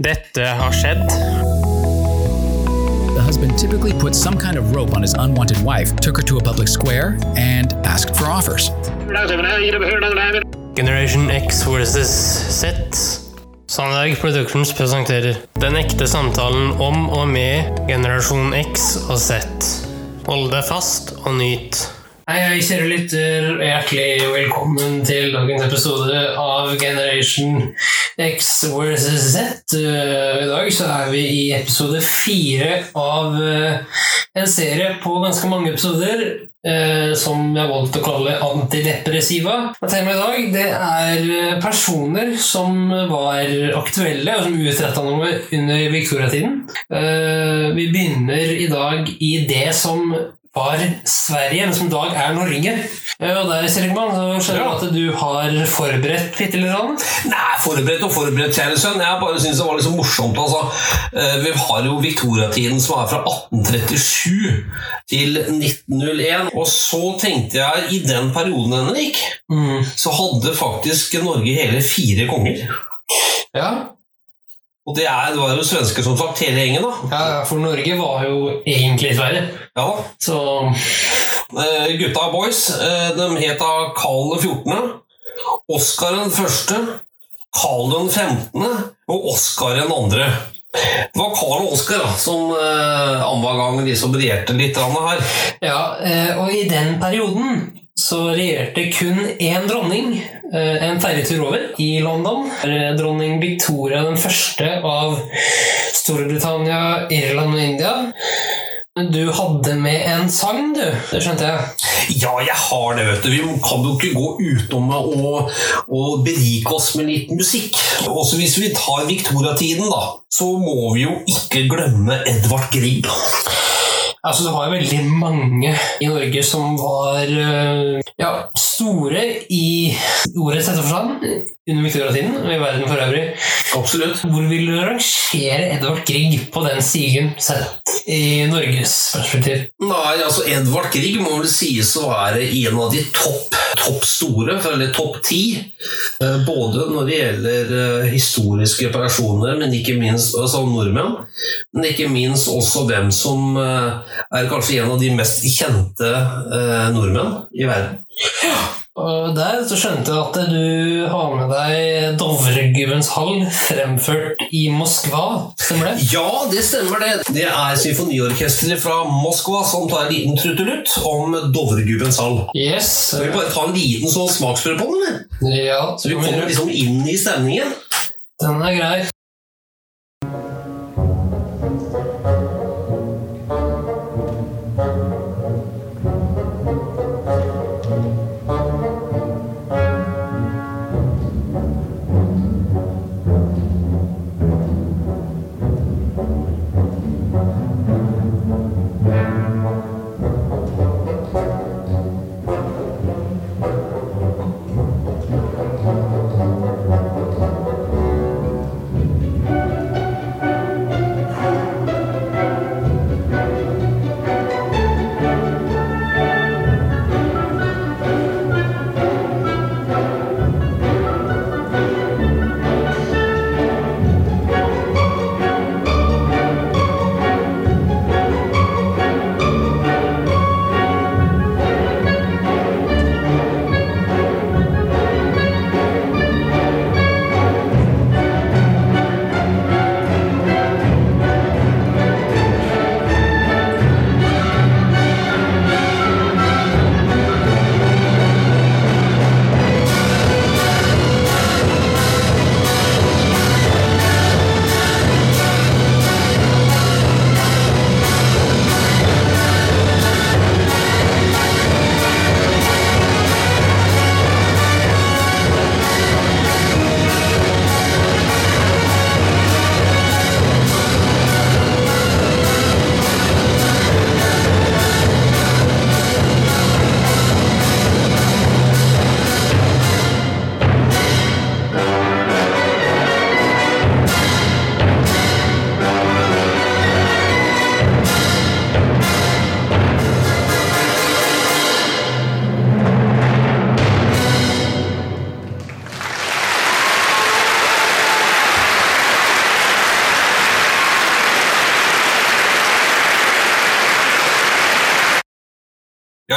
Dette har skjedd. The husband typically put some kind of rope on his unwanted wife, took her to a public square, and asked for offers. Generation X versus Z. Sandberg Productions presenterer Den ekte samtalen om og med generasjon X og Z. Hold deg fast og nyt. Hei, hei, kjære lytter. Hjertelig velkommen til dagens episode av Generation X versus Z. Uh, I dag så er vi i episode fire av uh, en serie på ganske mange episoder uh, som jeg har valgt å kalle antidepressiva. Temaet i dag det er personer som var aktuelle og som utretta noe under viktoriatiden. Vi begynner i dag i det som var Sverige, men som i dag er Norge. Og der Seligman, så skjønner jeg at du har forberedt litt eller annet. Nei, forberedt og forberedt, kjære sønn. Jeg bare synes det var litt så morsomt. Altså. Eh, Vi har jo Victoria-tiden som er fra 1837 til 1901. Og så tenkte jeg, i den perioden, Henrik, Mm. så hadde faktisk Norge hele fire konger. Ja. Og det, er, det var jo svensker som sagt, hele gjengen, da. ja, for Norge var jo egentlig Sverige. Ja da. Så Eh, Gutta boys, eh, de het da Karl 14., Oskar den første, Karl den 15. og Oskar den andre. Det var Karl og Oskar som eh, annenhver gang liksom regjerte litt her. Ja, eh, og i den perioden så regjerte kun én dronning, eh, en ferjetur over, i London. Eh, Dronning Victoria den første av Storbritannia, Irland og India. Du hadde med en sang, du. Det skjønte jeg. Ja, jeg har det, vet du. Vi kan jo ikke gå utenom å, å berike oss med litt musikk. Også hvis vi tar Victoria-tiden, da, så må vi jo ikke glemme Edvard Grieg. Altså, det var veldig mange i Norge som var eh, ja, store i ordets rette forstand under viktoriatiden og i verden for øvrig. Absolutt. Hvor vil du rangere Edvard Grieg på den stigen sett i Norges perspektiv? Nei, altså Edvard Grieg må vel sies å være en av de topp, topp store, eller topp ti. Eh, Både når det gjelder eh, historiske personer, men ikke minst altså nordmenn. Men ikke minst også hvem som eh, er kanskje en av de mest kjente nordmenn i verden. Og der så skjønte jeg at du har med deg Dovregubbens hall fremført i Moskva. Stemmer det? Ja, det stemmer det. Det er symfoniorkesteret fra Moskva som tar en liten trudelutt om Dovregubbens hall. Yes. Skal vi bare ta en liten sånn smaksprøve på den, eller? Ja, Så vi kommer liksom inn i stemningen. den er grei.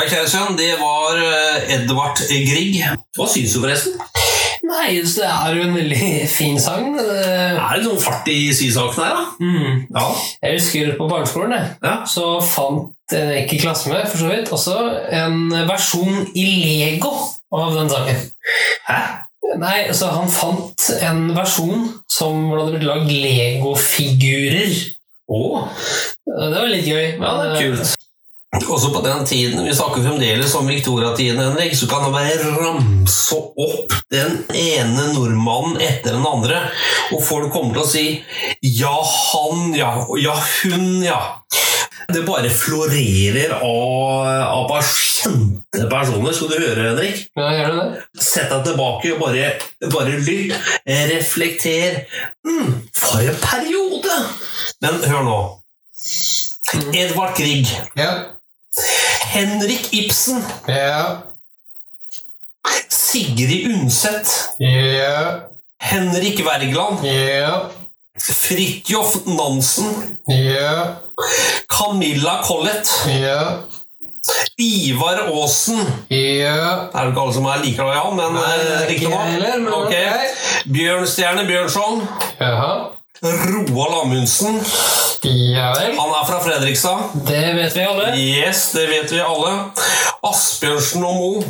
Ja, kjære sønn, det var eh, Edvard Grieg. Hva syns du, forresten? Nei, så det er jo en veldig fin sang. Det, Er det noen fart i sysaken her, da? mm. Ja. Jeg husker på barneskolen jeg, Ja. så fant en ikke i klasse med, for så vidt, også en versjon i Lego av den sangen. Hæ? Nei, så han fant en versjon som hvor det hadde blitt lagd Lego-figurer. Å, Det var litt gøy. ja, det er kult. Også på den tiden, vi snakker fremdeles om Victoria-tiden, Henrik, så kan det bare ramse opp den ene nordmannen etter den andre, og folk kommer til å si 'ja, han, ja', og 'ja, hun', ja. Det bare florerer av, av bare kjente personer. Skal du høre, Henrik? Ja, gjør det? Sett deg tilbake og bare, bare lytt. Reflekter. Mm, for en periode! Men hør nå. Edvard Grieg. Ja. Henrik Ibsen. Ja. Sigrid Undset. Ja. Henrik Wergeland. Ja. Fridtjof Nansen. Ja. Camilla Collett. Ja. Ivar Aasen. Ja. Det er jo ikke alle som er like glad i han, men Nei, riktig nok. heller, men Okay. ok. Bjørnstjerne Bjørnson. Jaha. Roald Amundsen. Ja vel. Han er fra Fredrikstad. Det vet vi alle. Yes, det vet vi alle. Asbjørnsen og Moe.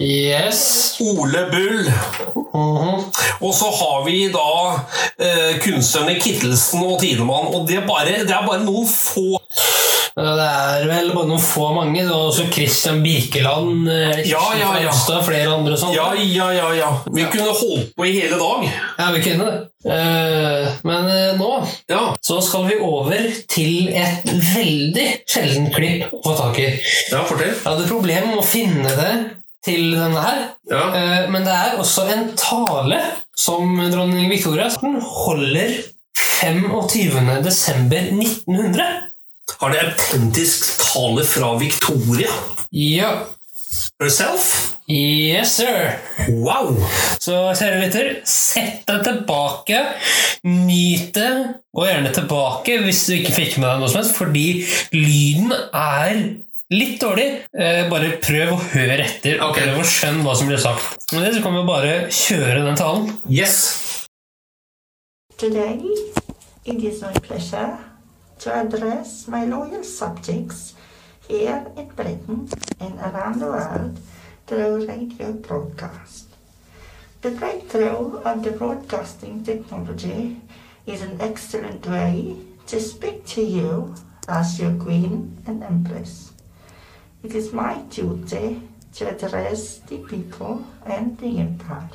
Yes. Ole Bull. Mhm. Og så har vi da eh, kunstnerne Kittelsen og Tidemann. Og det er, bare, det er bare noen få Det er vel bare noen få mange. Det var også Christian Birkeland, eh, Ja, ja, ja. Fremstad, flere andre sånn. Ja, ja, ja. ja. Vi kunne holdt på i hele dag. Ja, vi kunne det. Eh, men eh, nå Ja, så skal vi over til et veldig sjeldent klipp å få tak i. ja fortell. Jeg hadde problemer med å finne det til denne her. Ja. Uh, Men det er også en tale som dronning Victoria holder 25. desember 1900. Har det autentisk tale fra Victoria Ja. herself? Yes, sir. Wow! Så kjære lytter, sett deg tilbake, nyt det, gå gjerne tilbake hvis du ikke fikk med deg noe som helst, fordi lyden er litt dårlig. Eh, bare prøv å høre etter, og prøv å skjønne hva som blir sagt. Med det så kan vi bare kjøre den talen. Yes. Today, it is my pleasure to address my loyal subjects here in Britain and around the world through radio broadcast. The breakthrough of the broadcasting technology is an excellent way to speak to you as your Queen and Empress. It is my duty to address the people and the Empire.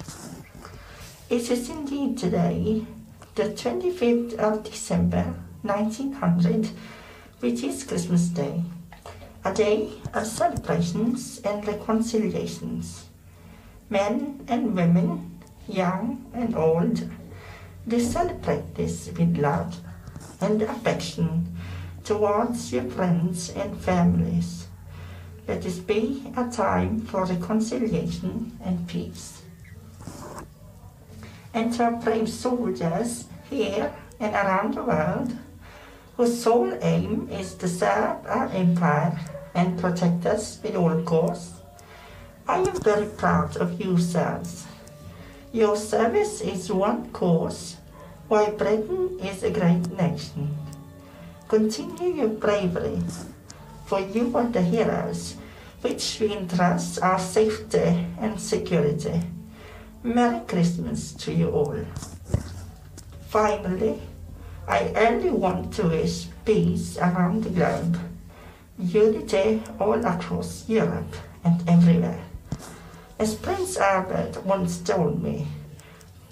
It is indeed today, the 25th of December 1900, which is Christmas Day, a day of celebrations and reconciliations. Men and women, young and old, they celebrate this with love and affection towards your friends and families. Let this be a time for reconciliation and peace our brave soldiers here and around the world, whose sole aim is to serve our empire and protect us with all costs. I am very proud of you, sirs. Your service is one cause, why Britain is a great nation. Continue your bravery, for you are the heroes which we entrust our safety and security. Merry Christmas to you all. Finally, I only want to wish peace around the globe, unity all across Europe and everywhere. As Prince Albert once told me,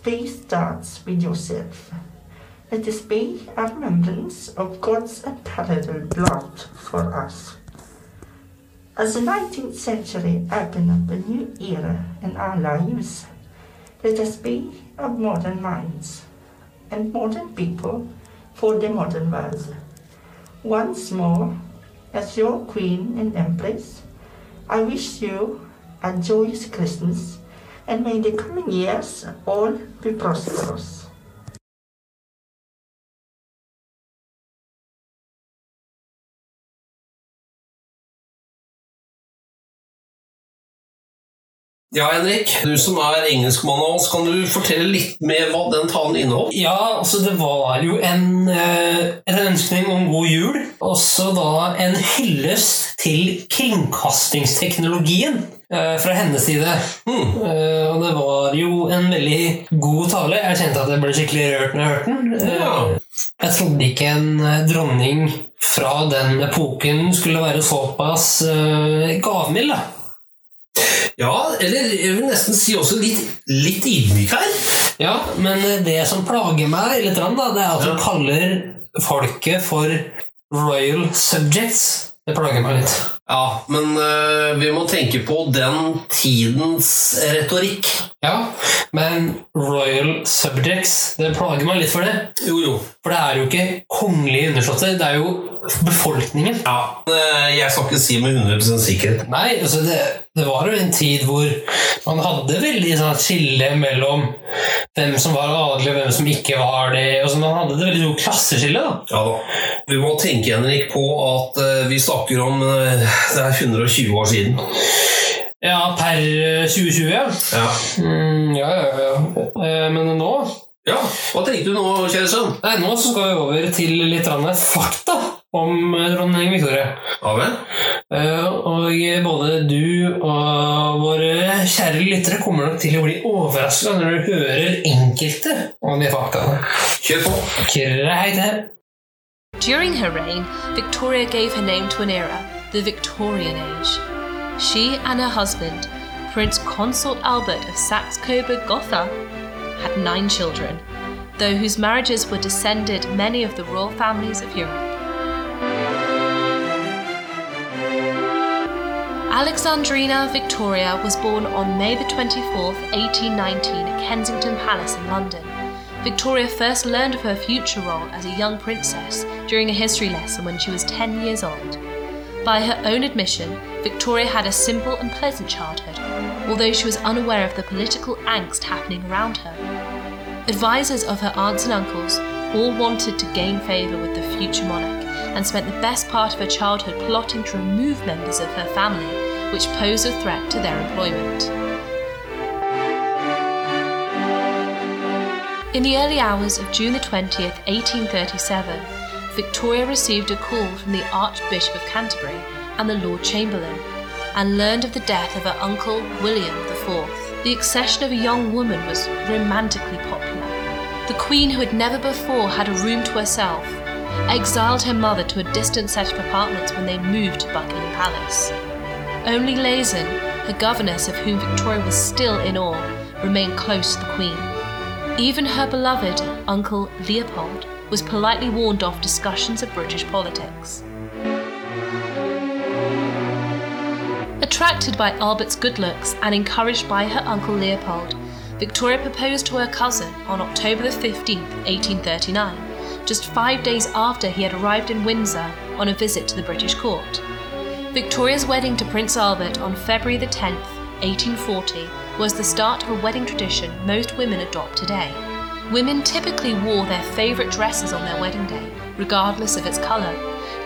peace starts with yourself. Let this be a remembrance of God's unparalleled love for us. As the 19th century opened up a new era in our lives, let us be of modern minds and modern people for the modern world. Once more, as your Queen and Empress, I wish you a joyous Christmas and may the coming years all be prosperous. Ja, Henrik, du som er engelskmann av oss, kan du fortelle litt mer hva den talen inneholdt? Ja, altså det var jo en, eh, en ønskning om god jul. Også da en hyllest til kringkastingsteknologien eh, fra hennes side. Mm. Eh, Og det var jo en veldig god tale. Jeg kjente at jeg ble skikkelig rørt når jeg hørte den. Eh, Ja. Jeg trodde ikke en eh, dronning fra den epoken skulle være såpass uh, gavmild. da. Ja, eller jeg vil nesten si også litt, litt ydmyk her. Ja, men det som plager meg litt, da, det er at Ja. du kaller folket for royal subjects. Det plager meg litt. Ja, men uh, vi må tenke på den tidens retorikk. Ja, men royal subjects, det plager meg litt for det. Jo, jo. For det er jo ikke kongelige undersåtter, det er jo befolkningen. Ja, eh, jeg skal ikke si med 100 sikkerhet. Nei, altså det, det var jo en tid hvor man hadde veldig sånn skille mellom hvem som var adelig og hvem som ikke var det. Altså man hadde det veldig stort klasseskille. da. Ja da. Vi må tenke, Henrik, på at eh, vi snakker om eh, det er 120 år siden. Ja, per eh, 2020, ja. Ja. Mm, ja, ja, ja. Men nå ja. Hva tenkte du nå, kjære sønn? Nei, nå skal vi over til litt fakta om eh, dronning Victoria. Ja vel? Eh, Og både du og våre kjære lyttere kommer nok til å bli overraska når du hører enkelte av de faktaene. Kjør på. Greit, det. During her reign, Victoria gave her name to an era, the Victorian Age. She and her husband, Prince Consort Albert of Saxe Coburg Gotha, had nine children, though whose marriages were descended many of the royal families of Europe. Alexandrina Victoria was born on May the 24th, 1819, at Kensington Palace in London. Victoria first learned of her future role as a young princess during a history lesson when she was 10 years old. By her own admission, Victoria had a simple and pleasant childhood, although she was unaware of the political angst happening around her. Advisors of her aunts and uncles all wanted to gain favour with the future monarch and spent the best part of her childhood plotting to remove members of her family, which pose a threat to their employment. In the early hours of June the 20th, 1837, Victoria received a call from the Archbishop of Canterbury and the Lord Chamberlain and learned of the death of her uncle William IV. The accession of a young woman was romantically popular. The Queen, who had never before had a room to herself, exiled her mother to a distant set of apartments when they moved to Buckingham Palace. Only Lehzen, her governess of whom Victoria was still in awe, remained close to the Queen. Even her beloved uncle Leopold was politely warned off discussions of British politics. Attracted by Albert's good looks and encouraged by her uncle Leopold, Victoria proposed to her cousin on October 15, 1839, just five days after he had arrived in Windsor on a visit to the British court. Victoria's wedding to Prince Albert on February the 10th, 1840, was the start of a wedding tradition most women adopt today. Women typically wore their favourite dresses on their wedding day, regardless of its colour,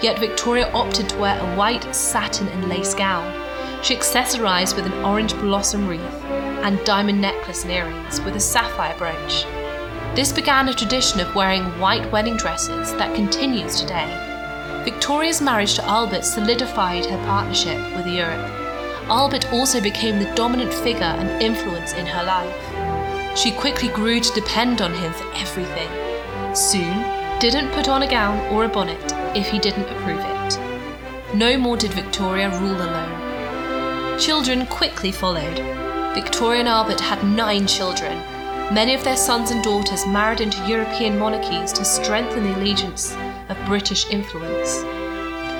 yet Victoria opted to wear a white satin and lace gown. She accessorised with an orange blossom wreath and diamond necklace and earrings with a sapphire brooch. This began a tradition of wearing white wedding dresses that continues today. Victoria's marriage to Albert solidified her partnership with Europe. Albert also became the dominant figure and influence in her life. She quickly grew to depend on him for everything. Soon, didn't put on a gown or a bonnet if he didn't approve it. No more did Victoria rule alone. Children quickly followed. Victoria and Albert had nine children. Many of their sons and daughters married into European monarchies to strengthen the allegiance of British influence.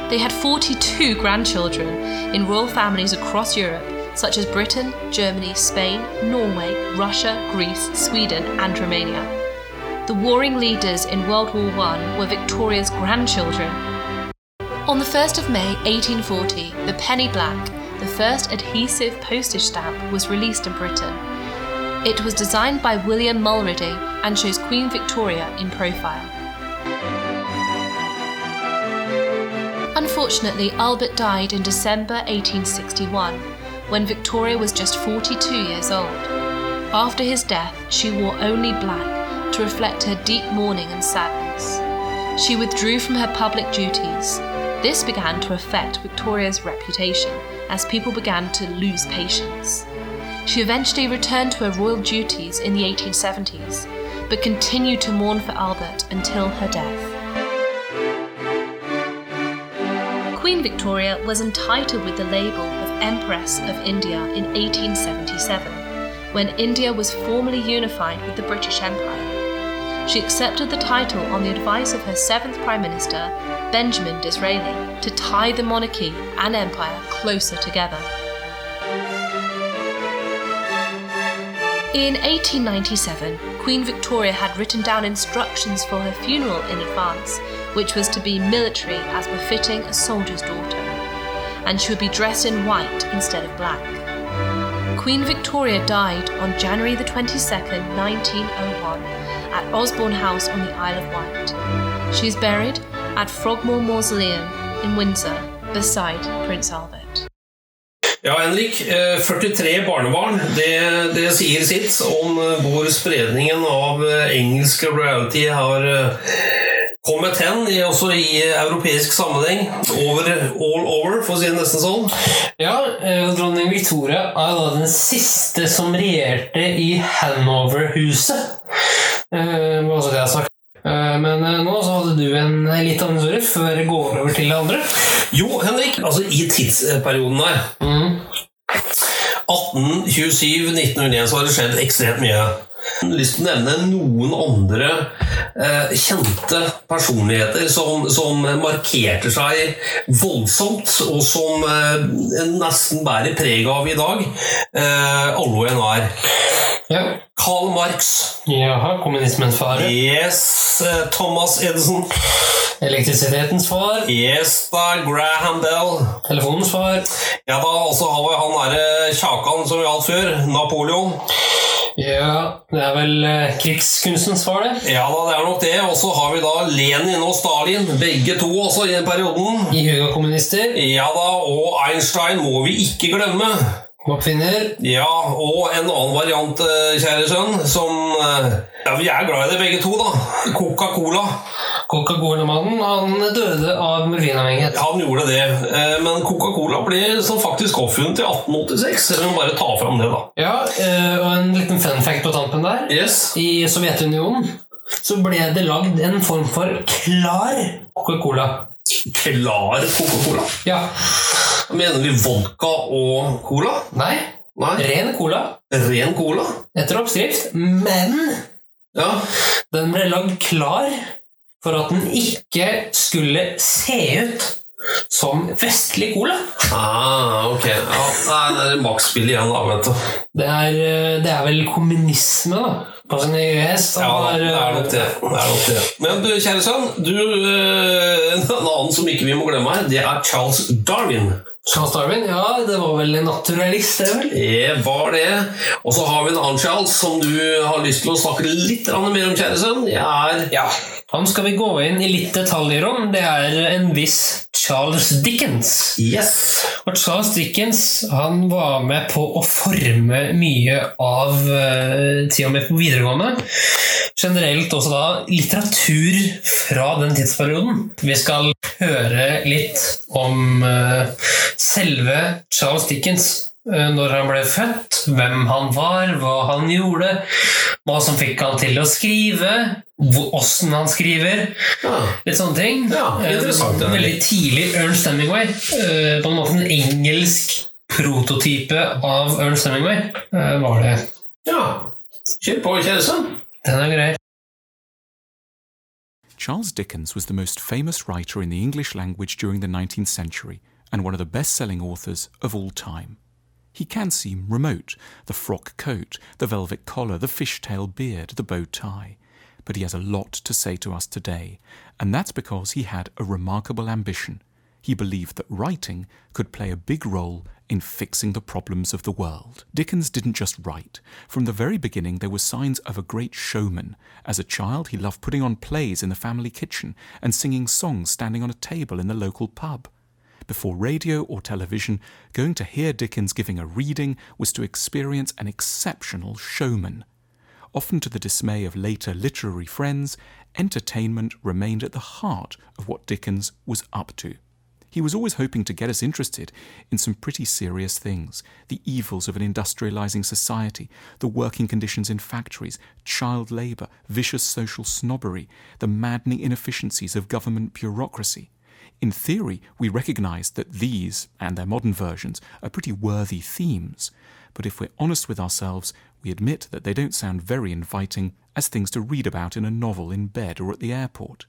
They had 42 grandchildren in royal families across Europe, such as Britain, Germany, Spain, Norway, Russia, Greece, Sweden, and Romania. The warring leaders in World War I were Victoria's grandchildren. On the 1st of May 1840, the penny black, the first adhesive postage stamp, was released in Britain. It was designed by William Mulready and shows Queen Victoria in profile. Unfortunately, Albert died in December 1861 when Victoria was just 42 years old. After his death, she wore only black to reflect her deep mourning and sadness. She withdrew from her public duties. This began to affect Victoria's reputation as people began to lose patience. She eventually returned to her royal duties in the 1870s, but continued to mourn for Albert until her death. Queen Victoria was entitled with the label of Empress of India in 1877, when India was formally unified with the British Empire. She accepted the title on the advice of her seventh Prime Minister, Benjamin Disraeli, to tie the monarchy and empire closer together. In 1897, Queen Victoria had written down instructions for her funeral in advance, which was to be military as befitting a soldier's daughter, and she would be dressed in white instead of black. Queen Victoria died on January the 22nd, 1901, at Osborne House on the Isle of Wight. She is buried at Frogmore Mausoleum in Windsor, beside Prince Albert. Ja, Henrik. eh, 43 barnebarn, det, det sier sitt om eh, hvor spredningen av eh, engelsk royalty har kommet hen, også i europeisk sammenheng. Over, all over, for å si det nesten sånn. Ja, eh, dronning Victoria er da den siste som regjerte i Hanover-huset. Eh, det jeg sagt. Eh, Men eh, nå så hadde du en litt annen historie før jeg går over til det andre. Jo, Henrik, altså i tidsperioden her Mm. 1827-1901 så har det skjedd ekstremt mye. Jeg har lyst til å nevne noen andre eh, kjente personligheter som, som markerte seg voldsomt, og som eh, nesten bærer preg av i dag. Eh, alle og enhver. Ja. Karl Marx. Jaha, kommunismens far. Yes, eh, Thomas Edison. Elektrisitetens far. Yes, da, Graham Bell. Telefonens far. Ja da, og så har vi han derre kjakan som vi har hatt før, Napoleon. Ja, det er vel eh, krigskunstens far, det. Ja da, det er nok det. Og så har vi da Lenin og Stalin, begge to også i den perioden. Ihuga kommunister. Ja da, og Einstein må vi ikke glemme. Oppfinner. Ja, og en annen variant, eh, kjære sønn, som eh, Ja, vi er glad i det begge to, da. Coca-Cola. Coca-Cola-mannen han døde av morfinavhengighet. Han gjorde det. Eh, Men Coca-Cola ble som faktisk oppfunnet i 1886. Jeg vil bare ta fram det, da. Ja, og en liten fun fact på tampen der. Yes. I Sovjetunionen så ble det lagd en form for klar Coca-Cola. Klar Coca-Cola. Ja. Mener vi vodka og cola? Nei, Nei. ren cola Ren cola? etter oppskrift, men Ja. den ble lagd klar for at den ikke skulle se ut som vestlig cola. Ah, ok. Ja, det er maksspill igjen, da, vet du. Det er, eh, det er vel kommunisme, da. På sin hest. Ja, det er nok det. det, er nok det. Men du, kjære sønn, du, eh, en annen som ikke vi må glemme her, det er Charles Darwin. Charles Darwin, ja, det var vel en naturalist, det vel? Det var det. Og så har vi en annen Charles som du har lyst til å snakke litt mer om, kjære sønn. Ja. Han skal vi gå inn i litt detaljer om. Det er en viss Charles Dickens. Yes. Og Charles Dickens han var med på å forme mye av uh, tida mi på videregående. Generelt også da litteratur fra den tidsperioden. Vi skal høre litt om eh, selve Charles Dickens. eh, Når han ble født, hvem han var, hva han gjorde, hva som fikk han til å skrive, åssen han skriver. Ja. Litt sånne ting. Ja, interessant, Eh, der. Veldig tidlig Ernst Hemingway. På en måte en engelsk prototype av Ernst Hemingway var det. ja. Kjør på, kjære Charles Dickens was the most famous writer in the English language during the 19th century and one of the best selling authors of all time. He can seem remote the frock coat, the velvet collar, the fishtail beard, the bow tie. But he has a lot to say to us today, and that's because he had a remarkable ambition. He believed that writing could play a big role in fixing the problems of the world. Dickens didn't just write. From the very beginning, there were signs of a great showman. As a child, he loved putting on plays in the family kitchen and singing songs standing on a table in the local pub. Before radio or television, going to hear Dickens giving a reading was to experience an exceptional showman. Often to the dismay of later literary friends, entertainment remained at the heart of what Dickens was up to. He was always hoping to get us interested in some pretty serious things the evils of an industrializing society, the working conditions in factories, child labor, vicious social snobbery, the maddening inefficiencies of government bureaucracy. In theory, we recognize that these, and their modern versions, are pretty worthy themes, but if we're honest with ourselves, we admit that they don't sound very inviting as things to read about in a novel in bed or at the airport.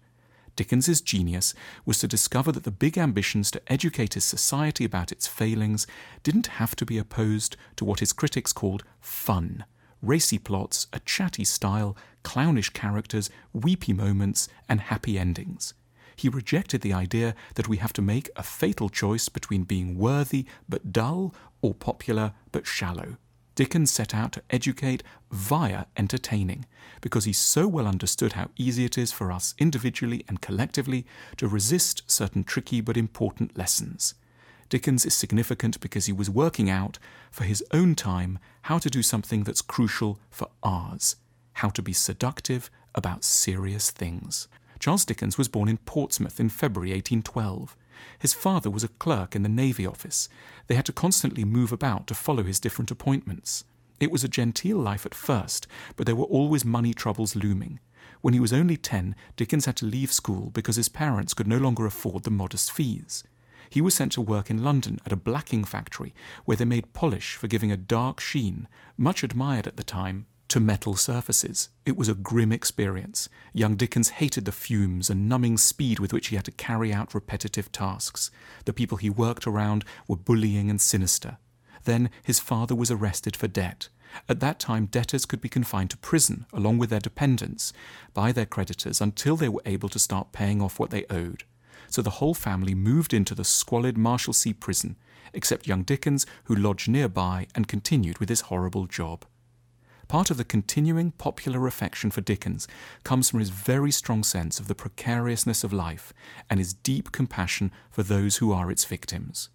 Dickens's genius was to discover that the big ambitions to educate his society about its failings didn't have to be opposed to what his critics called fun. Racy plots, a chatty style, clownish characters, weepy moments, and happy endings. He rejected the idea that we have to make a fatal choice between being worthy but dull or popular but shallow. Dickens set out to educate via entertaining, because he so well understood how easy it is for us individually and collectively to resist certain tricky but important lessons. Dickens is significant because he was working out, for his own time, how to do something that's crucial for ours how to be seductive about serious things. Charles Dickens was born in Portsmouth in February 1812. His father was a clerk in the Navy Office. They had to constantly move about to follow his different appointments. It was a genteel life at first, but there were always money troubles looming. When he was only ten, Dickens had to leave school because his parents could no longer afford the modest fees. He was sent to work in London at a blacking factory where they made polish for giving a dark sheen, much admired at the time, to metal surfaces. It was a grim experience. Young Dickens hated the fumes and numbing speed with which he had to carry out repetitive tasks. The people he worked around were bullying and sinister. Then his father was arrested for debt. At that time, debtors could be confined to prison, along with their dependents, by their creditors until they were able to start paying off what they owed. So the whole family moved into the squalid Marshalsea prison, except young Dickens, who lodged nearby and continued with his horrible job. Part of the continuing popular affection for Dickens comes from his very strong sense of the precariousness of life and his deep compassion for those who are its victims.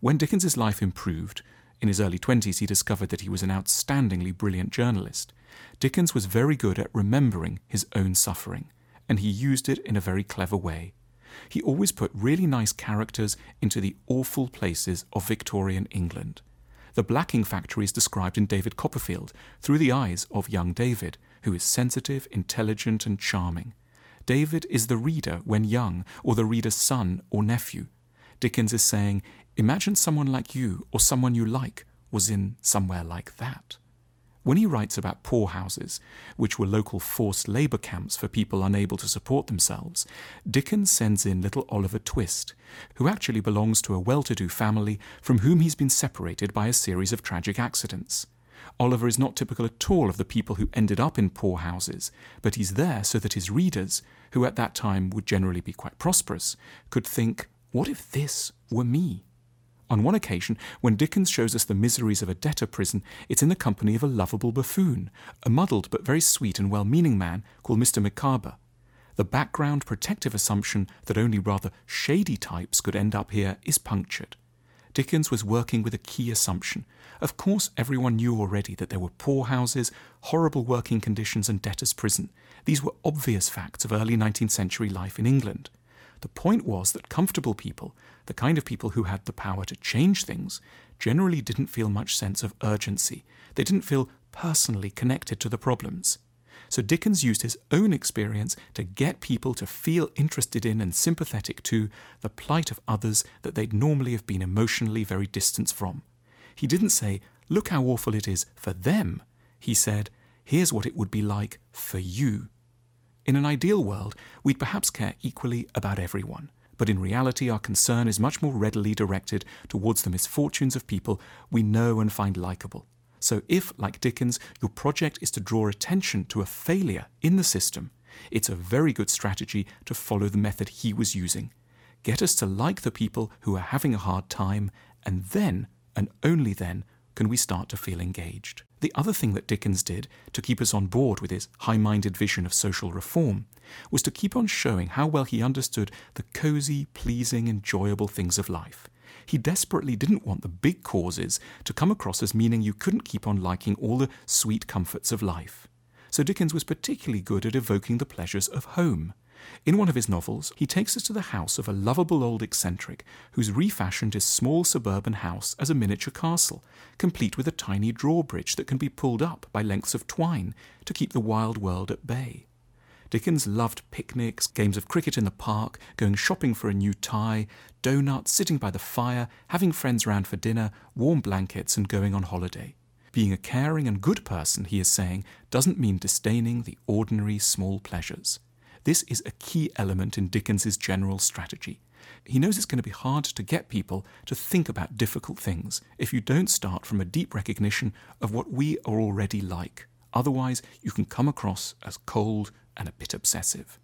When Dickens's life improved, in his early 20s he discovered that he was an outstandingly brilliant journalist. Dickens was very good at remembering his own suffering, and he used it in a very clever way. He always put really nice characters into the awful places of Victorian England. The blacking factory is described in David Copperfield through the eyes of young David, who is sensitive, intelligent, and charming. David is the reader when young, or the reader's son or nephew. Dickens is saying, Imagine someone like you or someone you like was in somewhere like that. When he writes about poorhouses, which were local forced labour camps for people unable to support themselves, Dickens sends in little Oliver Twist, who actually belongs to a well to do family from whom he's been separated by a series of tragic accidents. Oliver is not typical at all of the people who ended up in poorhouses, but he's there so that his readers, who at that time would generally be quite prosperous, could think, what if this were me? On one occasion, when Dickens shows us the miseries of a debtor prison, it's in the company of a lovable buffoon, a muddled but very sweet and well meaning man called Mr. Micawber. The background protective assumption that only rather shady types could end up here is punctured. Dickens was working with a key assumption. Of course, everyone knew already that there were poorhouses, horrible working conditions, and debtors' prison. These were obvious facts of early 19th century life in England. The point was that comfortable people, the kind of people who had the power to change things, generally didn't feel much sense of urgency. They didn't feel personally connected to the problems. So Dickens used his own experience to get people to feel interested in and sympathetic to the plight of others that they'd normally have been emotionally very distant from. He didn't say, Look how awful it is for them. He said, Here's what it would be like for you. In an ideal world, we'd perhaps care equally about everyone, but in reality, our concern is much more readily directed towards the misfortunes of people we know and find likable. So, if, like Dickens, your project is to draw attention to a failure in the system, it's a very good strategy to follow the method he was using. Get us to like the people who are having a hard time, and then, and only then, can we start to feel engaged. The other thing that Dickens did to keep us on board with his high minded vision of social reform was to keep on showing how well he understood the cosy, pleasing, enjoyable things of life. He desperately didn't want the big causes to come across as meaning you couldn't keep on liking all the sweet comforts of life. So Dickens was particularly good at evoking the pleasures of home. In one of his novels, he takes us to the house of a lovable old eccentric who's refashioned his small suburban house as a miniature castle, complete with a tiny drawbridge that can be pulled up by lengths of twine to keep the wild world at bay. Dickens loved picnics, games of cricket in the park, going shopping for a new tie, doughnuts, sitting by the fire, having friends round for dinner, warm blankets, and going on holiday. Being a caring and good person, he is saying, doesn't mean disdaining the ordinary small pleasures. This is a key element in Dickens's general strategy. He knows it's going to be hard to get people to think about difficult things if you don't start from a deep recognition of what we are already like. Otherwise, you can come across as cold and a bit obsessive.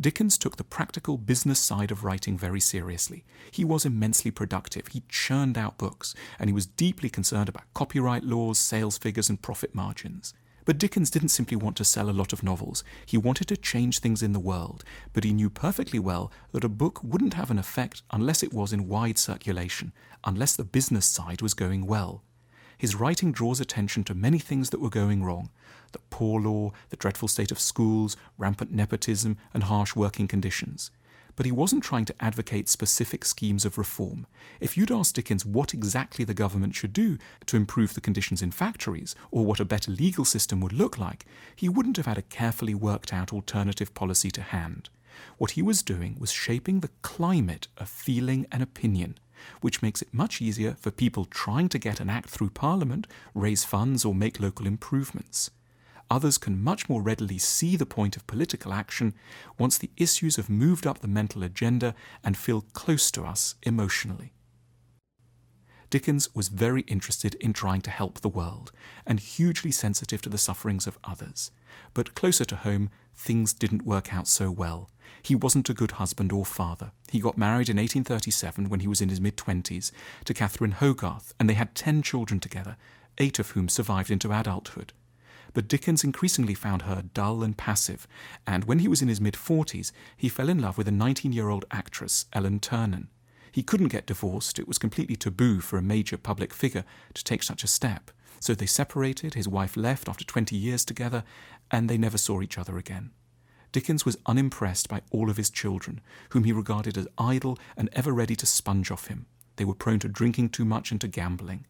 Dickens took the practical business side of writing very seriously. He was immensely productive. He churned out books, and he was deeply concerned about copyright laws, sales figures, and profit margins. But Dickens didn't simply want to sell a lot of novels. He wanted to change things in the world, but he knew perfectly well that a book wouldn't have an effect unless it was in wide circulation, unless the business side was going well. His writing draws attention to many things that were going wrong the poor law, the dreadful state of schools, rampant nepotism, and harsh working conditions but he wasn't trying to advocate specific schemes of reform. If you'd asked Dickens what exactly the government should do to improve the conditions in factories, or what a better legal system would look like, he wouldn't have had a carefully worked out alternative policy to hand. What he was doing was shaping the climate of feeling and opinion, which makes it much easier for people trying to get an act through Parliament, raise funds, or make local improvements others can much more readily see the point of political action once the issues have moved up the mental agenda and feel close to us emotionally. Dickens was very interested in trying to help the world and hugely sensitive to the sufferings of others. But closer to home, things didn't work out so well. He wasn't a good husband or father. He got married in 1837 when he was in his mid 20s to Catherine Hogarth, and they had 10 children together, eight of whom survived into adulthood but Dickens increasingly found her dull and passive, and when he was in his mid 40s, he fell in love with a 19 year old actress, Ellen Ternan. He couldn't get divorced, it was completely taboo for a major public figure to take such a step. So they separated, his wife left after 20 years together, and they never saw each other again. Dickens was unimpressed by all of his children, whom he regarded as idle and ever ready to sponge off him. They were prone to drinking too much and to gambling.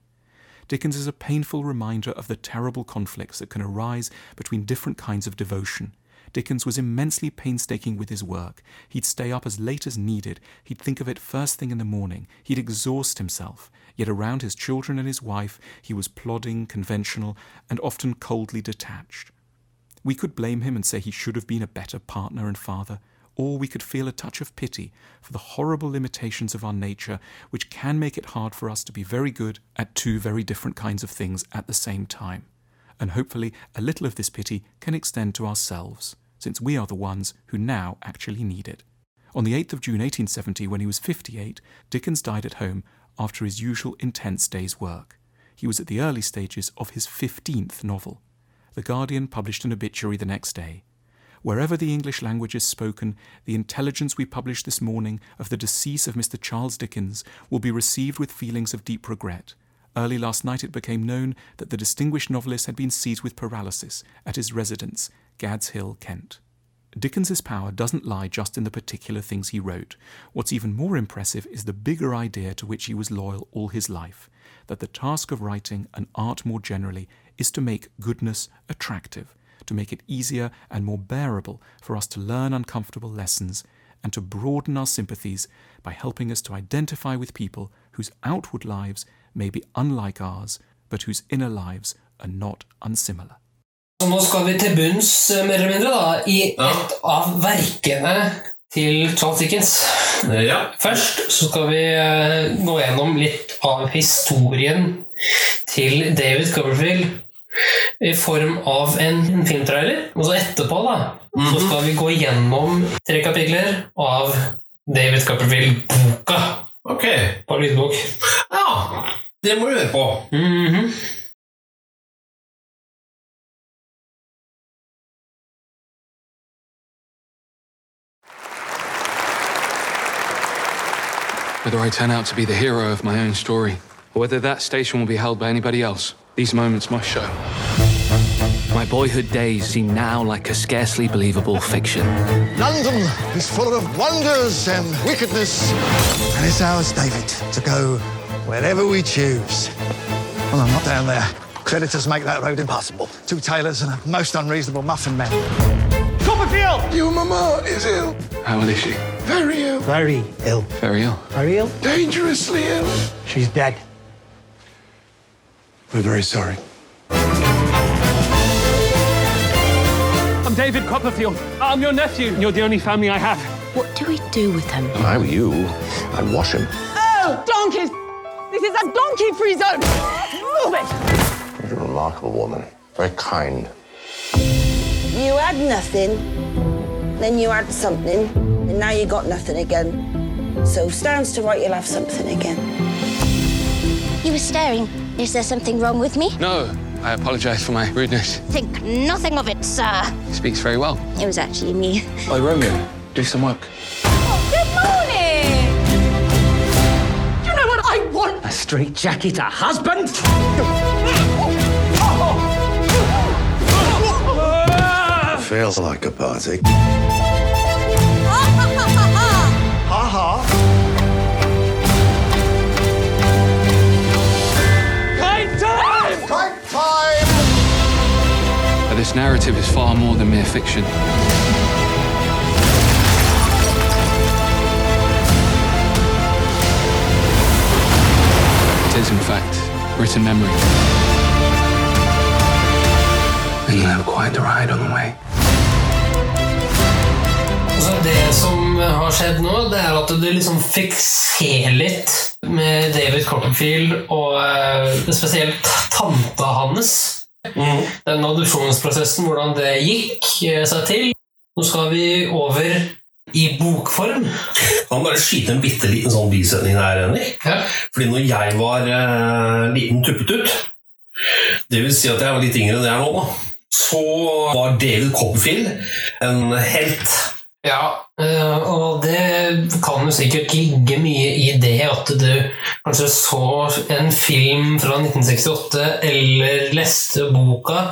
Dickens is a painful reminder of the terrible conflicts that can arise between different kinds of devotion. Dickens was immensely painstaking with his work. He'd stay up as late as needed. He'd think of it first thing in the morning. He'd exhaust himself. Yet around his children and his wife, he was plodding, conventional, and often coldly detached. We could blame him and say he should have been a better partner and father, or we could feel a touch of pity for the horrible limitations of our nature, which can make it hard for us to be very good at two very different kinds of things at the same time. And hopefully, a little of this pity can extend to ourselves, since we are the ones who now actually need it. On the 8th of June 1870, when he was 58, Dickens died at home after his usual intense day's work. He was at the early stages of his 15th novel. The Guardian published an obituary the next day. Wherever the English language is spoken, the intelligence we publish this morning of the decease of Mr. Charles Dickens will be received with feelings of deep regret. Early last night it became known that the distinguished novelist had been seized with paralysis at his residence, Gad's Hill, Kent. Dickens's power doesn't lie just in the particular things he wrote. What's even more impressive is the bigger idea to which he was loyal all his life that the task of writing and art more generally is to make goodness attractive, to make it easier and more bearable for us to learn uncomfortable lessons and to broaden our sympathies by helping us to identify with people whose outward lives may be unlike ours, but whose inner lives are not unsimilar. Så nå skal vi til bunns, eh, mer eller mindre, da, i et av verkene til Charles Dickens. Ja. Først så skal vi eh, gå gjennom litt av historien til David Copperfield i form av en filmtrailer. Og så etterpå da, mm -hmm. så mhm. skal vi gå gjennom tre kapitler av David Copperfield-boka. Ok. På lydbok. Ja, det må du høre på. Mm -hmm. Whether I turn out to be the hero of my own story, or whether that station will be held by anybody else, these moments must show. My boyhood days seem now like a scarcely believable fiction. London is full of wonders and wickedness. And it's ours, David, to go wherever we choose. Well, I'm not down there. Creditors make that road impossible. Two tailors and a most unreasonable muffin man. Copperfield! Your mama is ill. How old is she? Very ill. Very ill. Very ill. Very ill? Dangerously ill. She's dead. We're very sorry. I'm David Copperfield. I'm your nephew. You're the only family I have. What do we do with him? If I were you, I'd wash him. Oh, donkeys! This is a donkey-free zone! Move it! You're a remarkable woman. Very kind. You had nothing, then you had something, and now you got nothing again. So stands to right you'll have something again. You were staring. Is there something wrong with me? No, I apologize for my rudeness. Think nothing of it, sir. He speaks very well. It was actually me. Hi, Romeo. Do some work. Oh, good morning! You know what I want? A straight jacket, a husband? Feels like a party. This narrative is far more than mere fiction. It is, in fact, written memory. And you'll have quite the ride on the way. Altså det som har skjedd nå, det er at du liksom fikk se litt med David Copperfield og eh, spesielt tanta hans. Den adopsjonsprosessen, hvordan det gikk eh, seg til. Nå skal vi over i bokform. Kan bare skyte en bitte liten sånn bisetning her, Henrik? Fordi når jeg var eh, liten tuppetut, det vil si at jeg var litt yngre enn jeg er nå, da, så var David Copperfield en helt. Ja, eh, og det kan jo sikkert ligge mye i det at du kanskje så en film fra 1968 eller leste boka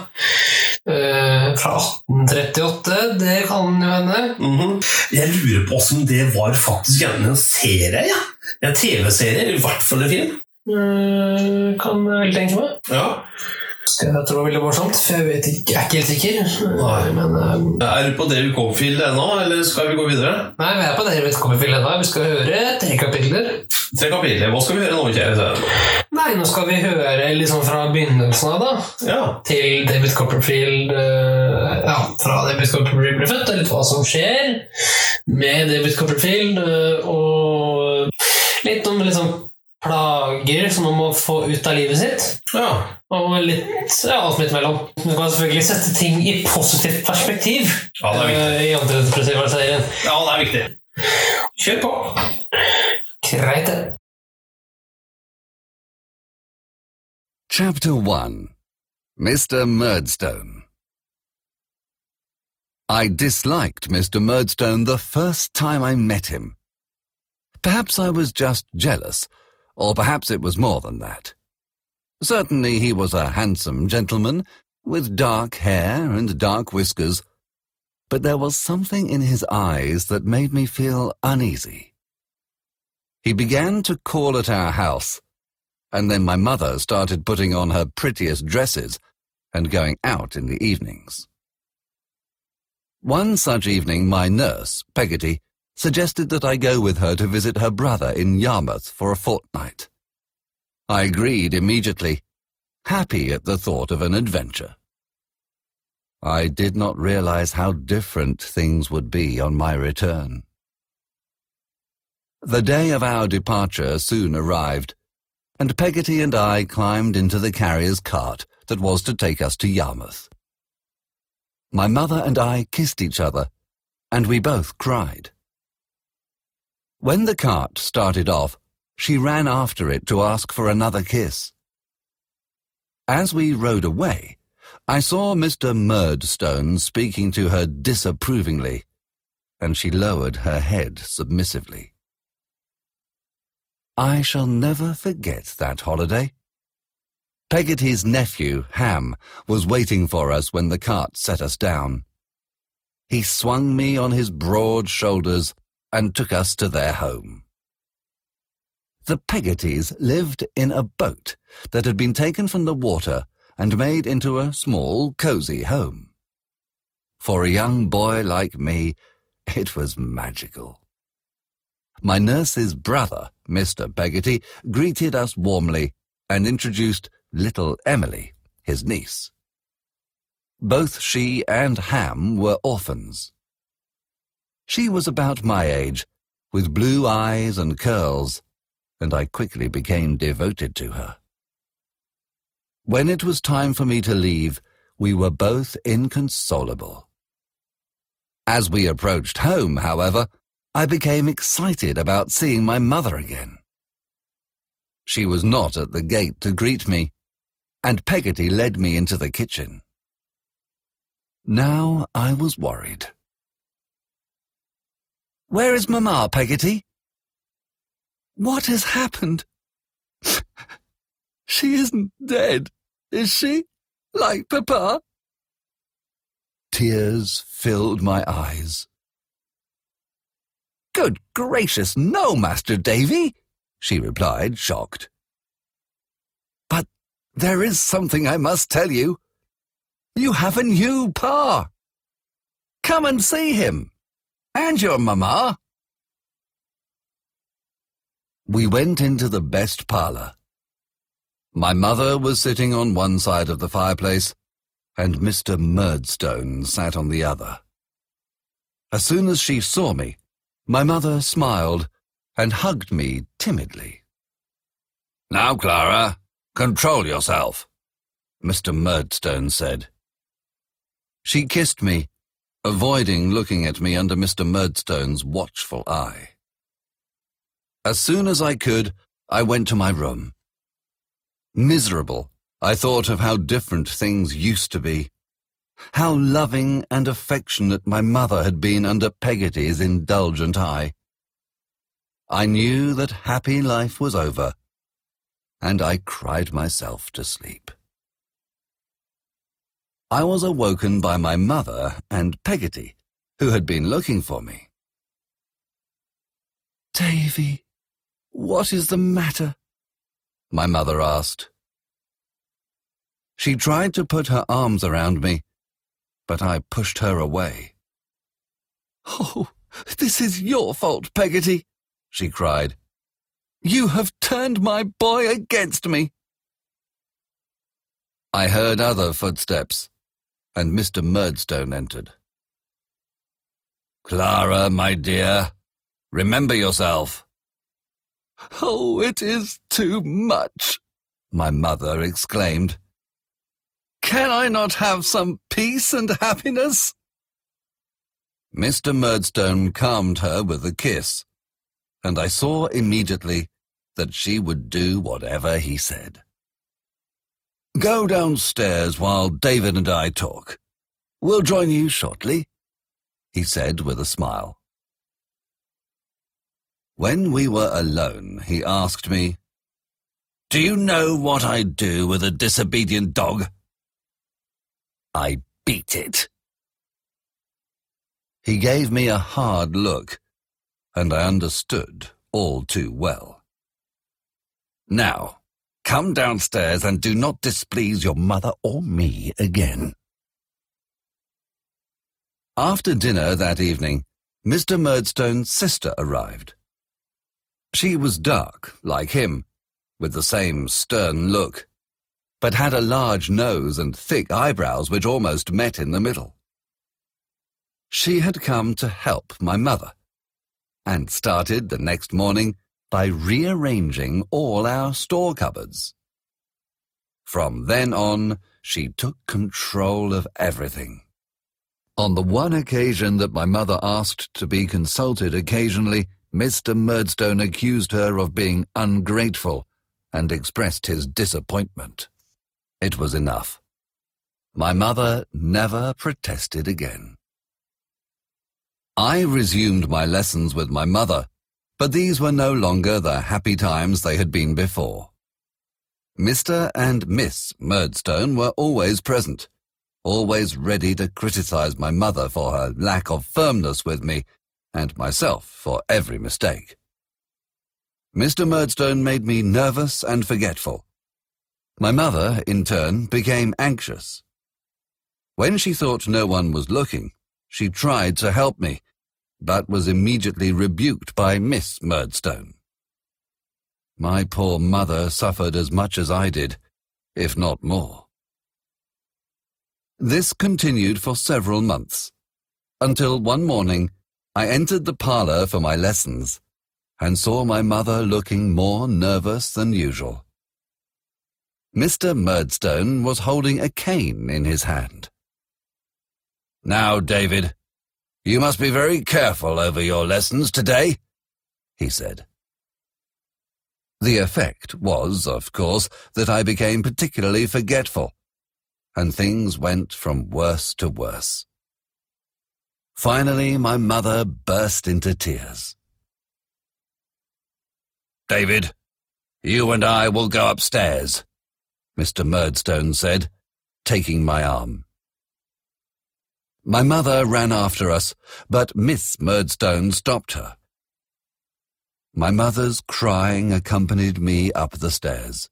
eh, fra 1838. Det kan jo hende. Mhm. Jeg lurer på om det var faktisk gjerne en serie. Ja. En TV-serie, i hvert fall en film. Eh, kan jeg vel tenke meg. Ja. Jeg tro blir morsomt, for jeg vet ikke, jeg er ikke helt sikker. Nei, Men, um... Er du på David Copperfield ennå, eller skal vi gå videre? nei, vi er på David Copperfield ennå. Vi skal høre tre kapitler. Tre kapitler. Hva skal vi høre nå, kjære? Nei, nå skal vi høre liksom fra begynnelsen av, da. Ja. Til David Copperfield uh, Ja, fra David Copperfield ble født, og litt hva som skjer med David Copperfield. Uh, og litt om liksom plager som man må få ut av livet sitt. Ja. Og litt ja, alt midt imellom. Du kan selvfølgelig sette ting i positivt perspektiv Ja, det er viktig. eh, i antidepressiva serien. ja, det er viktig. Kjør på! Greit, det. Chapter 1 Mr. Murdstone I disliked Mr. Murdstone the first time I met him. Perhaps I was just jealous, or perhaps it was more than that. Certainly he was a handsome gentleman, with dark hair and dark whiskers, but there was something in his eyes that made me feel uneasy. He began to call at our house, and then my mother started putting on her prettiest dresses and going out in the evenings. One such evening, my nurse, Peggotty, suggested that I go with her to visit her brother in Yarmouth for a fortnight. I agreed immediately, happy at the thought of an adventure. I did not realize how different things would be on my return. The day of our departure soon arrived, and Peggotty and I climbed into the carrier's cart that was to take us to Yarmouth. My mother and I kissed each other, and we both cried. When the cart started off, she ran after it to ask for another kiss. As we rode away, I saw Mr. Murdstone speaking to her disapprovingly, and she lowered her head submissively. I shall never forget that holiday. Peggotty's nephew, Ham, was waiting for us when the cart set us down. He swung me on his broad shoulders and took us to their home. The Peggottys lived in a boat that had been taken from the water and made into a small, cosy home. For a young boy like me, it was magical. My nurse's brother, Mr. Peggotty, greeted us warmly and introduced little Emily, his niece. Both she and Ham were orphans. She was about my age, with blue eyes and curls, and I quickly became devoted to her. When it was time for me to leave, we were both inconsolable. As we approached home, however, I became excited about seeing my mother again. She was not at the gate to greet me, and Peggotty led me into the kitchen. Now I was worried. Where is Mamma, Peggotty? What has happened? she isn't dead, is she? Like Papa? Tears filled my eyes. Good gracious, no, Master Davy, she replied, shocked. But there is something I must tell you. You have a new pa. Come and see him. And your mamma. We went into the best parlour. My mother was sitting on one side of the fireplace, and Mr. Murdstone sat on the other. As soon as she saw me, my mother smiled and hugged me timidly. Now, Clara, control yourself, Mr. Murdstone said. She kissed me, avoiding looking at me under Mr. Murdstone's watchful eye. As soon as I could, I went to my room. Miserable, I thought of how different things used to be. How loving and affectionate my mother had been under Peggotty's indulgent eye. I knew that happy life was over, and I cried myself to sleep. I was awoken by my mother and Peggotty, who had been looking for me. Davy, what is the matter? My mother asked. She tried to put her arms around me, but I pushed her away. Oh, this is your fault, Peggotty, she cried. You have turned my boy against me. I heard other footsteps and Mr. Murdstone entered. Clara, my dear, remember yourself. Oh, it is too much, my mother exclaimed. Can I not have some peace and happiness? Mr. Murdstone calmed her with a kiss, and I saw immediately that she would do whatever he said. Go downstairs while David and I talk. We'll join you shortly, he said with a smile. When we were alone, he asked me, Do you know what I do with a disobedient dog? I beat it. He gave me a hard look, and I understood all too well. Now, Come downstairs and do not displease your mother or me again. After dinner that evening, Mr. Murdstone's sister arrived. She was dark, like him, with the same stern look, but had a large nose and thick eyebrows which almost met in the middle. She had come to help my mother, and started the next morning by rearranging all our store cupboards. From then on, she took control of everything. On the one occasion that my mother asked to be consulted occasionally, Mr. Murdstone accused her of being ungrateful and expressed his disappointment. It was enough. My mother never protested again. I resumed my lessons with my mother but these were no longer the happy times they had been before. Mr. and Miss Murdstone were always present, always ready to criticize my mother for her lack of firmness with me, and myself for every mistake. Mr. Murdstone made me nervous and forgetful. My mother, in turn, became anxious. When she thought no one was looking, she tried to help me, but was immediately rebuked by Miss Murdstone. My poor mother suffered as much as I did, if not more. This continued for several months, until one morning I entered the parlour for my lessons and saw my mother looking more nervous than usual. Mr. Murdstone was holding a cane in his hand. Now, David, you must be very careful over your lessons today, he said. The effect was, of course, that I became particularly forgetful, and things went from worse to worse. Finally, my mother burst into tears. David, you and I will go upstairs, Mr. Murdstone said, taking my arm. My mother ran after us, but Miss Murdstone stopped her. My mother's crying accompanied me up the stairs.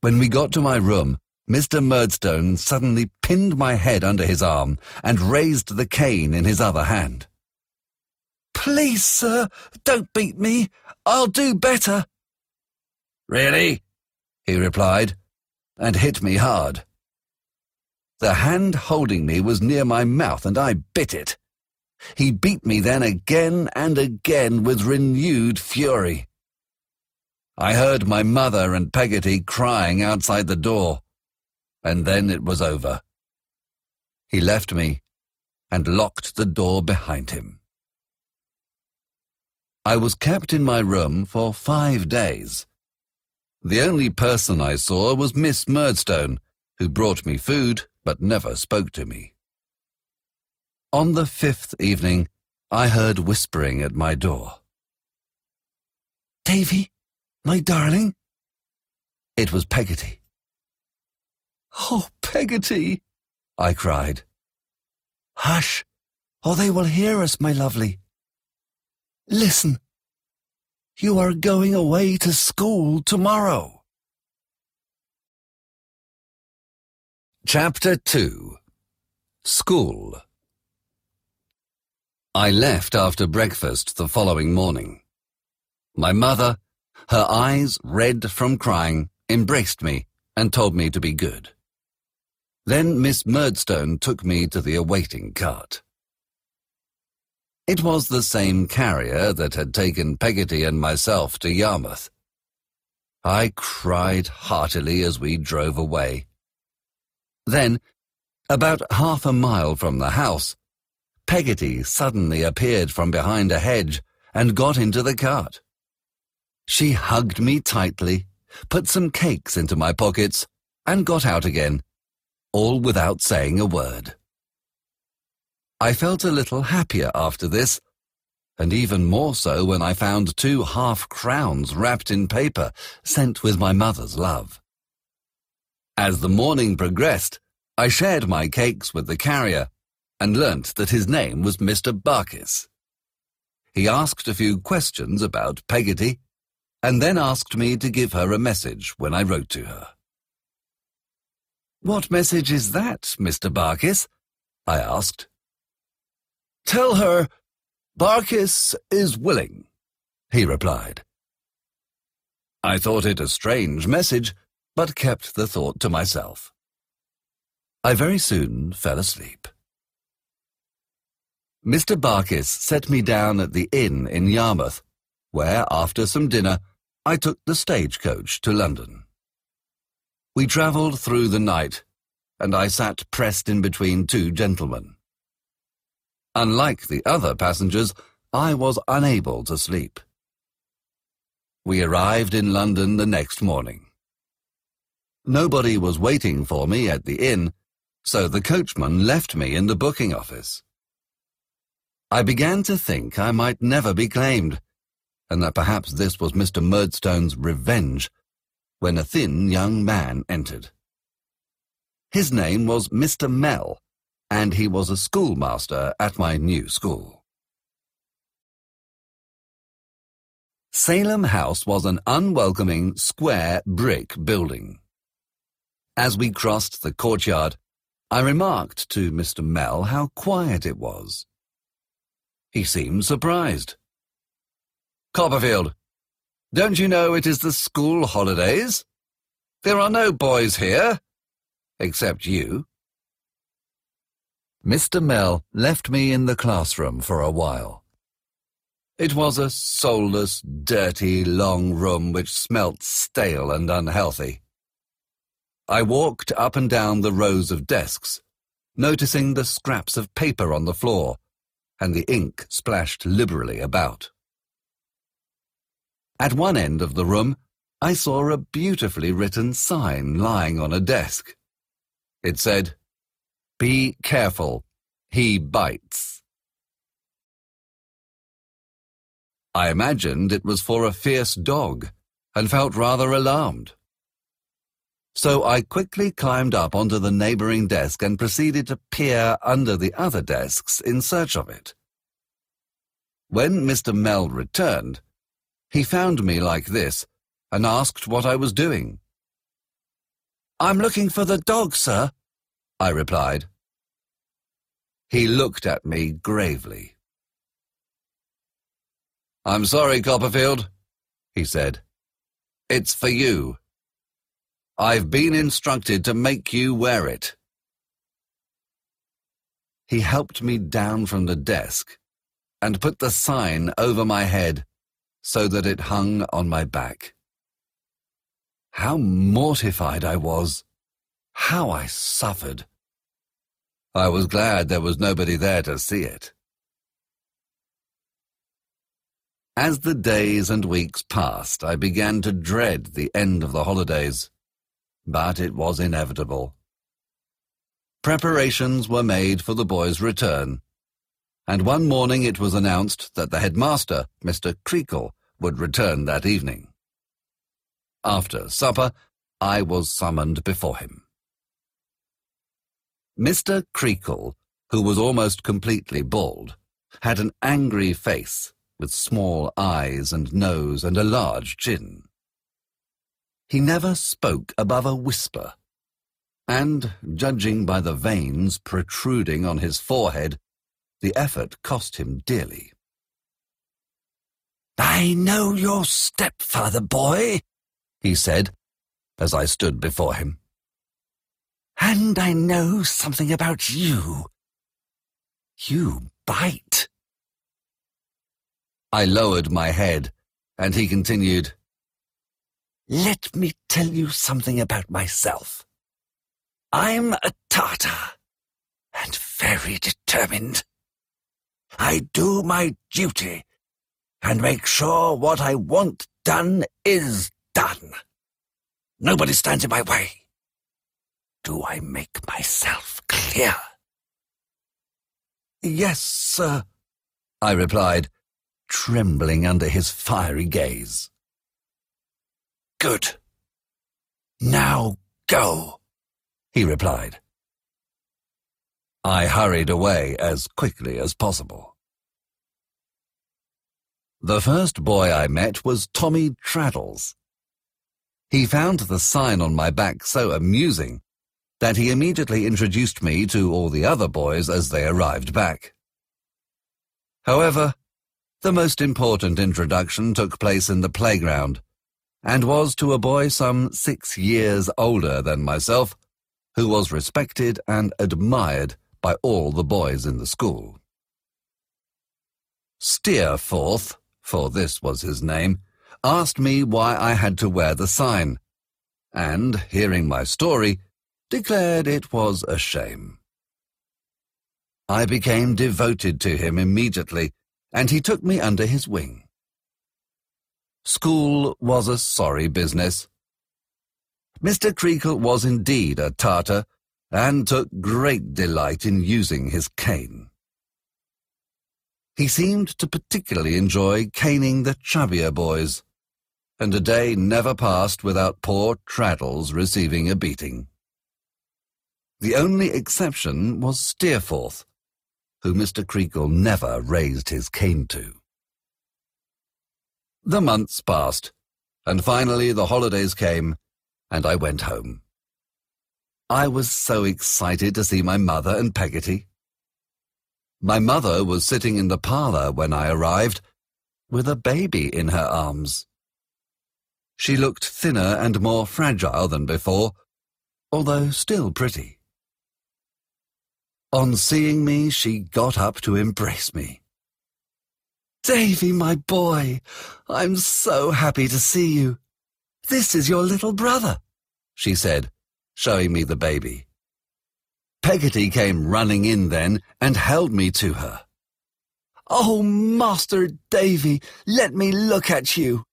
When we got to my room, Mr. Murdstone suddenly pinned my head under his arm and raised the cane in his other hand. Please, sir, don't beat me. I'll do better. Really? he replied, and hit me hard. The hand holding me was near my mouth, and I bit it. He beat me then again and again with renewed fury. I heard my mother and Peggotty crying outside the door, and then it was over. He left me and locked the door behind him. I was kept in my room for five days. The only person I saw was Miss Murdstone, who brought me food but never spoke to me. On the fifth evening, I heard whispering at my door. Davy, my darling? It was Peggotty. Oh, Peggotty, I cried. Hush, or they will hear us, my lovely. Listen, you are going away to school tomorrow. Chapter 2 School I left after breakfast the following morning. My mother, her eyes red from crying, embraced me and told me to be good. Then Miss Murdstone took me to the awaiting cart. It was the same carrier that had taken Peggotty and myself to Yarmouth. I cried heartily as we drove away. Then, about half a mile from the house, Peggotty suddenly appeared from behind a hedge and got into the cart. She hugged me tightly, put some cakes into my pockets, and got out again, all without saying a word. I felt a little happier after this, and even more so when I found two half-crowns wrapped in paper sent with my mother's love. As the morning progressed, I shared my cakes with the carrier and learnt that his name was Mr. Barkis. He asked a few questions about Peggotty, and then asked me to give her a message when I wrote to her. What message is that, Mr. Barkis? I asked. Tell her Barkis is willing, he replied. I thought it a strange message, but kept the thought to myself. I very soon fell asleep. Mr. Barkis set me down at the inn in Yarmouth, where, after some dinner, I took the stagecoach to London. We travelled through the night, and I sat pressed in between two gentlemen. Unlike the other passengers, I was unable to sleep. We arrived in London the next morning. Nobody was waiting for me at the inn, so the coachman left me in the booking office. I began to think I might never be claimed, and that perhaps this was Mr. Murdstone's revenge, when a thin young man entered. His name was Mr. Mell, and he was a schoolmaster at my new school. Salem House was an unwelcoming, square brick building. As we crossed the courtyard, I remarked to Mr. Mell how quiet it was. He seemed surprised. Copperfield, don't you know it is the school holidays? There are no boys here, except you. Mr. Mell left me in the classroom for a while. It was a soulless, dirty, long room which smelt stale and unhealthy. I walked up and down the rows of desks, noticing the scraps of paper on the floor and the ink splashed liberally about. At one end of the room, I saw a beautifully written sign lying on a desk. It said, Be careful, he bites. I imagined it was for a fierce dog and felt rather alarmed. So I quickly climbed up onto the neighboring desk and proceeded to peer under the other desks in search of it. When Mr. Mell returned, he found me like this and asked what I was doing. I'm looking for the dog, sir, I replied. He looked at me gravely. I'm sorry, Copperfield, he said. It's for you. I've been instructed to make you wear it. He helped me down from the desk and put the sign over my head so that it hung on my back. How mortified I was! How I suffered! I was glad there was nobody there to see it. As the days and weeks passed, I began to dread the end of the holidays but it was inevitable. Preparations were made for the boy's return, and one morning it was announced that the headmaster, Mr. Creakle, would return that evening. After supper, I was summoned before him. Mr. Creakle, who was almost completely bald, had an angry face with small eyes and nose and a large chin. He never spoke above a whisper, and, judging by the veins protruding on his forehead, the effort cost him dearly. I know your stepfather, boy, he said, as I stood before him. And I know something about you. You bite. I lowered my head, and he continued, let me tell you something about myself. I'm a Tartar, and very determined. I do my duty, and make sure what I want done is done. Nobody stands in my way. Do I make myself clear? Yes, sir, I replied, trembling under his fiery gaze. Good. Now go, he replied. I hurried away as quickly as possible. The first boy I met was Tommy Traddles. He found the sign on my back so amusing that he immediately introduced me to all the other boys as they arrived back. However, the most important introduction took place in the playground, and was to a boy some six years older than myself, who was respected and admired by all the boys in the school. Steerforth, for this was his name, asked me why I had to wear the sign, and, hearing my story, declared it was a shame. I became devoted to him immediately, and he took me under his wing. School was a sorry business. Mr. Creakle was indeed a Tartar, and took great delight in using his cane. He seemed to particularly enjoy caning the chubbier boys, and a day never passed without poor Traddles receiving a beating. The only exception was Steerforth, who Mr. Creakle never raised his cane to. The months passed, and finally the holidays came, and I went home. I was so excited to see my mother and Peggotty. My mother was sitting in the parlour when I arrived, with a baby in her arms. She looked thinner and more fragile than before, although still pretty. On seeing me, she got up to embrace me. Davy, my boy, I'm so happy to see you. This is your little brother, she said, showing me the baby. Peggotty came running in then and held me to her. Oh, Master Davy, let me look at you.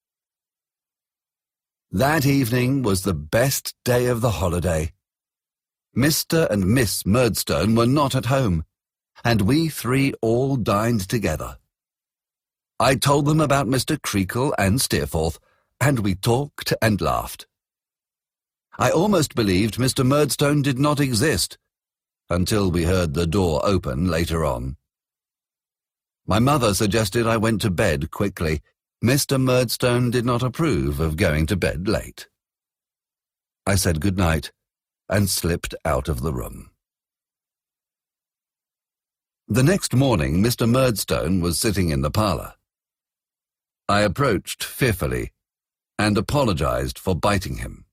That evening was the best day of the holiday. Mr. and Miss Murdstone were not at home, and we three all dined together. I told them about Mr. Creakle and Steerforth, and we talked and laughed. I almost believed Mr. Murdstone did not exist, until we heard the door open later on. My mother suggested I went to bed quickly. Mr. Murdstone did not approve of going to bed late. I said good night and slipped out of the room. The next morning, Mr. Murdstone was sitting in the parlour. I approached fearfully and apologized for biting him.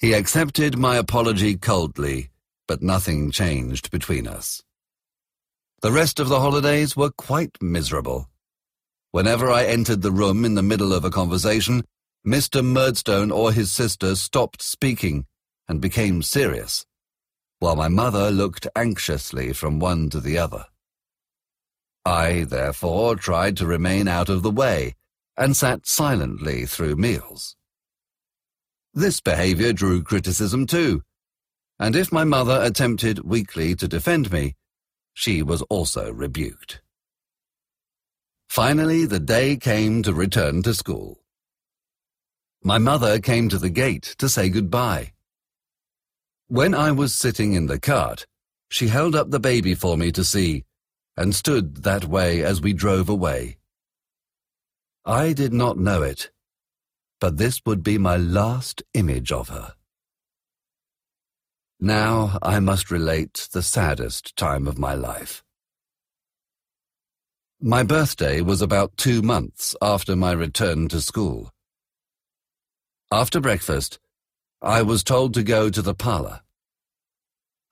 He accepted my apology coldly but nothing changed between us. The rest of the holidays were quite miserable. Whenever I entered the room in the middle of a conversation, Mr. Murdstone or his sister stopped speaking and became serious, while my mother looked anxiously from one to the other. I, therefore, tried to remain out of the way and sat silently through meals. This behavior drew criticism too, and if my mother attempted weakly to defend me, she was also rebuked. Finally, the day came to return to school. My mother came to the gate to say goodbye. When I was sitting in the cart, she held up the baby for me to see, and stood that way as we drove away. I did not know it, but this would be my last image of her. Now I must relate the saddest time of my life. My birthday was about two months after my return to school. After breakfast, I was told to go to the parlour.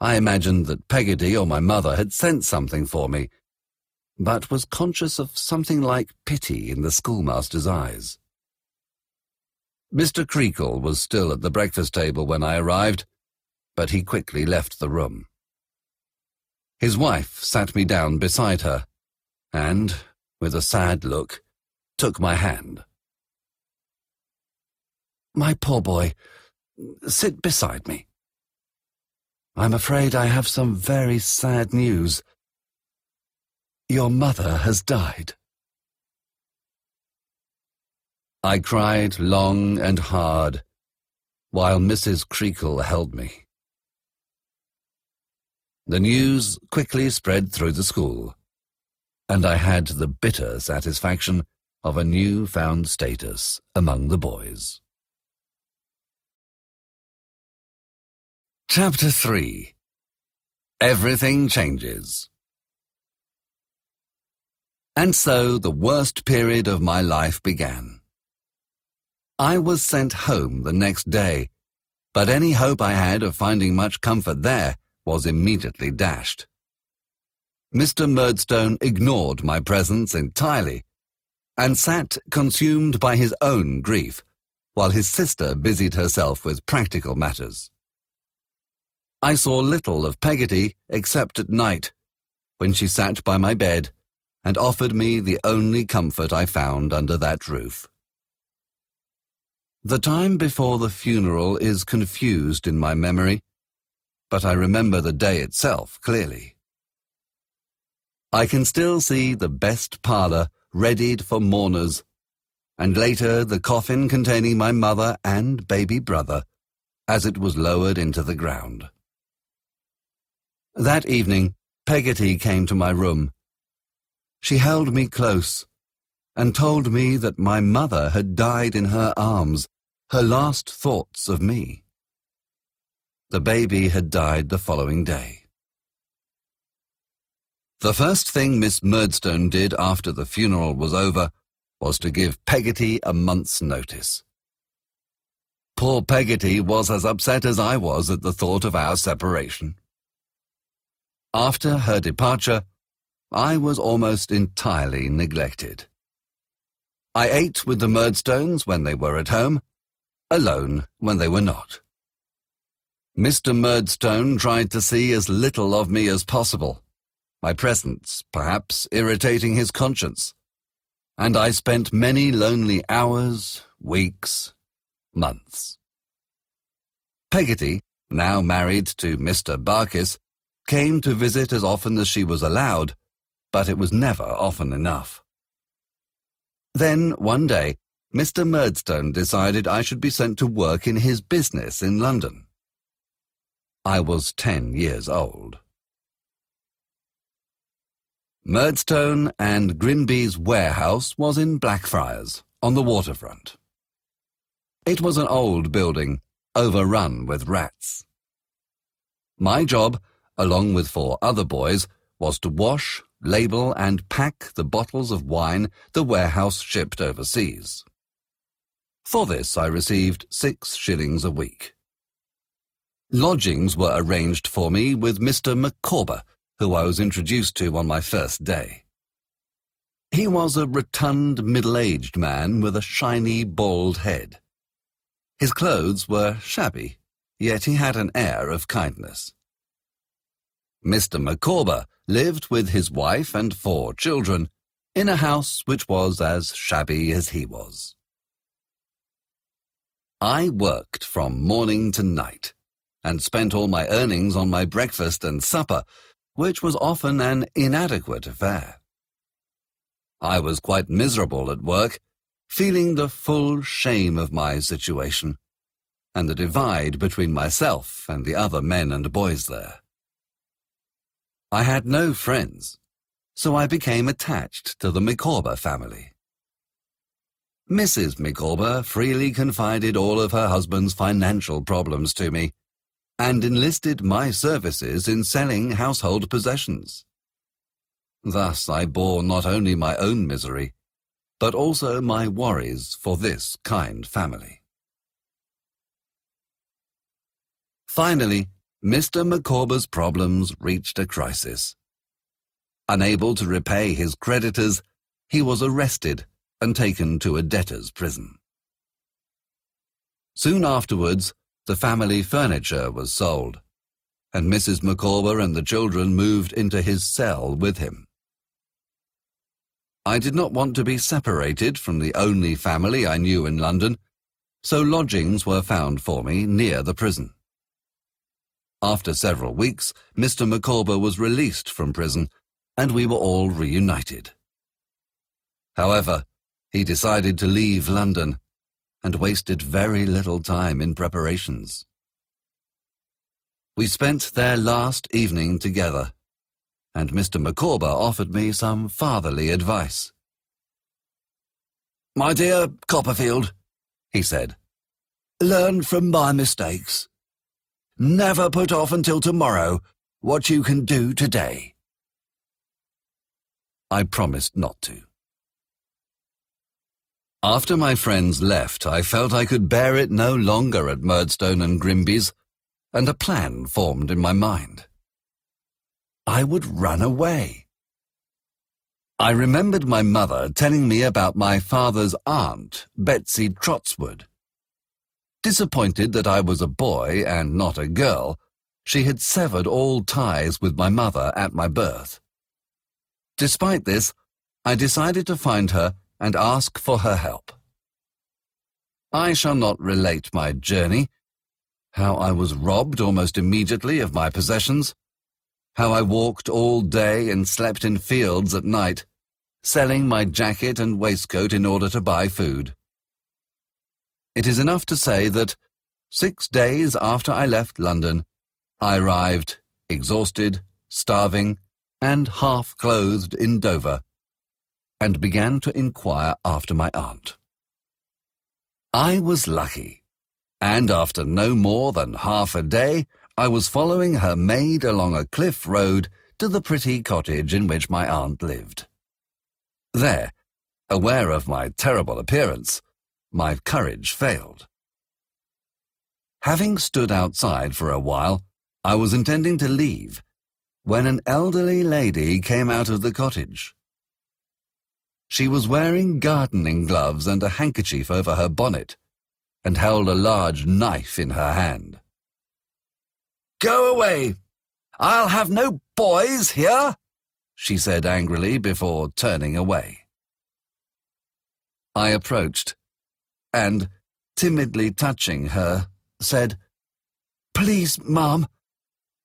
I imagined that Peggotty or my mother had sent something for me, but was conscious of something like pity in the schoolmaster's eyes. Mr. Creakle was still at the breakfast table when I arrived, but he quickly left the room. His wife sat me down beside her, and, with a sad look, took my hand. My poor boy, sit beside me. I'm afraid I have some very sad news. Your mother has died. I cried long and hard, while Mrs. Creakle held me. The news quickly spread through the school, and I had the bitter satisfaction of a new-found status among the boys. Chapter 3 Everything Changes And so the worst period of my life began. I was sent home the next day, but any hope I had of finding much comfort there was immediately dashed. Mr. Murdstone ignored my presence entirely and sat consumed by his own grief while his sister busied herself with practical matters. I saw little of Peggotty except at night, when she sat by my bed and offered me the only comfort I found under that roof. The time before the funeral is confused in my memory, but I remember the day itself clearly. I can still see the best parlour readied for mourners, and later the coffin containing my mother and baby brother as it was lowered into the ground. That evening, Peggotty came to my room. She held me close and told me that my mother had died in her arms, her last thoughts of me. The baby had died the following day. The first thing Miss Murdstone did after the funeral was over was to give Peggotty a month's notice. Poor Peggotty was as upset as I was at the thought of our separation. After her departure, I was almost entirely neglected. I ate with the Murdstones when they were at home, alone when they were not. Mr. Murdstone tried to see as little of me as possible, my presence perhaps irritating his conscience, and I spent many lonely hours, weeks, months. Peggotty, now married to Mr. Barkis, came to visit as often as she was allowed, but it was never often enough. Then, one day, Mr. Murdstone decided I should be sent to work in his business in London. I was ten years old. Murdstone and Grinby's warehouse was in Blackfriars, on the waterfront. It was an old building, overrun with rats. My job, along with four other boys, was to wash, label, and pack the bottles of wine the warehouse shipped overseas. For this I received six shillings a week. Lodgings were arranged for me with Mr. Micawber, who I was introduced to on my first day. He was a rotund, middle-aged man with a shiny, bald head. His clothes were shabby, yet he had an air of kindness. Mr. Micawber lived with his wife and four children in a house which was as shabby as he was. I worked from morning to night and spent all my earnings on my breakfast and supper, which was often an inadequate affair. I was quite miserable at work feeling the full shame of my situation and the divide between myself and the other men and boys there. I had no friends, so I became attached to the Micawber family. Mrs. Micawber freely confided all of her husband's financial problems to me and enlisted my services in selling household possessions. Thus I bore not only my own misery, but also my worries for this kind family. Finally, Mr. Micawber's problems reached a crisis. Unable to repay his creditors, he was arrested and taken to a debtor's prison. Soon afterwards, the family furniture was sold, and Mrs. Micawber and the children moved into his cell with him. I did not want to be separated from the only family I knew in London, so lodgings were found for me near the prison. After several weeks, Mr. Micawber was released from prison, and we were all reunited. However, he decided to leave London and wasted very little time in preparations. We spent their last evening together and Mr. Micawber offered me some fatherly advice. My dear Copperfield, he said, learn from my mistakes. Never put off until tomorrow what you can do today. I promised not to. After my friends left, I felt I could bear it no longer at Murdstone and Grinby's, and a plan formed in my mind. I would run away. I remembered my mother telling me about my father's aunt, Betsey Trotwood. Disappointed that I was a boy and not a girl, she had severed all ties with my mother at my birth. Despite this, I decided to find her and ask for her help. I shall not relate my journey, how I was robbed almost immediately of my possessions, how I walked all day and slept in fields at night, selling my jacket and waistcoat in order to buy food. It is enough to say that six days after I left London, I arrived, exhausted, starving, and half-clothed in Dover, and began to inquire after my aunt. I was lucky, and after no more than half a day, I was following her maid along a cliff road to the pretty cottage in which my aunt lived. There, aware of my terrible appearance, my courage failed. Having stood outside for a while, I was intending to leave when an elderly lady came out of the cottage. She was wearing gardening gloves and a handkerchief over her bonnet, and held a large knife in her hand. Go away! I'll have no boys here, she said angrily before turning away. I approached, and, timidly touching her, said, Please, ma'am,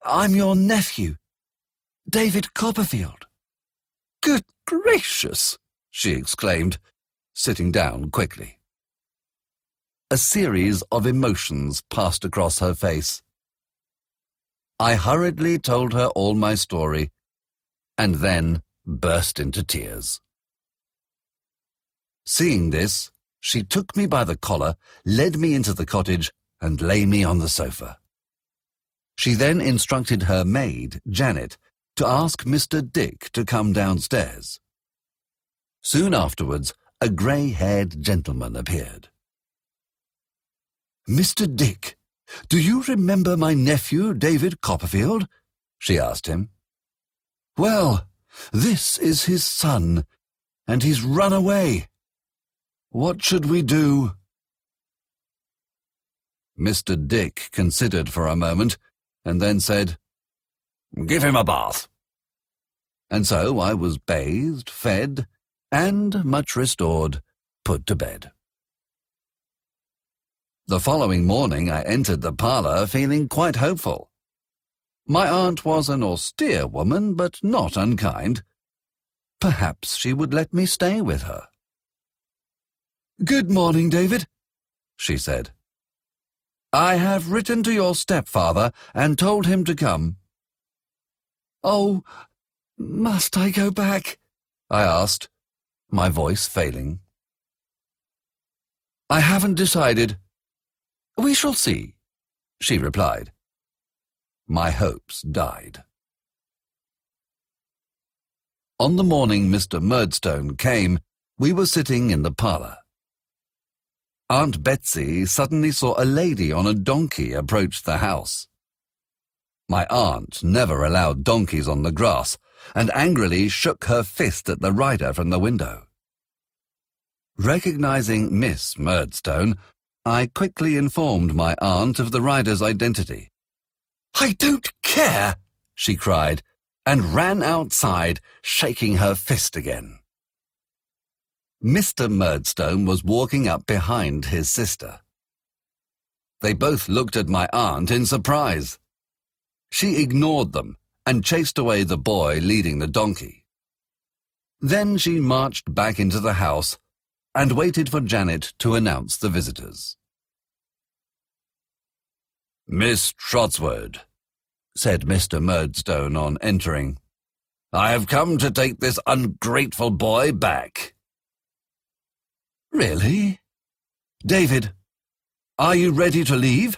I'm your nephew, David Copperfield. Good gracious, she exclaimed, sitting down quickly. A series of emotions passed across her face. I hurriedly told her all my story, and then burst into tears. Seeing this, she took me by the collar, led me into the cottage, and lay me on the sofa. She then instructed her maid, Janet, to ask Mr. Dick to come downstairs. Soon afterwards, a grey-haired gentleman appeared. Mr. Dick, do you remember my nephew, David Copperfield? she asked him. Well, this is his son, and he's run away. What should we do? Mr. Dick considered for a moment, and then said, Give him a bath. And so I was bathed, fed, and, much restored, put to bed. The following morning I entered the parlour feeling quite hopeful. My aunt was an austere woman, but not unkind. Perhaps she would let me stay with her. Good morning, David, she said. I have written to your stepfather and told him to come. Oh, must I go back? I asked, my voice failing. I haven't decided. We shall see, she replied. My hopes died. On the morning Mr. Murdstone came, we were sitting in the parlour. Aunt Betsey suddenly saw a lady on a donkey approach the house. My aunt never allowed donkeys on the grass, and angrily shook her fist at the rider from the window. Recognizing Miss Murdstone, I quickly informed my aunt of the rider's identity. I don't care, she cried, and ran outside, shaking her fist again. Mr. Murdstone was walking up behind his sister. They both looked at my aunt in surprise. She ignored them and chased away the boy leading the donkey. Then she marched back into the house and waited for Janet to announce the visitors. Miss Trotwood, said Mr. Murdstone on entering, I have come to take this ungrateful boy back. Really? David, are you ready to leave?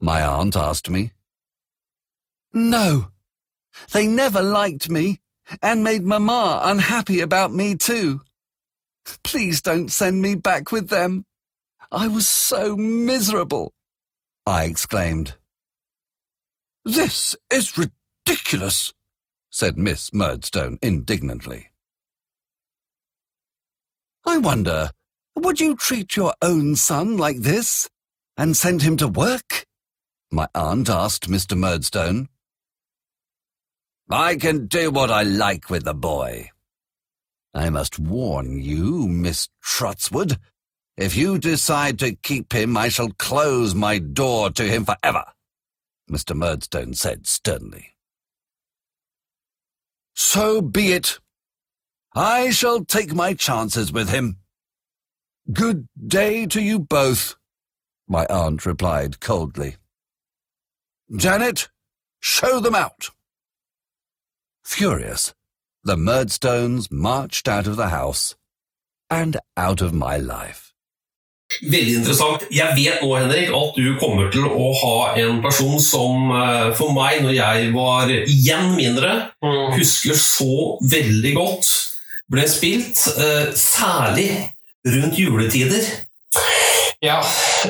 My aunt asked me. No. They never liked me, and made Mamma unhappy about me too. Please don't send me back with them. I was so miserable, I exclaimed. This is ridiculous, said Miss Murdstone indignantly. I wonder, would you treat your own son like this, and send him to work? My aunt asked Mr. Murdstone. I can do what I like with the boy. I must warn you, Miss Trotwood. If you decide to keep him, I shall close my door to him forever, Mr. Murdstone said sternly. So be it. I shall take my chances with him. Good day to you both, my aunt replied coldly. Janet, show them out. Furious, the Murdstones marched out of the house and out of my life. Veldig interessant. Jeg vet nå, Henrik, at du kommer til å ha en person som eh, for meg, når jeg var igjen mindre, husker så veldig godt ble spilt, eh, særlig rundt juletider. Ja,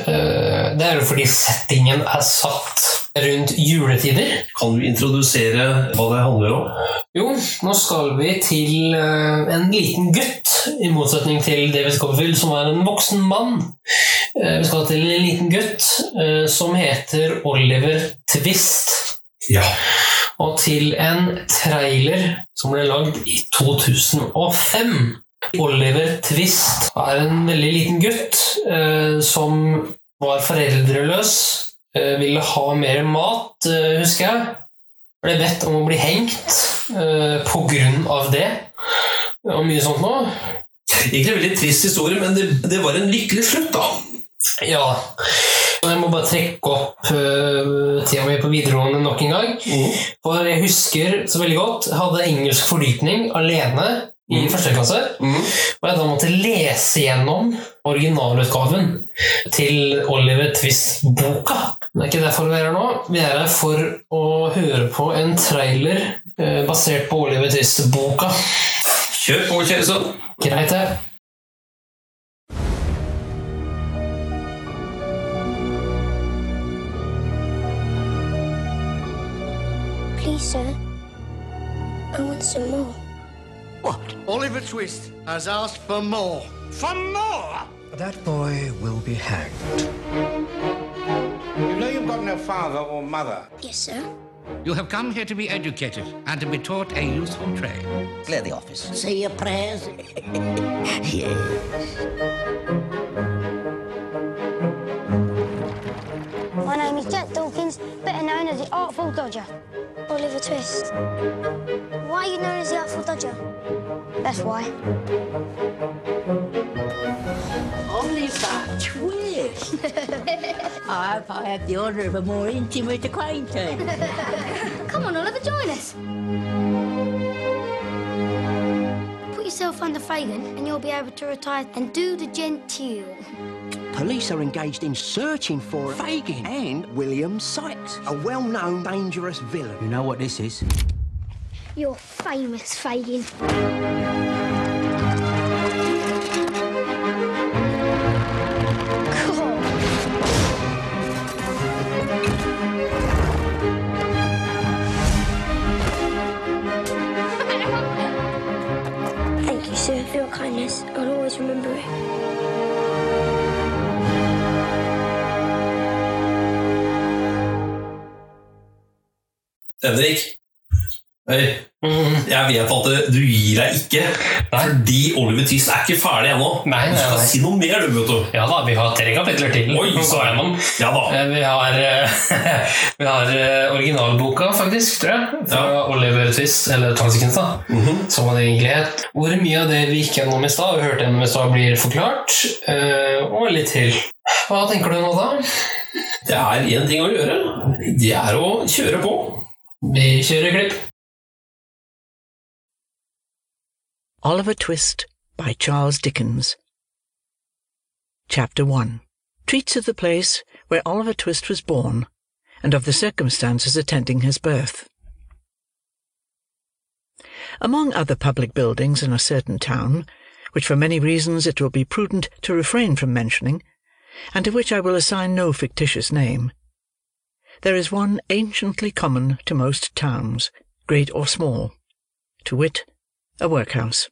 eh, det er jo fordi settingen er satt rundt juletider. Kan du introdusere hva det handler om? Jo, nå skal vi til eh, en liten gutt, i motsetning til David Copperfield, som er en voksen mann. Eh, Vi skal til en liten gutt som heter Oliver Twist. Ja. Og til en trailer som ble lagd i 2005. Oliver Twist er en veldig liten gutt eh, som var foreldreløs, eh, ville ha mer mat, eh, husker jeg. Ble bedt om å bli hengt eh, på grunn av det. Og mye sånt nå. Egentlig en veldig trist historie, men det, det var en lykkelig slutt, da. Ja. Jeg må bare trekke opp uh, tida mi på videregående nok en gang. For jeg husker så veldig godt Jeg hadde engelsk fordypning alene i første klasse. Og jeg da måtte lese gjennom originalutgaven til Oliver Twist-boka. Det er ikke derfor vi er her nå. Vi er her for å høre på en trailer eh, basert på Oliver Twist-boka. Kjør på, Kjøresson. Greit, det. Please, sir. I want some more. What? Oliver Twist has asked for more. For more? That boy will be hanged. You know you've got no father or mother. Yes, sir. You have come here to be educated and to be taught a useful trade. Clear the office. Say your prayers. Yes. My name is Jack Dawkins, better known as the Artful Dodger. Oliver Twist. Why are you known as the Artful Dodger? That's why. Oliver Twist. I hope I have the honour of a more intimate acquaintance. Come on, Oliver, join us. Put yourself under Fagin, and you'll be able to retire and do the genteel. Police are engaged in searching for Fagin and William Sikes, a well-known dangerous villain. You know what this is? You're famous, Fagin. Thank you, sir, for your kindness. I'll always remember it. Henrik. Jeg vet at du gir deg ikke, fordi Oliver Twist er ikke ferdig ennå. Nei, nei, nei, skal si noe mer, du, vet du. Ja da, vi har tre kapitler til Oi, å gå gjennom. Ja da. Eh, Vi har, eh, vi har eh, originalboka, faktisk, tror jeg, fra Oliver Twist, eller Transikens, da, som han egentlig het. Hvor mye av det vi gikk gjennom i stad, og hørte gjennom i stad, blir forklart, og litt til. Hva tenker du nå, da? Det er én ting å gjøre. Det er å kjøre på. Vi kjører klipp. Oliver Twist by Charles Dickens. Chapter 1 treats of the place where Oliver Twist was born and of the circumstances attending his birth. Among other public buildings in a certain town, which for many reasons it will be prudent to refrain from mentioning, and to which I will assign no fictitious name, there is one anciently common to most towns, great or small, to wit, a workhouse.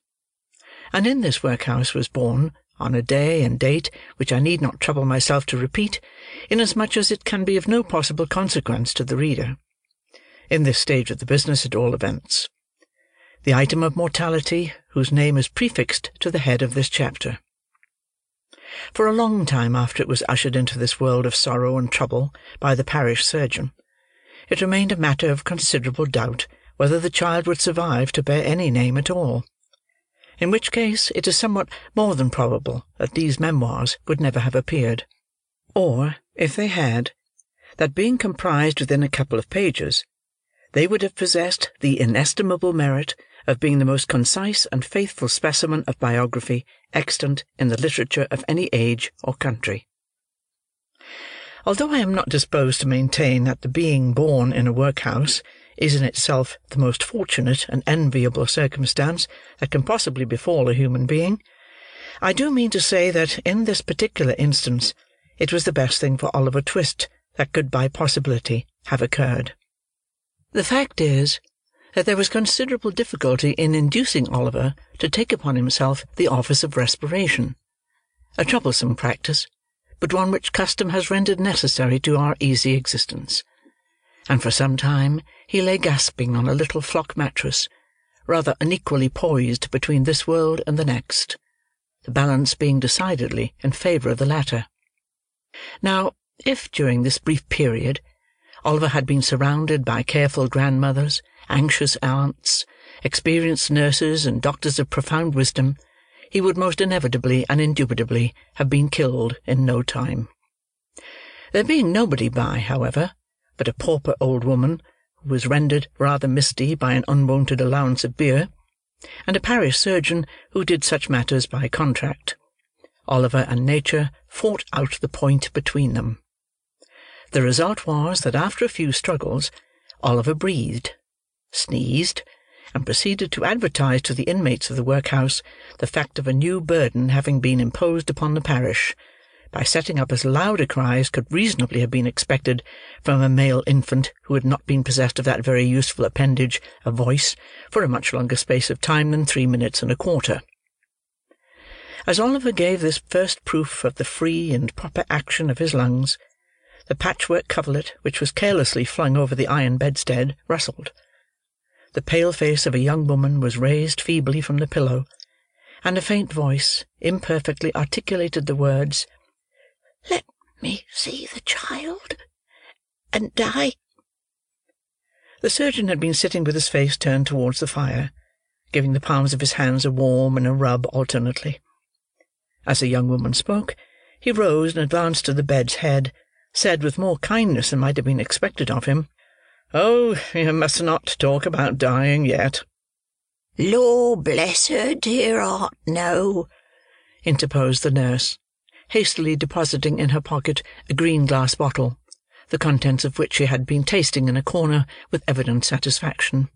And in this workhouse was born, on a day and date which I need not trouble myself to repeat, inasmuch as it can be of no possible consequence to the reader, in this stage of the business at all events, the item of mortality whose name is prefixed to the head of this chapter. For a long time after it was ushered into this world of sorrow and trouble by the parish surgeon, it remained a matter of considerable doubt whether the child would survive to bear any name at all; in which case it is somewhat more than probable that these memoirs would never have appeared; or, if they had, that being comprised within a couple of pages, they would have possessed the inestimable merit of being the most concise and faithful specimen of biography extant in the literature of any age or country. Although I am not disposed to maintain that the being born in a workhouse is in itself the most fortunate and enviable circumstance that can possibly befall a human being, I do mean to say that in this particular instance it was the best thing for Oliver Twist that could by possibility have occurred. The fact is, that there was considerable difficulty in inducing Oliver to take upon himself the office of respiration; a troublesome practice, but one which custom has rendered necessary to our easy existence; and for some time he lay gasping on a little flock mattress, rather unequally poised between this world and the next; the balance being decidedly in favour of the latter. Now, if during this brief period, Oliver had been surrounded by careful grandmothers, anxious aunts, experienced nurses, and doctors of profound wisdom, he would most inevitably and indubitably have been killed in no time. There being nobody by, however, but a pauper old woman, who was rendered rather misty by an unwonted allowance of beer, and a parish surgeon who did such matters by contract, Oliver and Nature fought out the point between them. The result was, that after a few struggles, Oliver breathed, sneezed, and proceeded to advertise to the inmates of the workhouse the fact of a new burden having been imposed upon the parish, by setting up as loud a cry as could reasonably have been expected from a male infant who had not been possessed of that very useful appendage, a voice, for a much longer space of time than three minutes and a quarter. As Oliver gave this first proof of the free and proper action of his lungs, the patchwork coverlet which was carelessly flung over the iron bedstead rustled; the pale face of a young woman was raised feebly from the pillow; and a faint voice imperfectly articulated the words, "Let me see the child, and die." The surgeon had been sitting with his face turned towards the fire, giving the palms of his hands a warm and a rub alternately. As the young woman spoke, he rose and advanced to the bed's head said with more kindness than might have been expected of him, "Oh, you must not talk about dying yet." "Lor bless her dear heart, no," interposed the nurse, hastily depositing in her pocket a green glass bottle, the contents of which she had been tasting in a corner with evident satisfaction.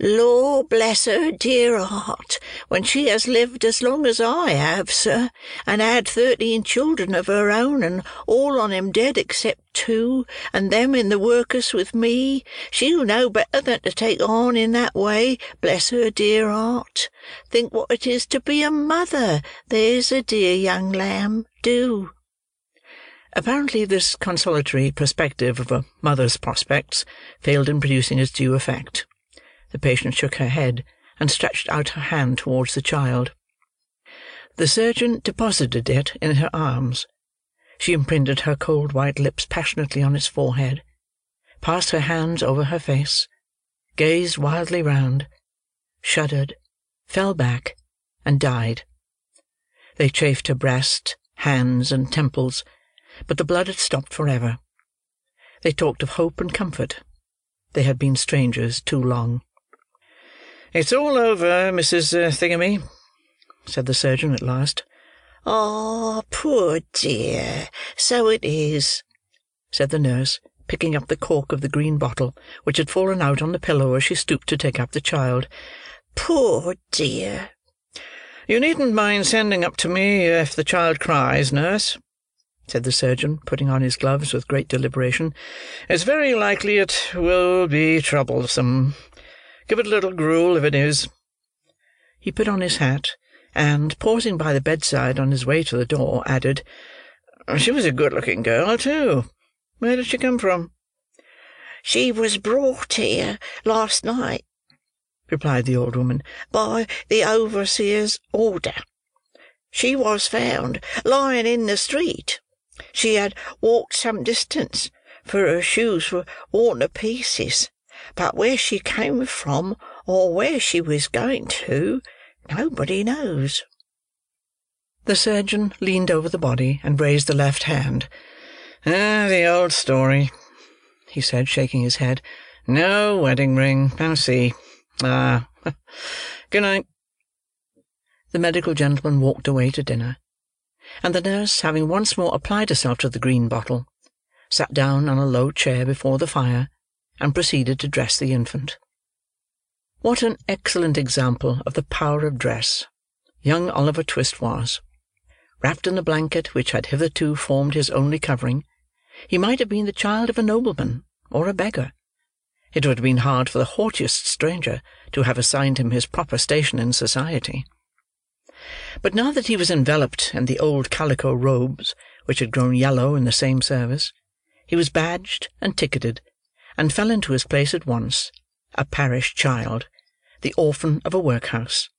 Lor bless her dear heart, when she has lived as long as I have, sir, and had thirteen children of her own, and all on 'em dead except two, and them in the workus with me, she'll know better than to take on in that way, bless her dear heart. Think what it is to be a mother, there's a dear young lamb, do." Apparently this consolatory perspective of a mother's prospects failed in producing its due effect. The patient shook her head, and stretched out her hand towards the child. The surgeon deposited it in her arms. She imprinted her cold white lips passionately on its forehead, passed her hands over her face, gazed wildly round, shuddered, fell back, and died. They chafed her breast, hands, and temples, but the blood had stopped for ever. They talked of hope and comfort. They had been strangers too long. "It's all over, Mrs. uh, Thingummy," said the surgeon at last. "Ah, poor dear, so it is," said the nurse, picking up the cork of the green bottle, which had fallen out on the pillow as she stooped to take up the child. "Poor dear!" "You needn't mind sending up to me if the child cries, nurse," said the surgeon, putting on his gloves with great deliberation. "It's very likely it will be troublesome. Give it a little gruel, if it is." He put on his hat, and, pausing by the bedside on his way to the door, added, "She was a good-looking girl, too. Where did she come from?" "She was brought here last night," replied the old woman, "by the overseer's order. She was found lying in the street. She had walked some distance, for her shoes were worn to pieces but where she came from, or where she was going to, nobody knows." The surgeon leaned over the body, and raised the left hand. "Ah, the old story," he said, shaking his head. "No wedding ring, see. Ah! Good night." The medical gentleman walked away to dinner; and the nurse, having once more applied herself to the green bottle, sat down on a low chair before the fire, and proceeded to dress the infant. What an excellent example of the power of dress, young Oliver Twist was! Wrapped in the blanket which had hitherto formed his only covering, he might have been the child of a nobleman, or a beggar. It would have been hard for the haughtiest stranger to have assigned him his proper station in society. But now that he was enveloped in the old calico robes which had grown yellow in the same service, he was badged and ticketed, and fell into his place at once, a parish child, the orphan of a workhouse,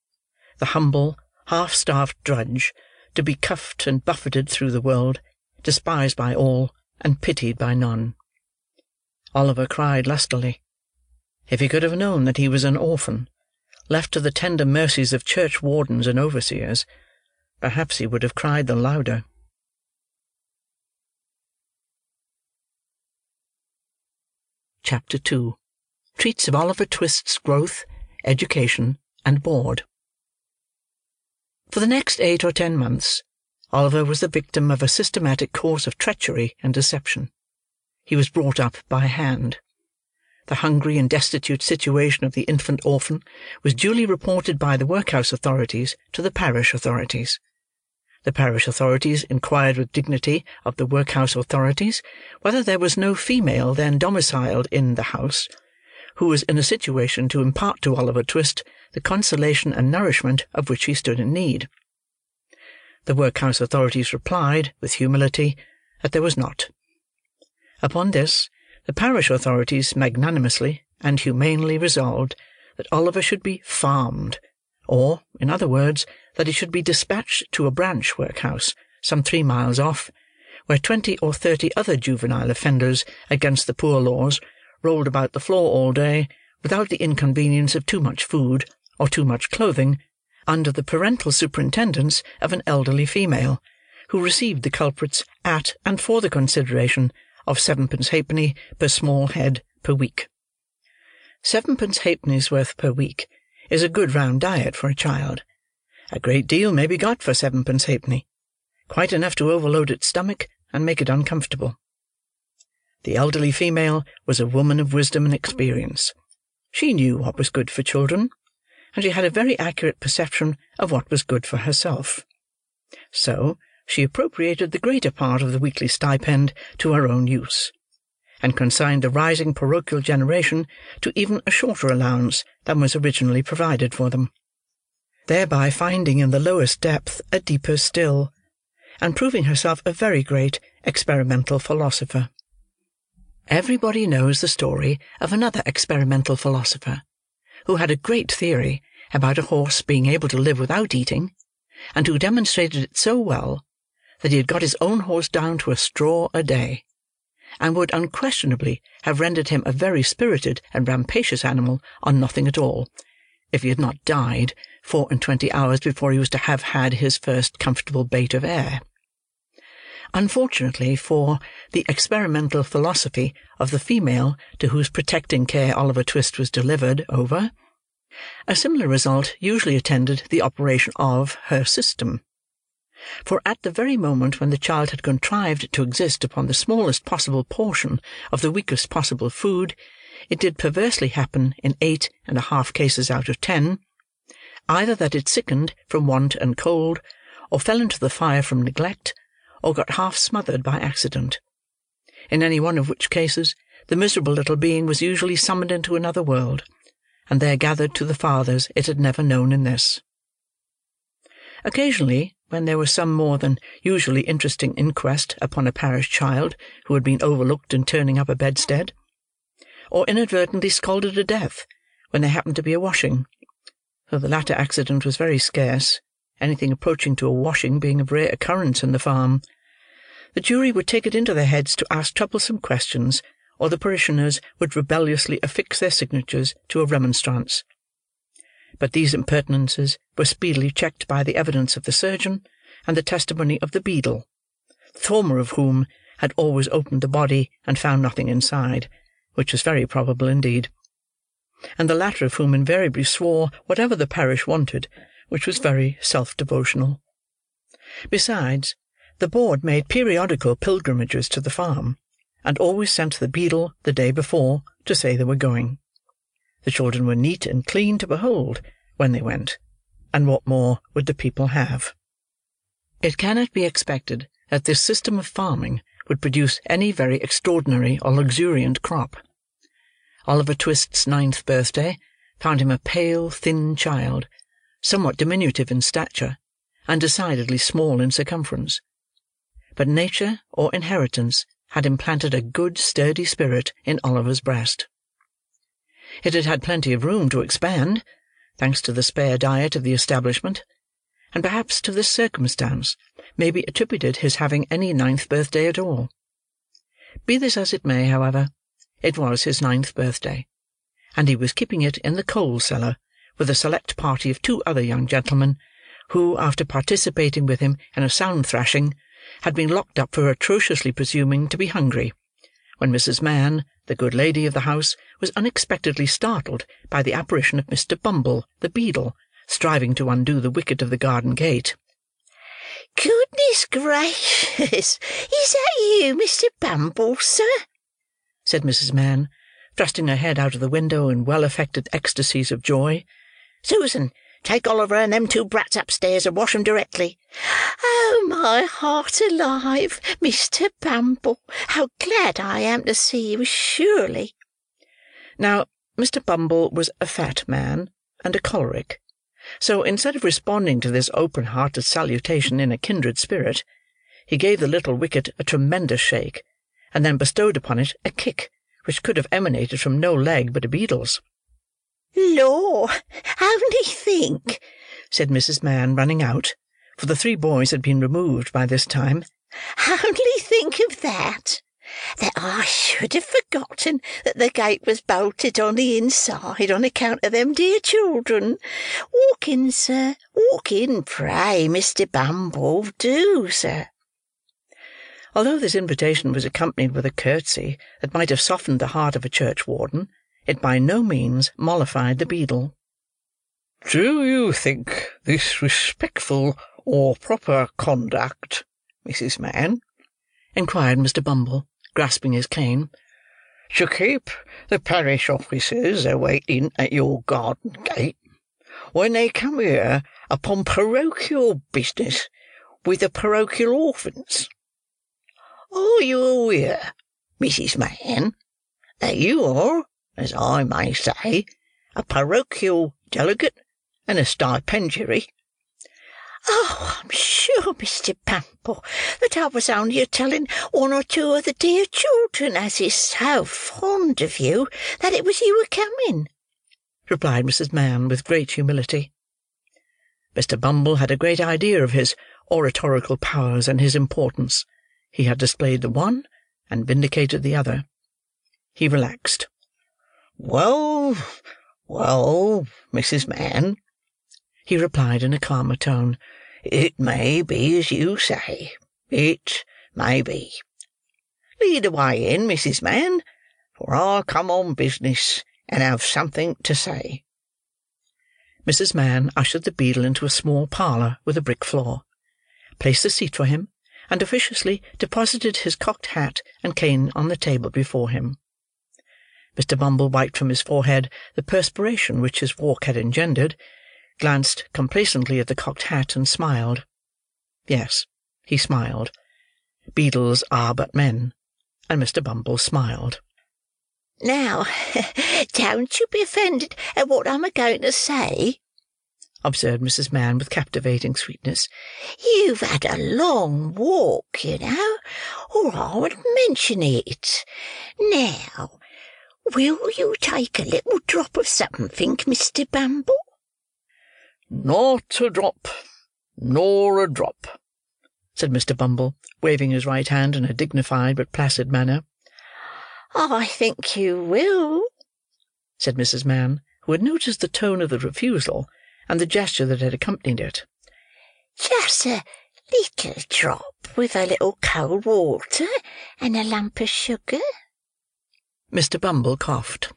the humble, half-starved drudge, to be cuffed and buffeted through the world, despised by all, and pitied by none. Oliver cried lustily. If he could have known that he was an orphan, left to the tender mercies of church wardens and overseers, perhaps he would have cried the louder. Chapter two Treats of Oliver Twist's growth, education, and board. For the next eight or ten months, Oliver was the victim of a systematic course of treachery and deception. He was brought up by hand. The hungry and destitute situation of the infant orphan was duly reported by the workhouse authorities to the parish authorities. The parish authorities inquired with dignity of the workhouse authorities whether there was no female then domiciled in the house, who was in a situation to impart to Oliver Twist the consolation and nourishment of which he stood in need. The workhouse authorities replied, with humility, that there was not. Upon this, the parish authorities magnanimously and humanely resolved that Oliver should be farmed, or, in other words, that he should be dispatched to a branch workhouse, some three miles off, where twenty or thirty other juvenile offenders against the poor laws rolled about the floor all day, without the inconvenience of too much food, or too much clothing, under the parental superintendence of an elderly female, who received the culprits at and for the consideration of sevenpence halfpenny per small head per week. Sevenpence halfpenny's worth per week is a good round diet for a child. A great deal may be got for sevenpence halfpenny; quite enough to overload its stomach and make it uncomfortable. The elderly female was a woman of wisdom and experience. She knew what was good for children, and she had a very accurate perception of what was good for herself. So, she appropriated the greater part of the weekly stipend to her own use, and consigned the rising parochial generation to even a shorter allowance than was originally provided for them; thereby finding in the lowest depth a deeper still, and proving herself a very great experimental philosopher. Everybody knows the story of another experimental philosopher, who had a great theory about a horse being able to live without eating, and who demonstrated it so well that he had got his own horse down to a straw a day, and would unquestionably have rendered him a very spirited and rampacious animal on nothing at all, if he had not died four and twenty hours before he was to have had his first comfortable bait of air. Unfortunately for the experimental philosophy of the female to whose protecting care Oliver Twist was delivered over, a similar result usually attended the operation of her system for at the very moment when the child had contrived to exist upon the smallest possible portion of the weakest possible food, it did perversely happen in eight and a half cases out of ten, either that it sickened from want and cold, or fell into the fire from neglect, or got half smothered by accident; in any one of which cases, the miserable little being was usually summoned into another world, and there gathered to the fathers it had never known in this. Occasionally when there was some more than usually interesting inquest upon a parish child who had been overlooked in turning up a bedstead, or inadvertently scalded to death when there happened to be a washing, though the latter accident was very scarce, anything approaching to a washing being of rare occurrence in the farm, the jury would take it into their heads to ask troublesome questions, or the parishioners would rebelliously affix their signatures to a remonstrance. But these impertinences were speedily checked by the evidence of the surgeon and the testimony of the beadle, the former of whom had always opened the body and found nothing inside, which was very probable indeed; and the latter of whom invariably swore whatever the parish wanted, which was very self-devotional. Besides, the board made periodical pilgrimages to the farm, and always sent the beadle the day before, to say they were going. The children were neat and clean to behold, when they went; and what more would the people have? It cannot be expected that this system of farming would produce any very extraordinary or luxuriant crop. Oliver Twist's ninth birthday found him a pale, thin child, somewhat diminutive in stature, and decidedly small in circumference; but nature or inheritance had implanted a good sturdy spirit in Oliver's breast. It had had plenty of room to expand, thanks to the spare diet of the establishment; and perhaps to this circumstance may be attributed his having any ninth birthday at all. Be this as it may, however, it was his ninth birthday, and he was keeping it in the coal cellar with a select party of two other young gentlemen, who, after participating with him in a sound thrashing, had been locked up for atrociously presuming to be hungry, when Mrs. Mann, the good lady of the house, was unexpectedly startled by the apparition of Mr. Bumble, the beadle, striving to undo the wicket of the garden gate. "Goodness gracious! Is that you, Mr. Bumble, sir?" Said Mrs. Mann, thrusting her head out of the window in well-affected ecstasies of joy. "Susan, take Oliver and them two brats upstairs, and wash 'em directly. Oh, my heart alive, Mr. Bumble, how glad I am to see you, surely!" Now, Mr. Bumble was a fat man, and a choleric; so, instead of responding to this open-hearted salutation in a kindred spirit, he gave the little wicket a tremendous shake, and then bestowed upon it a kick which could have emanated from no leg but a beadle's. "Lor, only think!" said Mrs. Mann, running out; for the three boys had been removed by this time. "Only think of that! That I should have forgotten that the gate was bolted on the inside on account of them dear children. Walk in, sir, walk in, pray, Mr. Bumble, do, sir." Although this invitation was accompanied with a curtsey that might have softened the heart of a churchwarden, it by no means mollified the beadle. "Do you think this respectful or proper conduct, Mrs. Mann," inquired Mr. Bumble, grasping his cane, "to keep the parish officers a waiting at your garden gate, when they come here upon parochial business with the parochial orphans? Are you aware, Mrs. Mann, that you are, as I may say, a parochial delegate and a stipendiary?" "Oh, I'm sure, Mr. Bumble, that I was only a telling one or two of the dear children as is so fond of you, that it was you were coming," replied Mrs. Mann, with great humility. Mr. Bumble had a great idea of his oratorical powers and his importance. He had displayed the one, and vindicated the other. He relaxed. "Well, well, Mrs. Mann," he replied in a calmer tone, "it may be as you say. It may be. Lead the way in, Mrs. Mann, for I come on business, and have something to say." Mrs. Mann ushered the beadle into a small parlour with a brick floor, placed a seat for him, and officiously deposited his cocked hat and cane on the table before him. Mr. Bumble wiped from his forehead the perspiration which his walk had engendered, glanced complacently at the cocked hat, and smiled. Yes, he smiled. Beadles are but men, and Mr. Bumble smiled. "Now, don't you be offended at what I'm a going to say," observed Mrs. Mann with captivating sweetness. "You've had a long walk, you know, or I would mention it. Now, will you take a little drop of something, Mr. Bumble?" "Not a drop, nor a drop," said Mr. Bumble, waving his right hand in a dignified but placid manner. I think you will, said Mrs. Mann, who had noticed the tone of the refusal, and the gesture that had accompanied it. Just a little drop with a little cold water and a lump of sugar. Mr. Bumble coughed.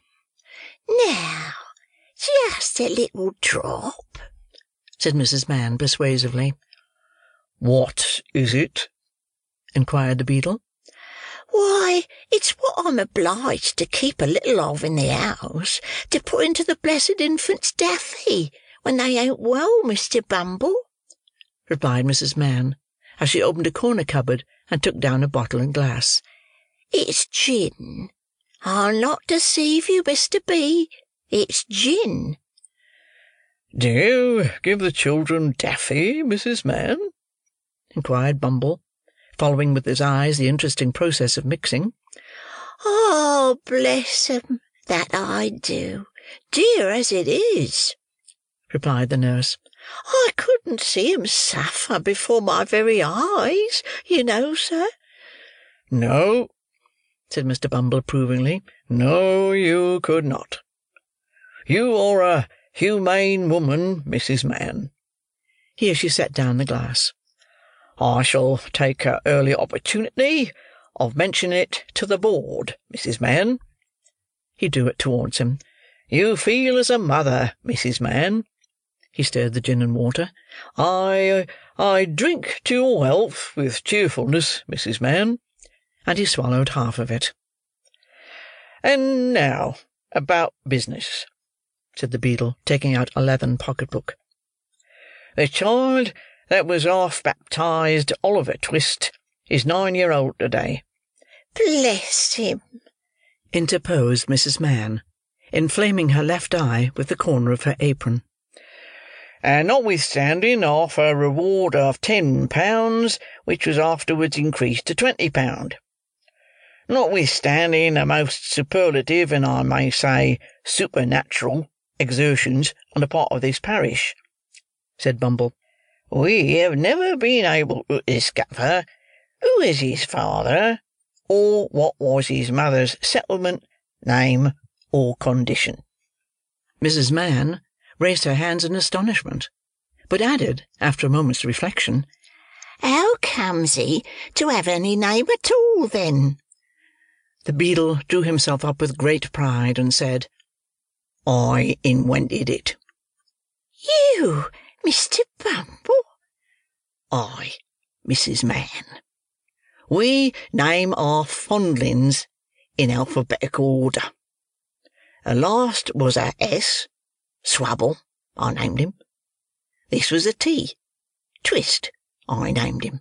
Now, just a little drop, said Mrs. Mann persuasively. What is it? inquired the beadle. Why, it's what I'm obliged to keep a little of in the house to put into the blessed infant's daffy when they ain't well, Mr. Bumble, replied Mrs. Mann, as she opened a corner cupboard and took down a bottle and glass. It's gin. I'll not deceive you, Mr. B. It's gin. Do you give the children daffy, Mrs. Mann? inquired Bumble, following with his eyes the interesting process of mixing. Oh, bless 'em, that I do, dear as it is, replied the nurse. I couldn't see him suffer before my very eyes, you know, sir. No, said Mr. Bumble approvingly. No, you could not. You are a humane woman, Mrs. Mann. Here she set down the glass. I shall take an early opportunity of mentioning it to the board, Mrs. Mann. He drew it towards him. You feel as a mother, Mrs. Mann. He stirred the gin and water. I, uh, I drink to your health with cheerfulness, Mrs. Mann. And he swallowed half of it. And now, about business, said the beadle, taking out a leathern pocket-book. The child that was half baptized Oliver Twist is nine year old to-day. Bless him! interposed Mrs. Mann, inflaming her left eye with the corner of her apron. And notwithstanding half a reward of ten pounds, which was afterwards increased to twenty pound. Notwithstanding the most superlative, and I may say supernatural, exertions on the part of this parish, said Bumble, we have never been able to discover who is his father, or what was his mother's settlement, name, or condition. Mrs. Mann raised her hands in astonishment, but added, after a moment's reflection, "How comes he to have any name at all, then?" The beadle drew himself up with great pride, and said, "I inwented it." "You, Mr. Bumble?" "I, Mrs. Mann. We name our fondlings in alphabetical order. The last was a S, Swabble, I named him. This was a T, Twist, I named him.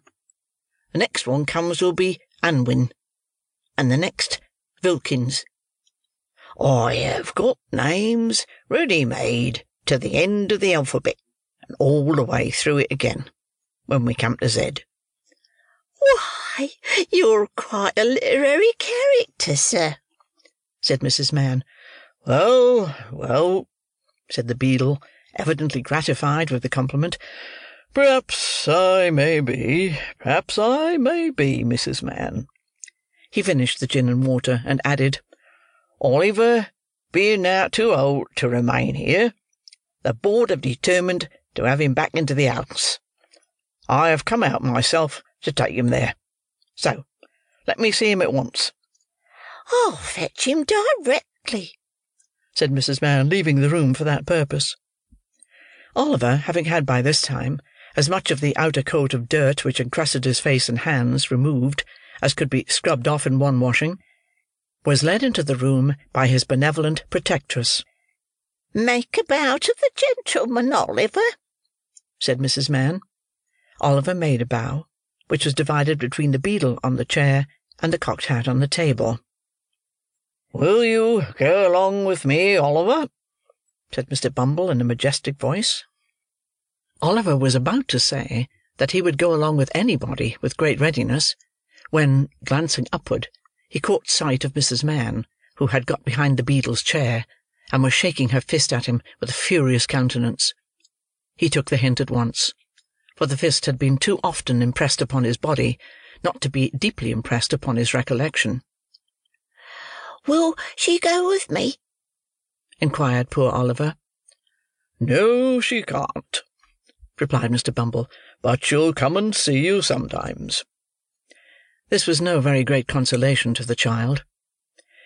The next one comes will be Unwin, and the next Vilkins. I have got names ready-made to the end of the alphabet, and all the way through it again, when we come to Z. Why, you're quite a literary character, sir, said Mrs. Mann. Well, well, said the beadle, evidently gratified with the compliment. Perhaps I may be, perhaps I may be, Mrs. Mann. He finished the gin and water, and added, Oliver being now too old to remain here, the board have determined to have him back into the house. I have come out myself to take him there. So, let me see him at once. I'll fetch him directly, said Mrs. Mann, leaving the room for that purpose. Oliver, having had by this time as much of the outer coat of dirt which encrusted his face and hands removed as could be scrubbed off in one washing, was led into the room by his benevolent protectress. Make a bow to the gentleman, Oliver, said Mrs. Mann. Oliver made a bow, which was divided between the beadle on the chair and the cocked hat on the table. "Will you go along with me, Oliver?" said Mr. Bumble in a majestic voice. Oliver was about to say that he would go along with anybody with great readiness, when, glancing upward, he caught sight of Mrs. Mann, who had got behind the beadle's chair, and was shaking her fist at him with a furious countenance. He took the hint at once, for the fist had been too often impressed upon his body not to be deeply impressed upon his recollection. Will she go with me? inquired poor Oliver. No, she can't, replied Mr. Bumble, but she'll come and see you sometimes. This was no very great consolation to the child.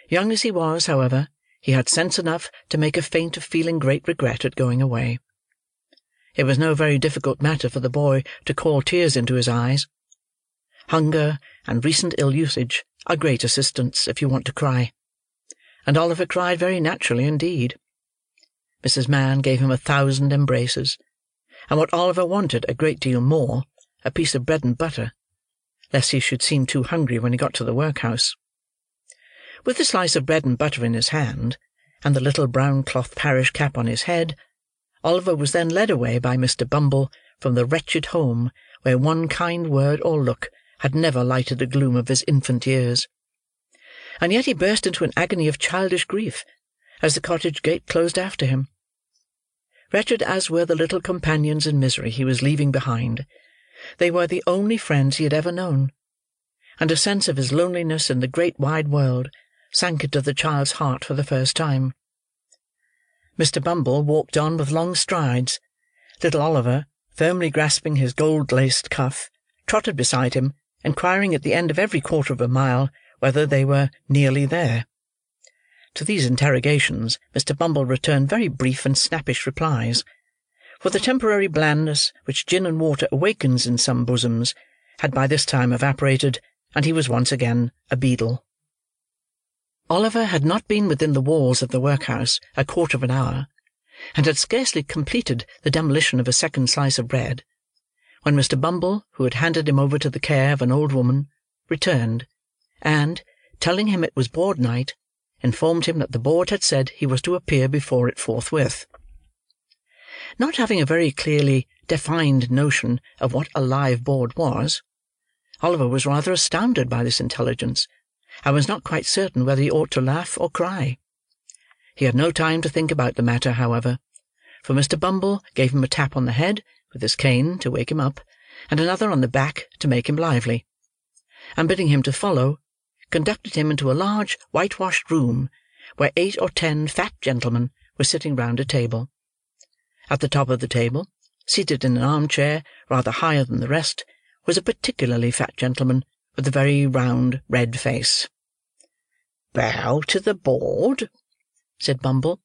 Young as he was, however, he had sense enough to make a feint of feeling great regret at going away. It was no very difficult matter for the boy to call tears into his eyes. Hunger and recent ill usage are great assistants if you want to cry; and Oliver cried very naturally indeed. Mrs. Mann gave him a thousand embraces; and what Oliver wanted a great deal more, a piece of bread and butter, lest he should seem too hungry when he got to the workhouse. With the slice of bread and butter in his hand, and the little brown cloth parish cap on his head, Oliver was then led away by Mr. Bumble from the wretched home where one kind word or look had never lighted the gloom of his infant years. And yet he burst into an agony of childish grief as the cottage gate closed after him. Wretched as were the little companions in misery he was leaving behind, they were the only friends he had ever known; and a sense of his loneliness in the great wide world sank into the child's heart for the first time. Mr. Bumble walked on with long strides; little Oliver, firmly grasping his gold-laced cuff, trotted beside him inquiring at the end of every quarter of a mile whether they were nearly there. To these interrogations Mr. Bumble returned very brief and snappish replies; for the temporary blandness which gin and water awakens in some bosoms had by this time evaporated, and he was once again a beadle. Oliver had not been within the walls of the workhouse a quarter of an hour, and had scarcely completed the demolition of a second slice of bread when Mr. Bumble, who had handed him over to the care of an old woman, returned, and, telling him it was board night, informed him that the board had said he was to appear before it forthwith. Not having a very clearly defined notion of what a live board was, Oliver was rather astounded by this intelligence, and was not quite certain whether he ought to laugh or cry. He had no time to think about the matter, however, for Mr. Bumble gave him a tap on the head with his cane to wake him up, and another on the back to make him lively; and bidding him to follow, conducted him into a large whitewashed room, where eight or ten fat gentlemen were sitting round a table. At the top of the table, seated in an arm-chair rather higher than the rest, was a particularly fat gentleman with a very round red face. "Bow to the board," said Bumble.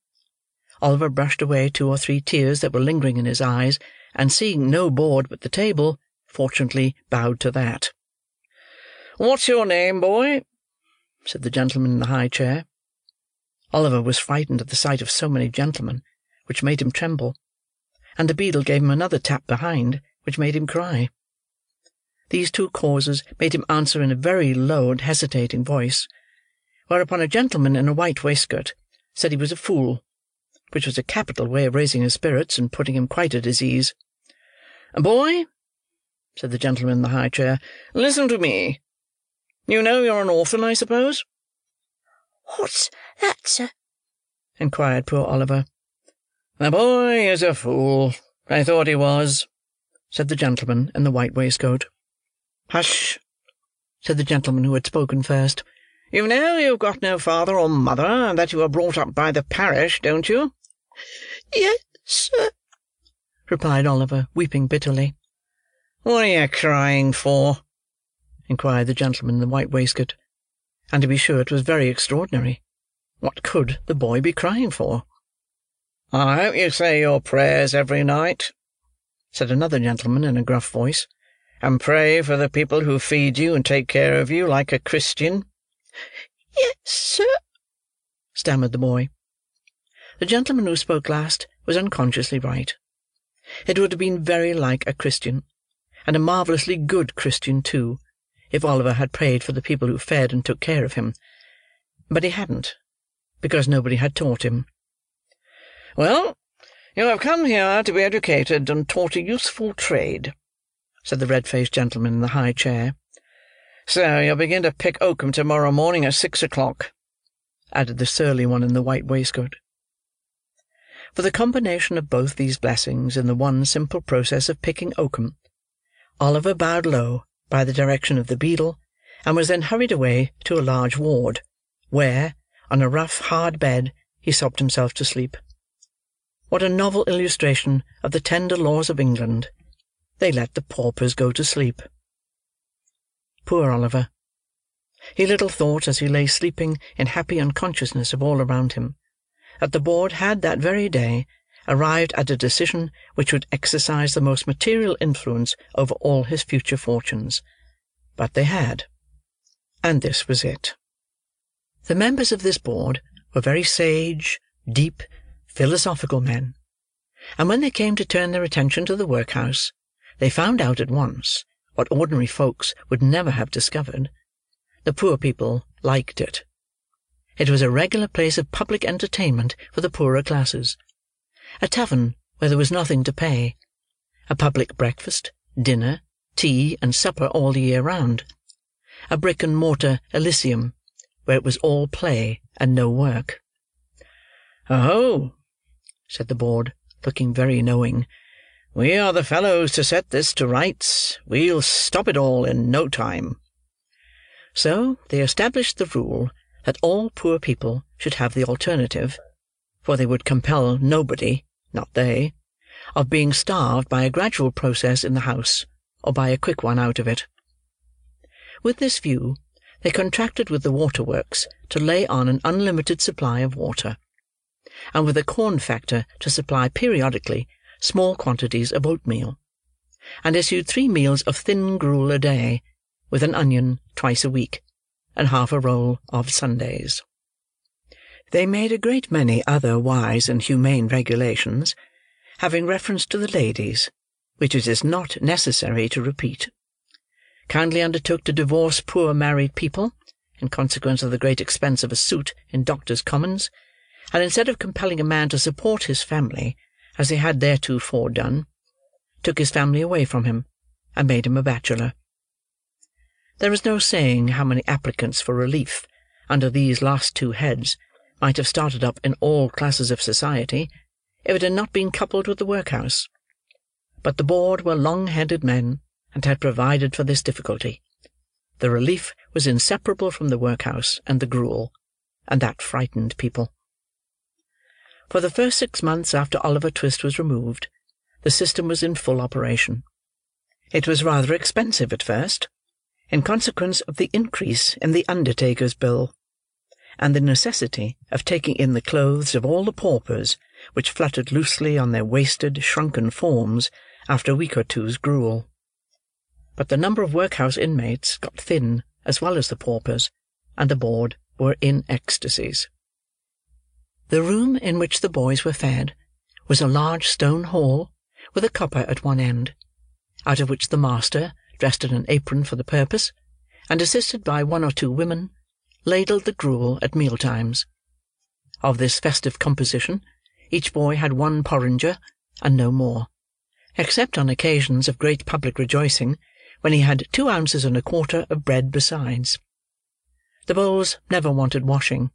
Oliver brushed away two or three tears that were lingering in his eyes and seeing no board but the table, fortunately bowed to that. "What's your name, boy?" Said the gentleman in the high chair. Oliver was frightened at the sight of so many gentlemen, which made him tremble; and the beadle gave him another tap behind, which made him cry. These two causes made him answer in a very low and hesitating voice; whereupon a gentleman in a white waistcoat said he was a fool which was a capital way of raising his spirits, and putting him quite at his ease. "Boy," said the gentleman in the high chair, "listen to me. You know you're an orphan, I suppose?" "What's that, sir?" inquired poor Oliver. "The boy is a fool. I thought he was," said the gentleman in the white waistcoat. "Hush!" said the gentleman who had spoken first. "You know you've got no father or mother, and that you were brought up by the parish, don't you?" "Yes, sir," replied Oliver, weeping bitterly. "What are you crying for?" Inquired the gentleman in the white waistcoat. And to be sure it was very extraordinary. What could the boy be crying for? "I hope you say your prayers every night," said another gentleman in a gruff voice, "and pray for the people who feed you and take care of you, like a Christian." "Yes, sir," stammered the boy. The gentleman who spoke last was unconsciously right. It would have been very like a Christian, and a marvellously good Christian too, if Oliver had prayed for the people who fed and took care of him. But he hadn't, because nobody had taught him. "Well, you have come here to be educated and taught a useful trade," said the red-faced gentleman in the high chair. "So you'll begin to pick oakum to-morrow morning at six o'clock," added the surly one in the white waistcoat. For the combination of both these blessings in the one simple process of picking oakum, Oliver bowed low by the direction of the beadle, and was then hurried away to a large ward, where, On a rough, hard bed, he sobbed himself to sleep. What a novel illustration of the tender laws of England! They let the paupers go to sleep. Poor Oliver! He little thought, as he lay sleeping in happy unconsciousness of all around him, that the board had that very day arrived at a decision which would exercise the most material influence over all his future fortunes. But they had; and this was it. The members of this board were very sage, deep, philosophical men; and when they came to turn their attention to the workhouse, they found out at once, what ordinary folks would never have discovered: the poor people liked it. It was a regular place of public entertainment for the poorer classes; a tavern where there was nothing to pay; a public breakfast, dinner, tea, and supper all the year round; a brick and mortar Elysium, where it was all play and no work. "Oho!" said the board, looking very knowing. "We are the fellows to set this to rights. We'll stop it all in no time." So, they established the rule that all poor people should have the alternative for they would compel nobody (not they) of being starved by a gradual process in the house, or by a quick one out of it. With this view, they contracted with the water works to lay on an unlimited supply of water; and with a corn factor to supply periodically small quantities of oatmeal; and issued three meals of thin gruel a day, with an onion, twice a week, and half a roll of Sundays. They made a great many other wise and humane regulations, having reference to the ladies, which it is not necessary to repeat; kindly undertook to divorce poor married people, in consequence of the great expense of a suit in Doctors' Commons; and instead of compelling a man to support his family, as they had theretofore done, took his family away from him, and made him a bachelor. There is no saying how many applicants for relief, under these last two heads, might have started up in all classes of society, if it had not been coupled with the workhouse; but the board were long headed men, and had provided for this difficulty. The relief was inseparable from the workhouse and the gruel, and that frightened people. For the first six months after Oliver Twist was removed, the system was in full operation. It was rather expensive at first, in consequence of the increase in the undertaker's bill, and the necessity of taking in the clothes of all the paupers which fluttered loosely on their wasted, shrunken forms after a week or two's gruel. But the number of workhouse inmates got thin as well as the paupers, and the board were in ecstasies. The room in which the boys were fed was a large stone hall with a copper at one end, out of which the master, dressed in an apron for the purpose, and assisted by one or two women, ladled the gruel at meal times. Of this festive composition, each boy had one porringer, and no more; except on occasions of great public rejoicing, when he had two ounces and a quarter of bread besides. The bowls never wanted washing.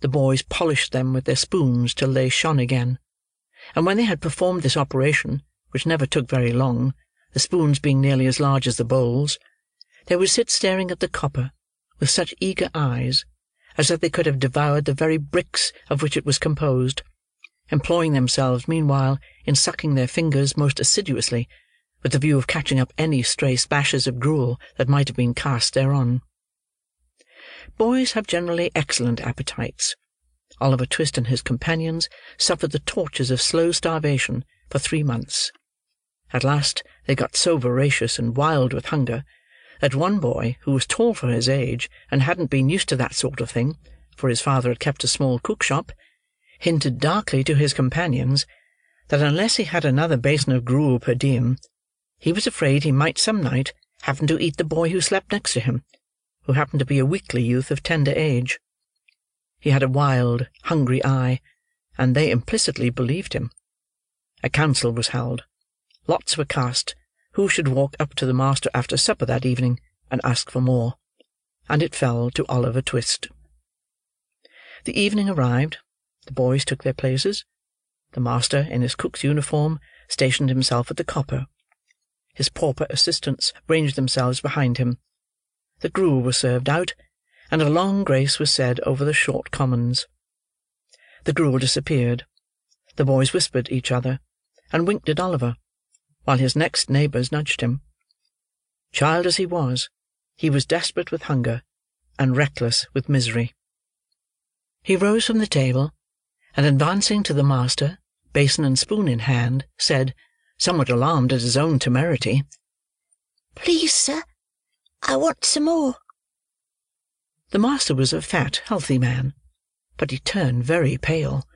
The boys polished them with their spoons till they shone again; and when they had performed this operation, which never took very long, the spoons being nearly as large as the bowls, they would sit staring at the copper, with such eager eyes, as if they could have devoured the very bricks of which it was composed; employing themselves, meanwhile, in sucking their fingers most assiduously, with the view of catching up any stray splashes of gruel that might have been cast thereon. Boys have generally excellent appetites. Oliver Twist and his companions suffered the tortures of slow starvation for three months. At last they got so voracious and wild with hunger, that one boy, who was tall for his age, and hadn't been used to that sort of thing, for his father had kept a small cook shop, hinted darkly to his companions that unless he had another basin of gruel per diem, he was afraid he might some night happen to eat the boy who slept next to him who happened to be a weakly youth of tender age. He had a wild, hungry eye, and they implicitly believed him. A council was held. Lots were cast who should walk up to the master after supper that evening, and ask for more; and it fell to Oliver Twist. The evening arrived; the boys took their places; the master, in his cook's uniform, stationed himself at the copper; his pauper assistants ranged themselves behind him. The gruel was served out, and a long grace was said over the short commons. The gruel disappeared. The boys whispered each other, and winked at Oliver, while his next neighbours nudged him. Child as he was, he was desperate with hunger, and reckless with misery. He rose from the table, and advancing to the master, basin and spoon in hand, said, somewhat alarmed at his own temerity, Please, sir, I want some more. The master was a fat, healthy man, but he turned very pale.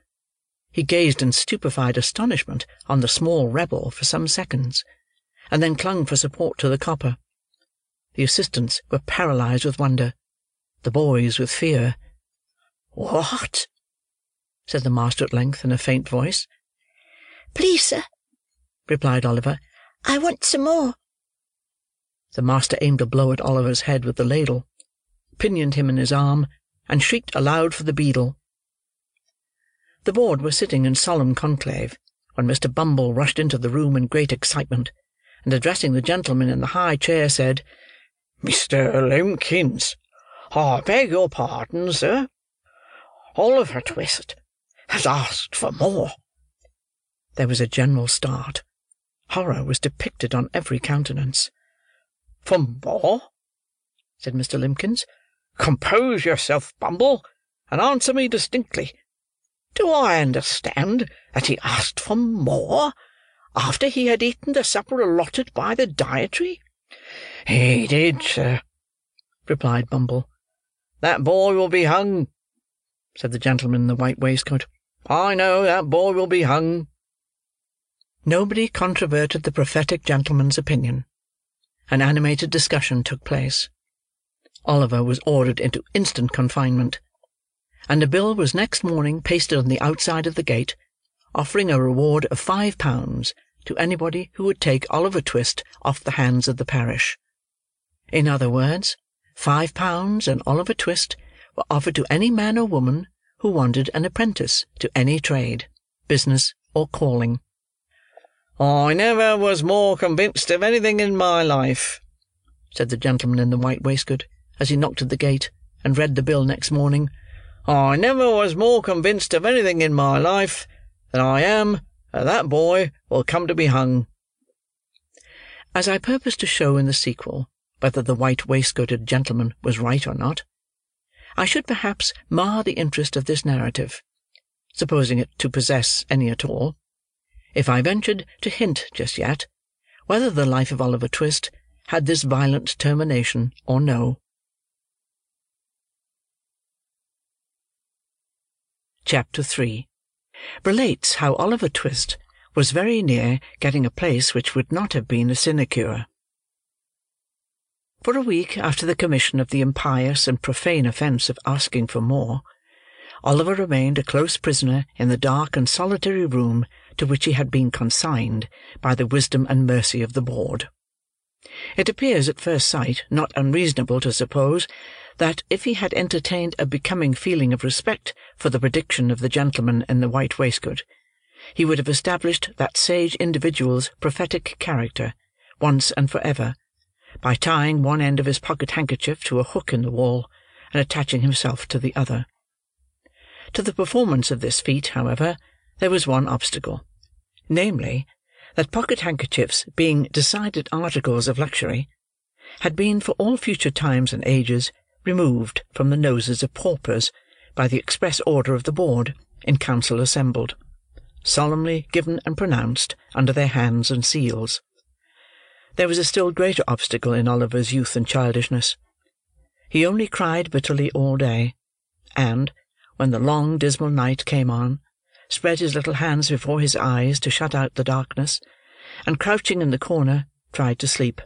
He gazed in stupefied astonishment on the small rebel for some seconds, and then clung for support to the copper. The assistants were paralysed with wonder; the boys with fear. "What?" said the master at length, in a faint voice. Please, sir, replied Oliver, I want some more. The master aimed a blow at Oliver's head with the ladle, pinioned him in his arm, and shrieked aloud for the beadle. The board were sitting in solemn conclave, when Mr. Bumble rushed into the room in great excitement, and addressing the gentleman in the high chair, said, "Mr. Limbkins, I beg your pardon, sir. Oliver Twist has asked for more." There was a general start. Horror was depicted on every countenance. "For more?" said Mr. Limbkins. "Compose yourself, Bumble, and answer me distinctly. Do I understand that he asked for more, after he had eaten the supper allotted by the dietary?" "He did, sir," replied Bumble. "That boy will be hung," said the gentleman in the white waistcoat. "I know that boy will be hung. Nobody controverted the prophetic gentleman's opinion. An animated discussion took place. Oliver was ordered into instant confinement; and a bill was next morning pasted on the outside of the gate, offering a reward of five pounds to anybody who would take Oliver Twist off the hands of the parish. In other words, five pounds and Oliver Twist were offered to any man or woman who wanted an apprentice to any trade, business, or calling. "I never was more convinced of anything in my life," said the gentleman in the white waistcoat, as he knocked at the gate, and read the bill next morning. "I never was more convinced of anything in my life than I am that that boy will come to be hung." As I purpose to show in the sequel whether the white waistcoated gentleman was right or not, I should perhaps mar the interest of this narrative, supposing it to possess any at all if I ventured to hint just yet, whether the life of Oliver Twist had this violent termination or no. Chapter III Relates how Oliver Twist was very near getting a place which would not have been a sinecure. For a week after the commission of the impious and profane offence of asking for more, Oliver remained a close prisoner in the dark and solitary room to which he had been consigned by the wisdom and mercy of the board. It appears at first sight not unreasonable to suppose that if he had entertained a becoming feeling of respect for the prediction of the gentleman in the white waistcoat, he would have established that sage individual's prophetic character, once and for ever, by tying one end of his pocket-handkerchief to a hook in the wall, and attaching himself to the other. To the performance of this feat, however, there was one obstacle; namely, that pocket-handkerchiefs being decided articles of luxury, had been for all future times and ages removed from the noses of paupers by the express order of the board, in council assembled; solemnly given and pronounced under their hands and seals. There was a still greater obstacle in Oliver's youth and childishness. He only cried bitterly all day, and, when the long dismal night came on spread his little hands before his eyes to shut out the darkness, and crouching in the corner, tried to sleep;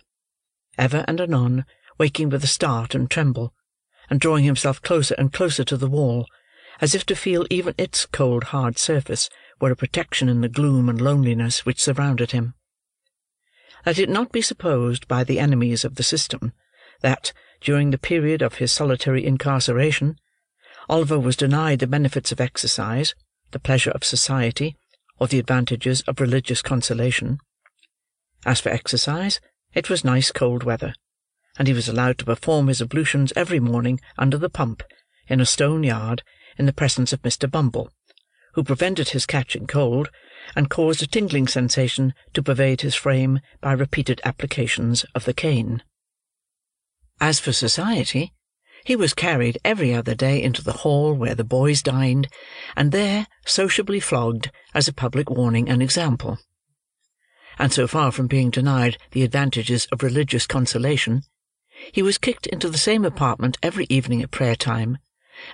ever and anon waking with a start and tremble, and drawing himself closer and closer to the wall, as if to feel even its cold hard surface were a protection in the gloom and loneliness which surrounded him. Let it not be supposed by the enemies of the system, that, during the period of his solitary incarceration, Oliver was denied the benefits of exercise the pleasure of society, or the advantages of religious consolation. As for exercise, it was nice cold weather, and he was allowed to perform his ablutions every morning under the pump, in a stone yard, in the presence of Mr. Bumble, who prevented his catching cold, and caused a tingling sensation to pervade his frame by repeated applications of the cane. As for society, he was carried every other day into the hall where the boys dined, and there sociably flogged as a public warning and example. And so far from being denied the advantages of religious consolation, he was kicked into the same apartment every evening at prayer time,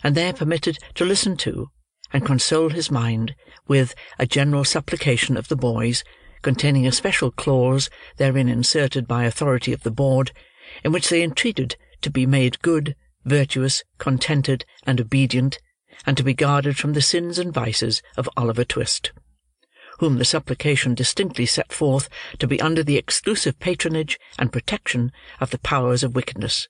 and there permitted to listen to, and console his mind with, a general supplication of the boys, containing a special clause therein inserted by authority of the board, in which they entreated to be made good, virtuous, contented, and obedient, and to be guarded from the sins and vices of Oliver Twist, whom the supplication distinctly set forth to be under the exclusive patronage and protection of the powers of wickedness,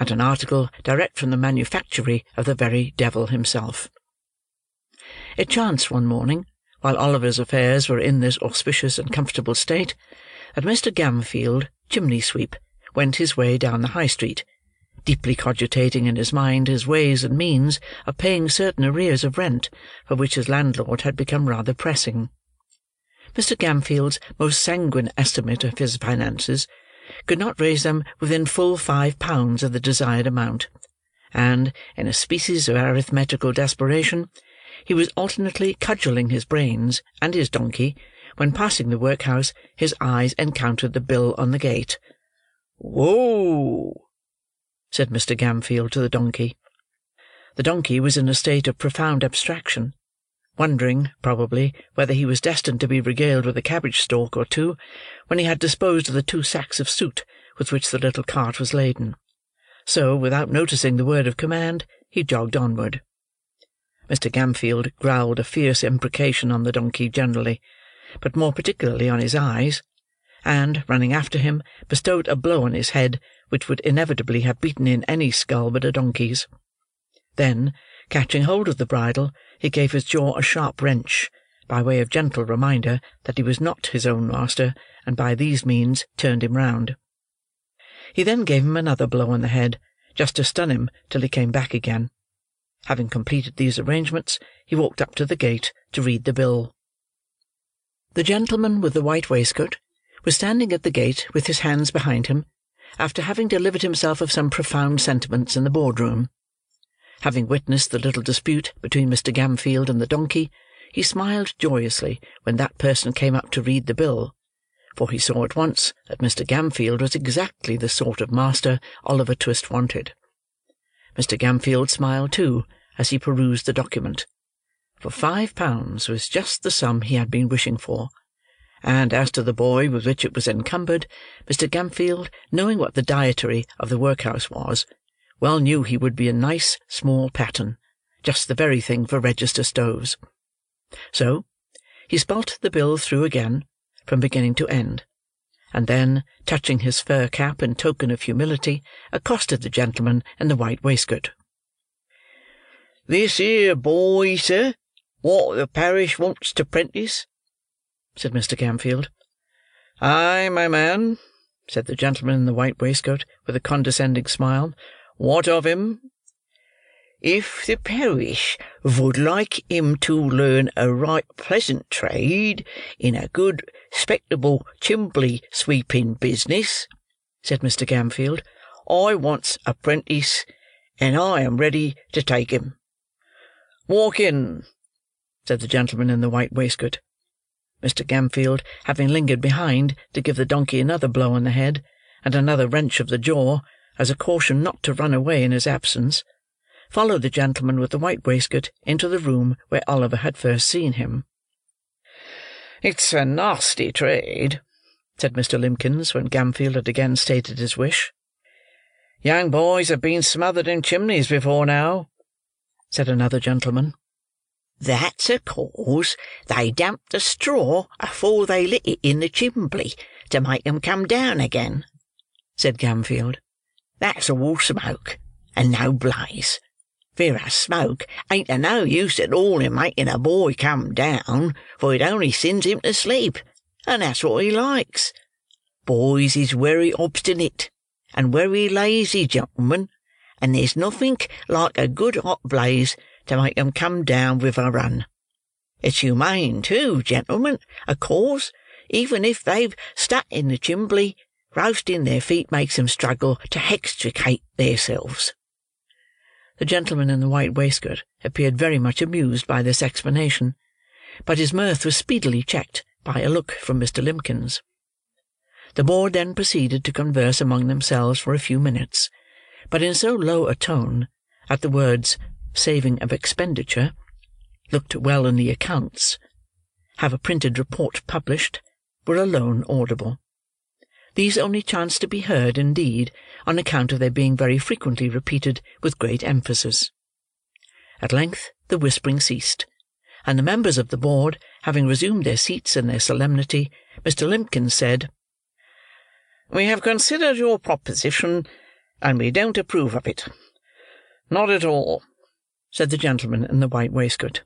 and an article direct from the manufactory of the very devil himself. It chanced one morning, while Oliver's affairs were in this auspicious and comfortable state, that Mr. Gamfield, chimney sweep, went his way down the High Street, deeply cogitating in his mind his ways and means of paying certain arrears of rent, for which his landlord had become rather pressing. Mr. Gamfield's most sanguine estimate of his finances could not raise them within full five pounds of the desired amount, and, in a species of arithmetical desperation, he was alternately cudgelling his brains and his donkey, when passing the workhouse his eyes encountered the bill on the gate. "Whoa!" said Mr. Gamfield to the donkey. The donkey was in a state of profound abstraction, wondering, probably, whether he was destined to be regaled with a cabbage stalk or two, when he had disposed of the two sacks of soot with which the little cart was laden. So, without noticing the word of command, he jogged onward. Mr. Gamfield growled a fierce imprecation on the donkey generally, but more particularly on his eyes, and, running after him, bestowed a blow on his head which would inevitably have beaten in any skull but a donkey's. Then, catching hold of the bridle, he gave his jaw a sharp wrench, by way of gentle reminder that he was not his own master, and by these means turned him round. He then gave him another blow on the head, just to stun him till he came back again. Having completed these arrangements, he walked up to the gate to read the bill. The gentleman with the white waistcoat was standing at the gate with his hands behind him, after having delivered himself of some profound sentiments in the board-room. Having witnessed the little dispute between Mr. Gamfield and the donkey, he smiled joyously when that person came up to read the bill, for he saw at once that Mr. Gamfield was exactly the sort of master Oliver Twist wanted. Mr. Gamfield smiled too, as he perused the document, for five pounds was just the sum he had been wishing for, and as to the boy with which it was encumbered, Mr. Gamfield, knowing what the dietary of the workhouse was, well knew he would be a nice small pattern, just the very thing for register stoves. So, he spelt the bill through again, from beginning to end, and then, touching his fur cap in token of humility, accosted the gentleman in the white waistcoat. "This here boy, sir, what the parish wants to prentice?" said Mr. Gamfield. "Ay, my man," said the gentleman in the white waistcoat, with a condescending smile. "What of him?" "If the parish vould like him to learn a right pleasant trade in a good, 'spectable chimbley sweeping business," said Mr. Gamfield, "I wants a prentice, and I am ready to take him." "Walk in," said the gentleman in the white waistcoat. Mr. Gamfield, having lingered behind to give the donkey another blow on the head, and another wrench of the jaw, as a caution not to run away in his absence, followed the gentleman with the white waistcoat into the room where Oliver had first seen him. "It's a nasty trade," said Mr. Limbkins, when Gamfield had again stated his wish. "Young boys have been smothered in chimneys before now," said another gentleman. That's a cause they damped the straw afore they lit it in the chimbley, to make 'em come down again," said Gamfield. "That's all smoke, and no blaze. Whereas smoke ain't of no use at all in making a boy come down, for it only sends him to sleep, and that's what he likes. Boys is wery obstinate, and wery lazy gentlemen, and there's nothink like a good hot blaze to make 'em come down with a run. It's humane, too, gentlemen, of course, even if they've stuck in the chimbly, roasting their feet makes 'em struggle to hextricate theirselves." The gentleman in the white waistcoat appeared very much amused by this explanation, but his mirth was speedily checked by a look from Mr. Limbkins. The board then proceeded to converse among themselves for a few minutes, but in so low a tone that the words "saving of expenditure," "looked well in the accounts," "have a printed report published," were alone audible. These only chanced to be heard, indeed, on account of their being very frequently repeated with great emphasis. At length the whispering ceased, and the members of the board having resumed their seats in their solemnity, Mr. Limbkins said. We have considered your proposition, and we don't approve of it. Not at all," said the gentleman in the white waistcoat.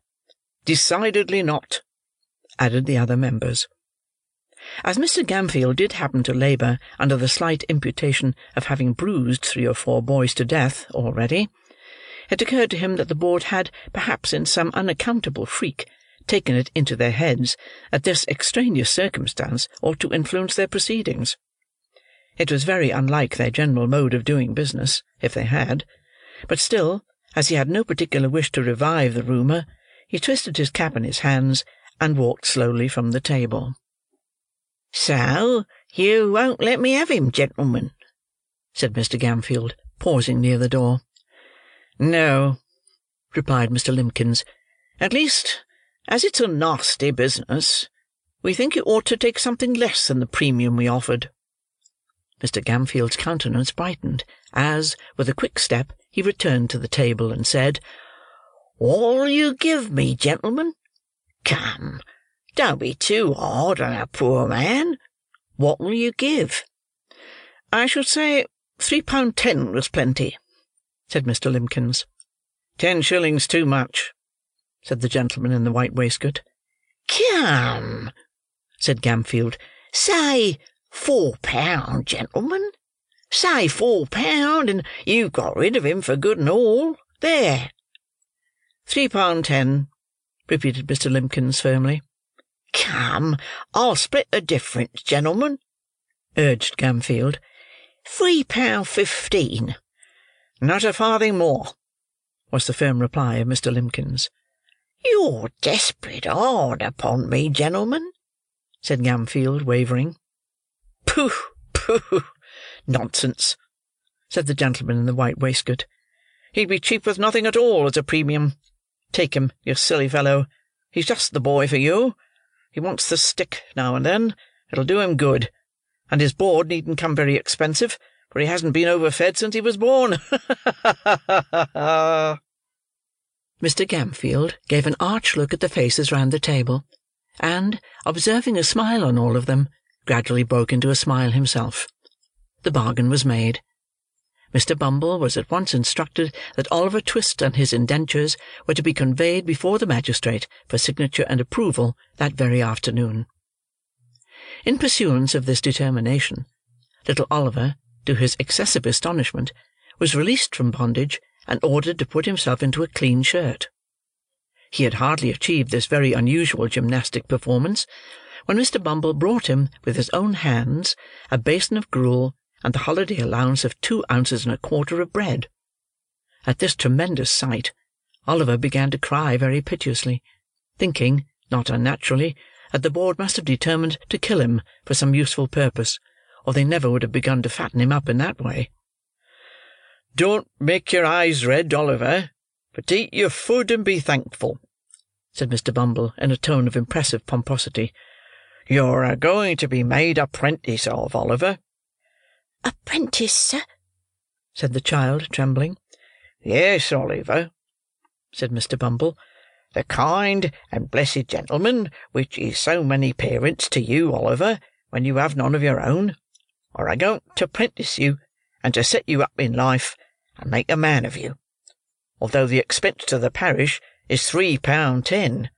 "Decidedly not," added the other members. As Mr. Gamfield did happen to labour under the slight imputation of having bruised three or four boys to death already, it occurred to him that the board had, perhaps in some unaccountable freak, taken it into their heads that this extraneous circumstance ought to influence their proceedings. It was very unlike their general mode of doing business, if they had; but still, as he had no particular wish to revive the rumour, he twisted his cap in his hands, and walked slowly from the table. "So you won't let me have him, gentlemen?" said Mr. Gamfield, pausing near the door. "No," replied Mr. Limbkins. "At least, as it's a nasty business, we think you ought to take something less than the premium we offered. Mr. Gamfield's countenance brightened, as, with a quick step, he returned to the table, and said, "What'll you give me, gentlemen? Come, don't be too hard on a poor man. What'll you give?" "I should say three pound ten was plenty," said Mr. Limbkins. "Ten shillings too much," said the gentleman in the white waistcoat. "Come," said Gamfield, "say Four pound, gentlemen. Say four pound, and you've got rid of him for good and all. There!" "Three pound ten," repeated Mr. Limbkins firmly. "Come, I'll split the difference, gentlemen," urged Gamfield. "Three pound fifteen." "Not a farthing more," was the firm reply of Mr. Limbkins. "You're desperate hard upon me, gentlemen," said Gamfield, wavering. "Pooh, pooh! Nonsense!" said the gentleman in the white waistcoat. "He'd be cheap with nothing at all as a premium. Take him, you silly fellow. He's just the boy for you. He wants the stick now and then; it'll do him good. And his board needn't come very expensive, for he hasn't been overfed since he was born. Ha ha ha!" Mr. Gamfield gave an arch look at the faces round the table, and, observing a smile on all of them, gradually broke into a smile himself. The bargain was made. Mr. Bumble was at once instructed that Oliver Twist and his indentures were to be conveyed before the magistrate for signature and approval that very afternoon. In pursuance of this determination, little Oliver, to his excessive astonishment, was released from bondage, and ordered to put himself into a clean shirt. He had hardly achieved this very unusual gymnastic performance when Mr. Bumble brought him, with his own hands, a basin of gruel, and the holiday allowance of two ounces and a quarter of bread. At this tremendous sight, Oliver began to cry very piteously, thinking, not unnaturally, that the board must have determined to kill him for some useful purpose, or they never would have begun to fatten him up in that way. "Don't make your eyes red, Oliver, but eat your food and be thankful," said Mr. Bumble, in a tone of impressive pomposity. You're a going to be made apprentice of, Oliver." "Apprentice, sir?" said the child, trembling. "Yes, Oliver," said Mr. Bumble. "The kind and blessed gentleman which is so many parents to you, Oliver, when you have none of your own, are a going to prentice you, and to set you up in life, and make a man of you. Although the expense to the parish is three pound ten.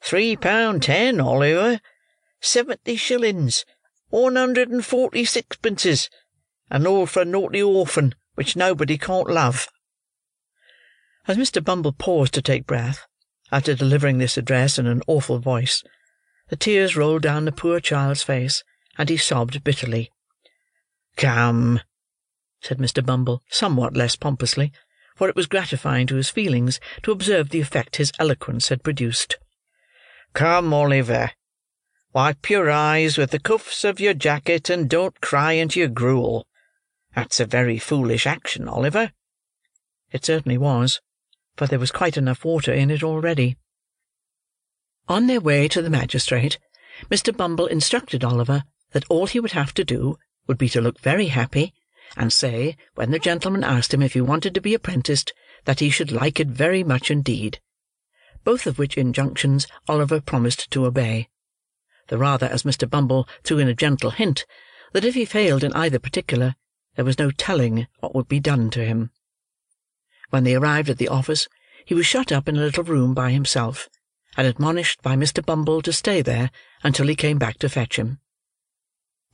Three pound ten, Oliver seventy shillings, one hundred and forty sixpences, and all for a naughty orphan which nobody can't love." As Mr. Bumble paused to take breath, after delivering this address in an awful voice, the tears rolled down the poor child's face, and he sobbed bitterly. "Come," said Mr. Bumble, somewhat less pompously, for it was gratifying to his feelings to observe the effect his eloquence had produced. "Come, Oliver. Wipe your eyes with the cuffs of your jacket, and don't cry into your gruel. That's a very foolish action, Oliver." It certainly was, for there was quite enough water in it already. On their way to the magistrate, Mr. Bumble instructed Oliver that all he would have to do would be to look very happy, and say, when the gentleman asked him if he wanted to be apprenticed, that he should like it very much indeed; both of which injunctions Oliver promised to obey; the rather as Mr. Bumble threw in a gentle hint that if he failed in either particular, there was no telling what would be done to him. When they arrived at the office, he was shut up in a little room by himself and admonished by Mr. Bumble to stay there until he came back to fetch him.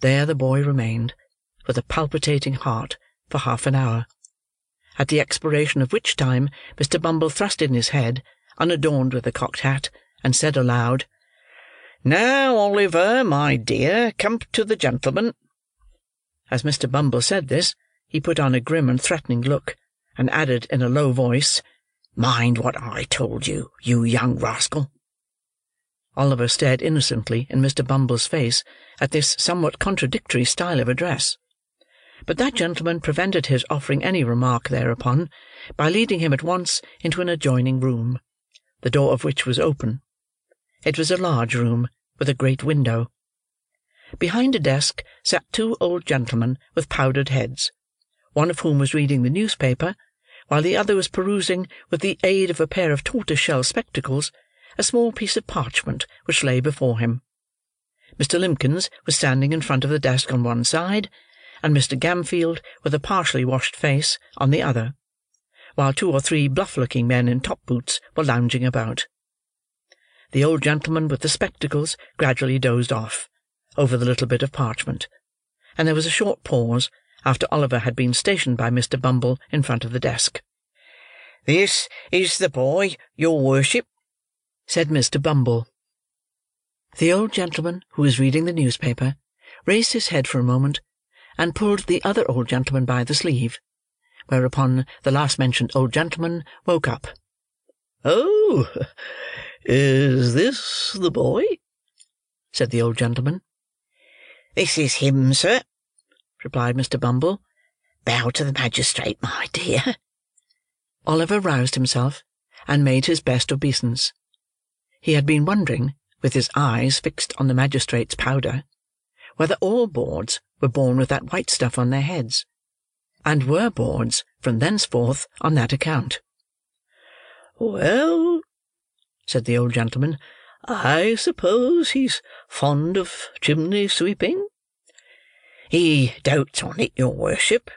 There the boy remained, with a palpitating heart, for half an hour; at the expiration of which time Mr. Bumble thrust in his head, unadorned with a cocked hat, and said aloud, "Now, Oliver, my dear, come to the gentleman." As Mr. Bumble said this, he put on a grim and threatening look, and added in a low voice. Mind what I told you, you young rascal!" Oliver stared innocently in Mr. Bumble's face at this somewhat contradictory style of address; but that gentleman prevented his offering any remark thereupon, by leading him at once into an adjoining room, the door of which was open. It was a large room, with a great window. Behind a desk sat two old gentlemen with powdered heads, one of whom was reading the newspaper while the other was perusing, with the aid of a pair of tortoise-shell spectacles, a small piece of parchment which lay before him. Mr. Limbkins was standing in front of the desk on one side, and Mr. Gamfield, with a partially washed face, on the other; while two or three bluff-looking men in top-boots were lounging about. The old gentleman with the spectacles gradually dozed off, over the little bit of parchment; and there was a short pause after Oliver had been stationed by Mr. Bumble in front of the desk. "This is the boy, your worship," said Mr. Bumble. The old gentleman who was reading the newspaper raised his head for a moment, and pulled the other old gentleman by the sleeve; whereupon the last mentioned old gentleman woke up. "Oh! Is this the boy?" said the old gentleman. "This is him, sir replied Mr. Bumble. "Bow to the magistrate, my dear." Oliver roused himself, and made his best obeisance. He had been wondering, with his eyes fixed on the magistrate's powder, whether all boards were born with that white stuff on their heads, and were boards from thenceforth on that account. "Well," said the old gentleman, "I suppose he's fond of chimney-sweeping?" "He dotes on it, your worship,"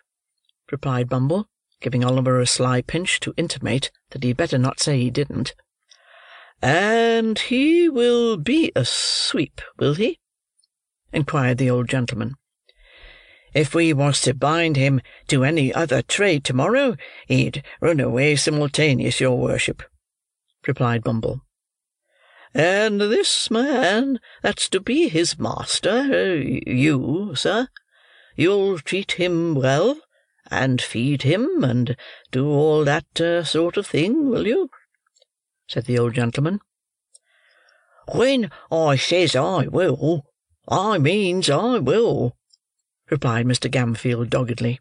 replied Bumble, giving Oliver a sly pinch to intimate that he had better not say he didn't. "And he will be a sweep, will he?" inquired the old gentleman. "If we was to bind him to any other trade to-morrow, he'd run away simultaneous, your worship," replied Bumble. "And this man that's to be his master, you, sir? You'll treat him well, and feed him, and do all that uh, sort of thing, will you?" said the old gentleman. "When I says I will, I means I will," replied Mr. Gamfield doggedly.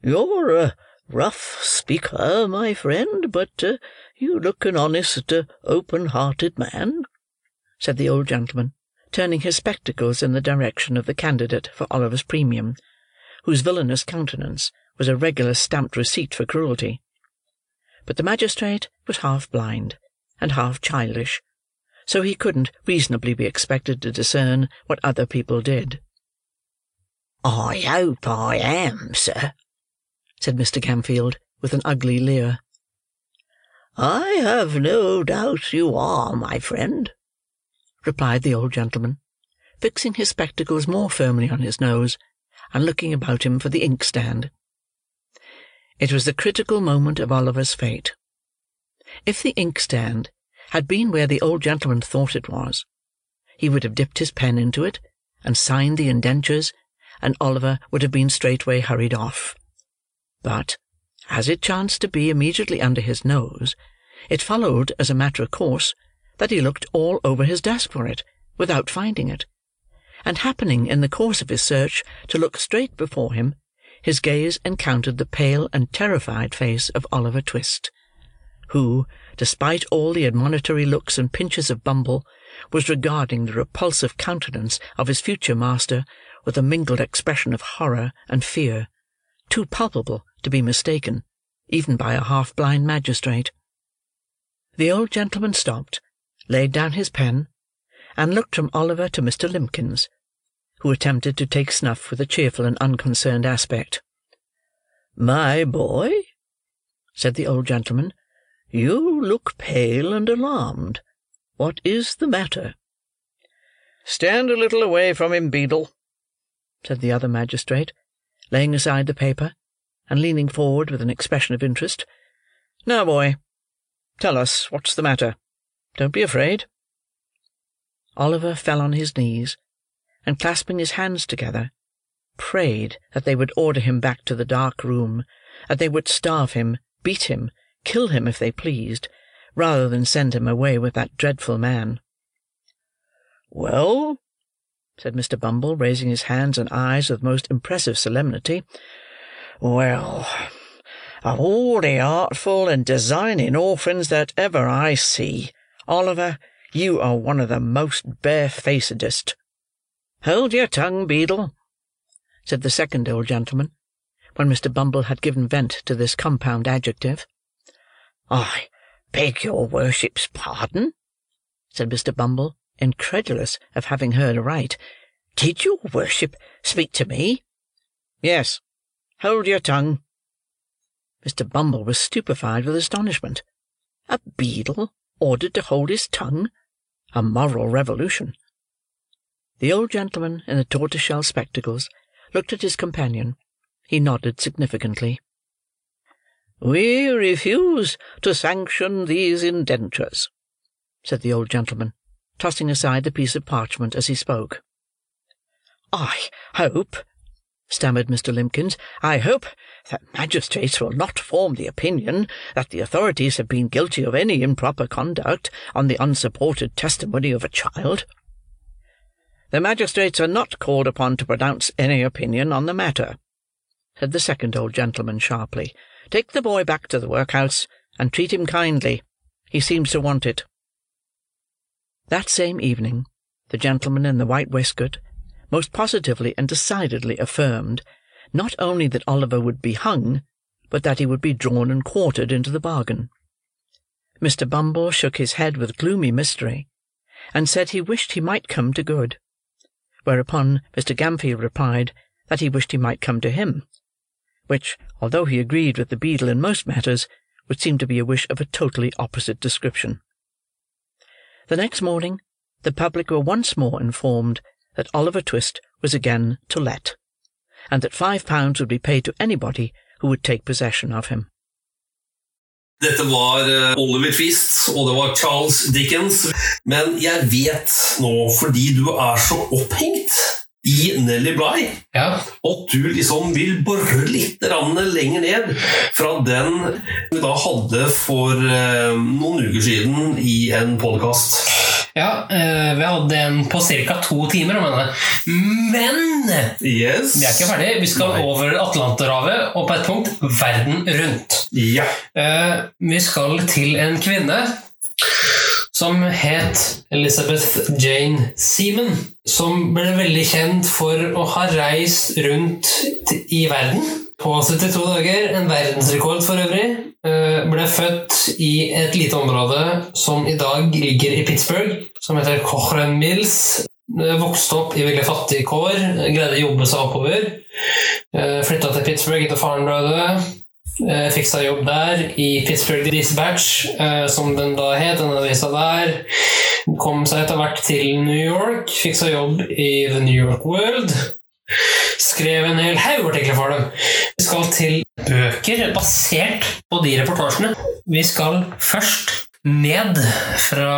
"You're a rough speaker, my friend, but uh, you look an honest, uh, open-hearted man," said the old gentleman turning his spectacles in the direction of the candidate for Oliver's premium, whose villainous countenance was a regular stamped receipt for cruelty. But the magistrate was half blind, and half childish, so he couldn't reasonably be expected to discern what other people did. "I hope I am, sir," said Mr. Gamfield, with an ugly leer. "I have no doubt you are, my friend," replied the old gentleman, fixing his spectacles more firmly on his nose, and looking about him for the inkstand. It was the critical moment of Oliver's fate. If the inkstand had been where the old gentleman thought it was, he would have dipped his pen into it, and signed the indentures, and Oliver would have been straightway hurried off. But, as it chanced to be immediately under his nose, it followed, as a matter of course, that he looked all over his desk for it, without finding it; and happening in the course of his search to look straight before him, his gaze encountered the pale and terrified face of Oliver Twist, who, despite all the admonitory looks and pinches of Bumble, was regarding the repulsive countenance of his future master with a mingled expression of horror and fear, too palpable to be mistaken, even by a half-blind magistrate. The old gentleman stopped, laid down his pen, and looked from Oliver to Mr. Limbkins, who attempted to take snuff with a cheerful and unconcerned aspect. "My boy," said the old gentleman, "you look pale and alarmed. What is the matter?" "Stand a little away from him, Beadle," said the other magistrate, laying aside the paper, and leaning forward with an expression of interest. "Now, boy, tell us what's the matter. Don't be afraid." Oliver fell on his knees, and clasping his hands together, prayed that they would order him back to the dark room, that they would starve him, beat him, kill him if they pleased, rather than send him away with that dreadful man. "Well," said Mr. Bumble, raising his hands and eyes with most impressive solemnity, "well, of all the artful and designing orphans that ever I see, Oliver, you are one of the most barefacedest." "Hold your tongue, Beadle," said the second old gentleman, when Mr. Bumble had given vent to this compound adjective. "I beg your worship's pardon," said Mr. Bumble, incredulous of having heard aright. "Did your worship speak to me?" "Yes. Hold your tongue." Mr. Bumble was stupefied with astonishment. A beadle ordered to hold his tongue! A moral revolution! The old gentleman in the tortoise-shell spectacles looked at his companion. He nodded significantly. "We refuse to sanction these indentures," said the old gentleman, tossing aside the piece of parchment as he spoke. "I hope," stammered Mr. Limbkins, "I hope that magistrates will not form the opinion that the authorities have been guilty of any improper conduct on the unsupported testimony of a child." "The magistrates are not called upon to pronounce any opinion on the matter," said the second old gentleman sharply. "Take the boy back to the workhouse, and treat him kindly. He seems to want it." That same evening, the gentleman in the white waistcoat most positively and decidedly affirmed, not only that Oliver would be hung, but that he would be drawn and quartered into the bargain. Mr. Bumble shook his head with gloomy mystery, and said he wished he might come to good; whereupon Mr. Gamfield replied that he wished he might come to him; which, although he agreed with the beadle in most matters, would seem to be a wish of a totally opposite description. The next morning, the public were once more informed that Oliver Twist was again to let, and that five pounds would be paid to anybody who would take possession of him. Dette var eh, Oliver Twist, og det var Charles Dickens. Men jeg vet nå, fordi du er så opphengt i Nelly Bly, Og du liksom vil bore litt lenger ned fra den vi da hadde for eh, noen uker siden i en podkast. Ja, eh, vi hadde en på ca. to timer. Men yes. vi er ikke ferdig. Vi skal Nei. over Atlanterhavet og på et punkt verden rundt. Ja. Eh, vi skal til en kvinne som het Elizabeth Jane Seaman. Som ble veldig kjent for å ha reist rundt i verden på 72 dager. En verdensrekord for øvrig. Eh, Ble født i et lite område som i dag ligger i Pittsburgh, som heter Cochrane Mills. Eh, Vokste opp i veldig fattige kår, greide å jobbe seg oppover. Eh, Flytta til Pittsburgh etter faren døde. Eh, Fikk seg jobb der, i Pittsburgh Dispatch, eh, som den da het, den avisa der. Kom seg etter hvert til New York, fikk seg jobb i The New York World. Skrev en hel haug artikler for dem. Vi skal til bøker basert på de reportasjene. Vi skal først ned fra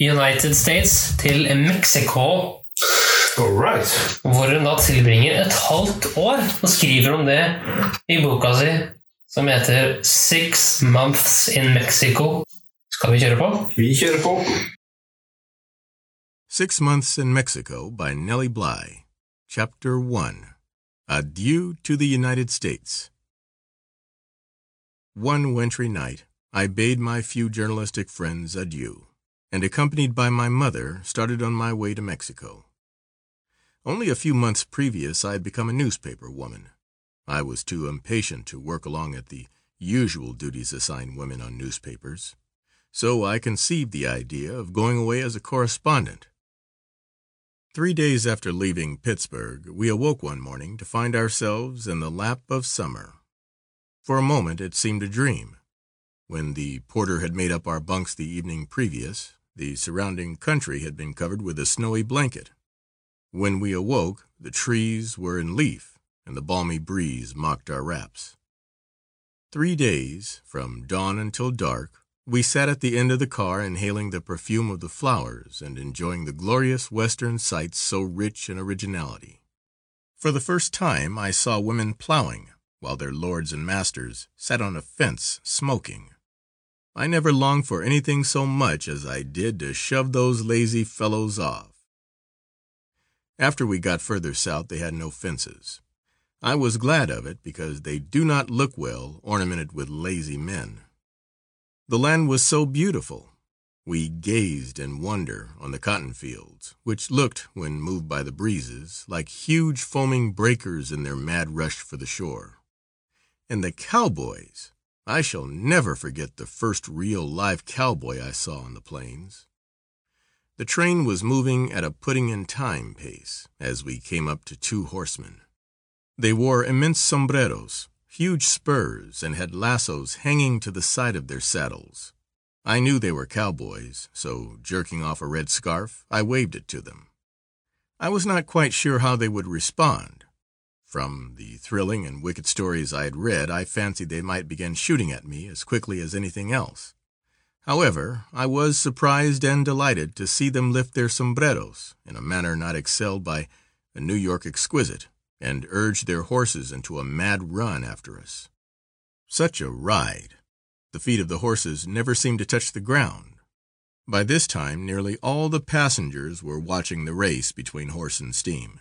United States til Mexico. Alright. Hvor hun da tilbringer et halvt år og skriver om det i boka si som heter Six Months in Mexico. Skal vi kjøre på? Vi kjører på. Six Months in Mexico by Nellie Bly. Chapter 1 Adieu to the United States. One wintry night, I bade my few journalistic friends adieu, and accompanied by my mother, started on my way to Mexico. Only a few months previous, I had become a newspaper woman. I was too impatient to work along at the usual duties assigned women on newspapers, so I conceived the idea of going away as a correspondent. Three days after leaving Pittsburgh, we awoke one morning to find ourselves in the lap of summer. For a moment it seemed a dream. When the porter had made up our bunks the evening previous, the surrounding country had been covered with a snowy blanket. When we awoke, the trees were in leaf, and the balmy breeze mocked our wraps. Three days, from dawn until dark, we sat at the end of the car inhaling the perfume of the flowers and enjoying the glorious western sights so rich in originality. For the first time I saw women plowing, while their lords and masters sat on a fence smoking. I never longed for anything so much as I did to shove those lazy fellows off. After we got further south they had no fences. I was glad of it because they do not look well ornamented with lazy men. The land was so beautiful. We gazed in wonder on the cotton fields, which looked, when moved by the breezes, like huge foaming breakers in their mad rush for the shore. And the cowboys! I shall never forget the first real live cowboy I saw on the plains. The train was moving at a putting in time pace as we came up to two horsemen. They wore immense sombreros, huge spurs, and had lassos hanging to the side of their saddles. I knew they were cowboys, so jerking off a red scarf, I waved it to them. I was not quite sure how they would respond. From the thrilling and wicked stories I had read, I fancied they might begin shooting at me as quickly as anything else. However, I was surprised and delighted to see them lift their sombreros in a manner not excelled by a New York exquisite and urged their horses into a mad run after us. Such a ride! The feet of the horses never seemed to touch the ground. By this time nearly all the passengers were watching the race between horse and steam.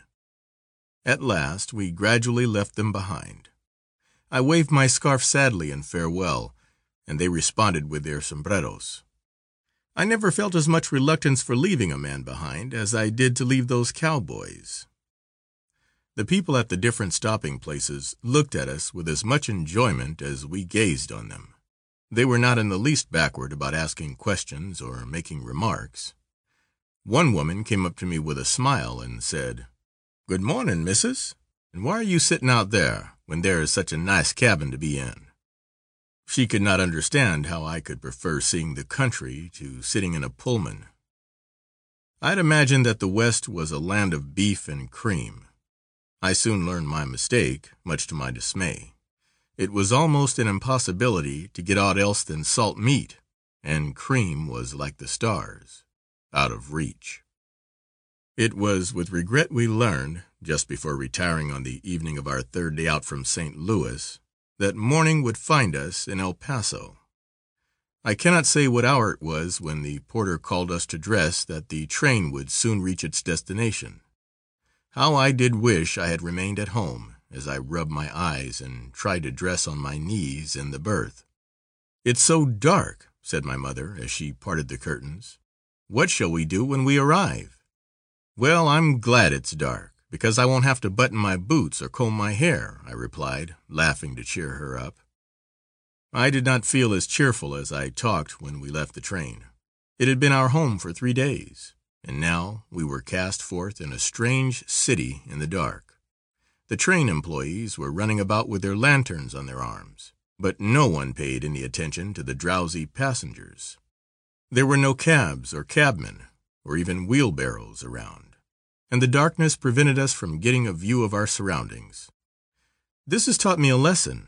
At last we gradually left them behind. I waved my scarf sadly in farewell, and they responded with their sombreros. I never felt as much reluctance for leaving a man behind as I did to leave those cowboys. The people at the different stopping places looked at us with as much enjoyment as we gazed on them. They were not in the least backward about asking questions or making remarks. One woman came up to me with a smile and said, Good morning, missus, and why are you sitting out there when there is such a nice cabin to be in? She could not understand how I could prefer seeing the country to sitting in a Pullman. I'd imagined that the West was a land of beef and cream. I soon learned my mistake, much to my dismay. It was almost an impossibility to get aught else than salt meat, and cream was like the stars, out of reach. It was with regret we learned, just before retiring on the evening of our third day out from St. Louis, that morning would find us in El Paso. I cannot say what hour it was when the porter called us to dress that the train would soon reach its destination. How I did wish I had remained at home as I rubbed my eyes and tried to dress on my knees in the berth. It's so dark, said my mother as she parted the curtains. What shall we do when we arrive? Well, I'm glad it's dark, because I won't have to button my boots or comb my hair, I replied, laughing to cheer her up. I did not feel as cheerful as I talked when we left the train. It had been our home for three days and now we were cast forth in a strange city in the dark. The train employees were running about with their lanterns on their arms, but no one paid any attention to the drowsy passengers. There were no cabs or cabmen, or even wheelbarrows around. and the darkness prevented us from getting a view of our surroundings. This has taught me a lesson.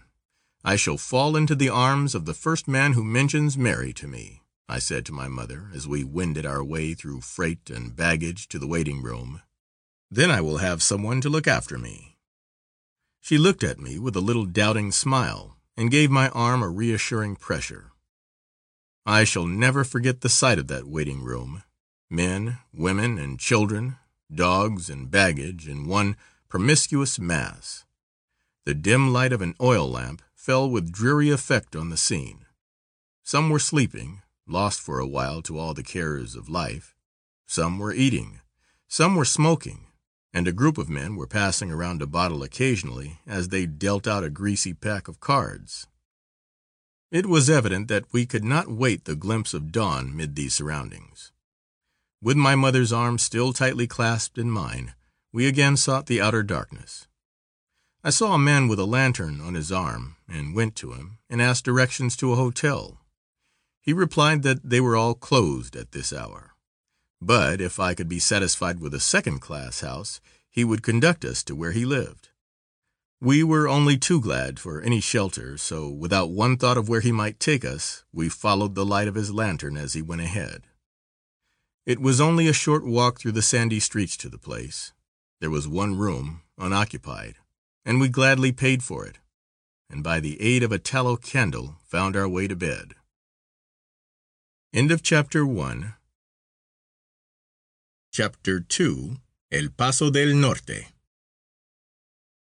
I shall fall into the arms of the first man who mentions Mary to me, I said to my mother as we wended our way through freight and baggage to the waiting room. Then I will have someone to look after me. She looked at me with a little doubting smile and gave my arm a reassuring pressure. I shall never forget the sight of that waiting room men, women, and children, dogs and baggage in one promiscuous mass. The dim light of an oil lamp fell with dreary effect on the scene. Some were sleeping, lost for a while to all the cares of life. Some were eating. Some were smoking, and a group of men were passing around a bottle occasionally as they dealt out a greasy pack of cards. It was evident that we could not wait the glimpse of dawn mid these surroundings. With my mother's arm still tightly clasped in mine, we again sought the outer darkness. I saw a man with a lantern on his arm and went to him and asked directions to a hotel. He replied that they were all closed at this hour, but if I could be satisfied with a second class house he would conduct us to where he lived. We were only too glad for any shelter, so without one thought of where he might take us, we followed the light of his lantern as he went ahead. It was only a short walk through the sandy streets to the place. There was one room unoccupied, and we gladly paid for it, and by the aid of a tallow candle found our way to bed. End of chapter 1 Chapter 2 El Paso del Norte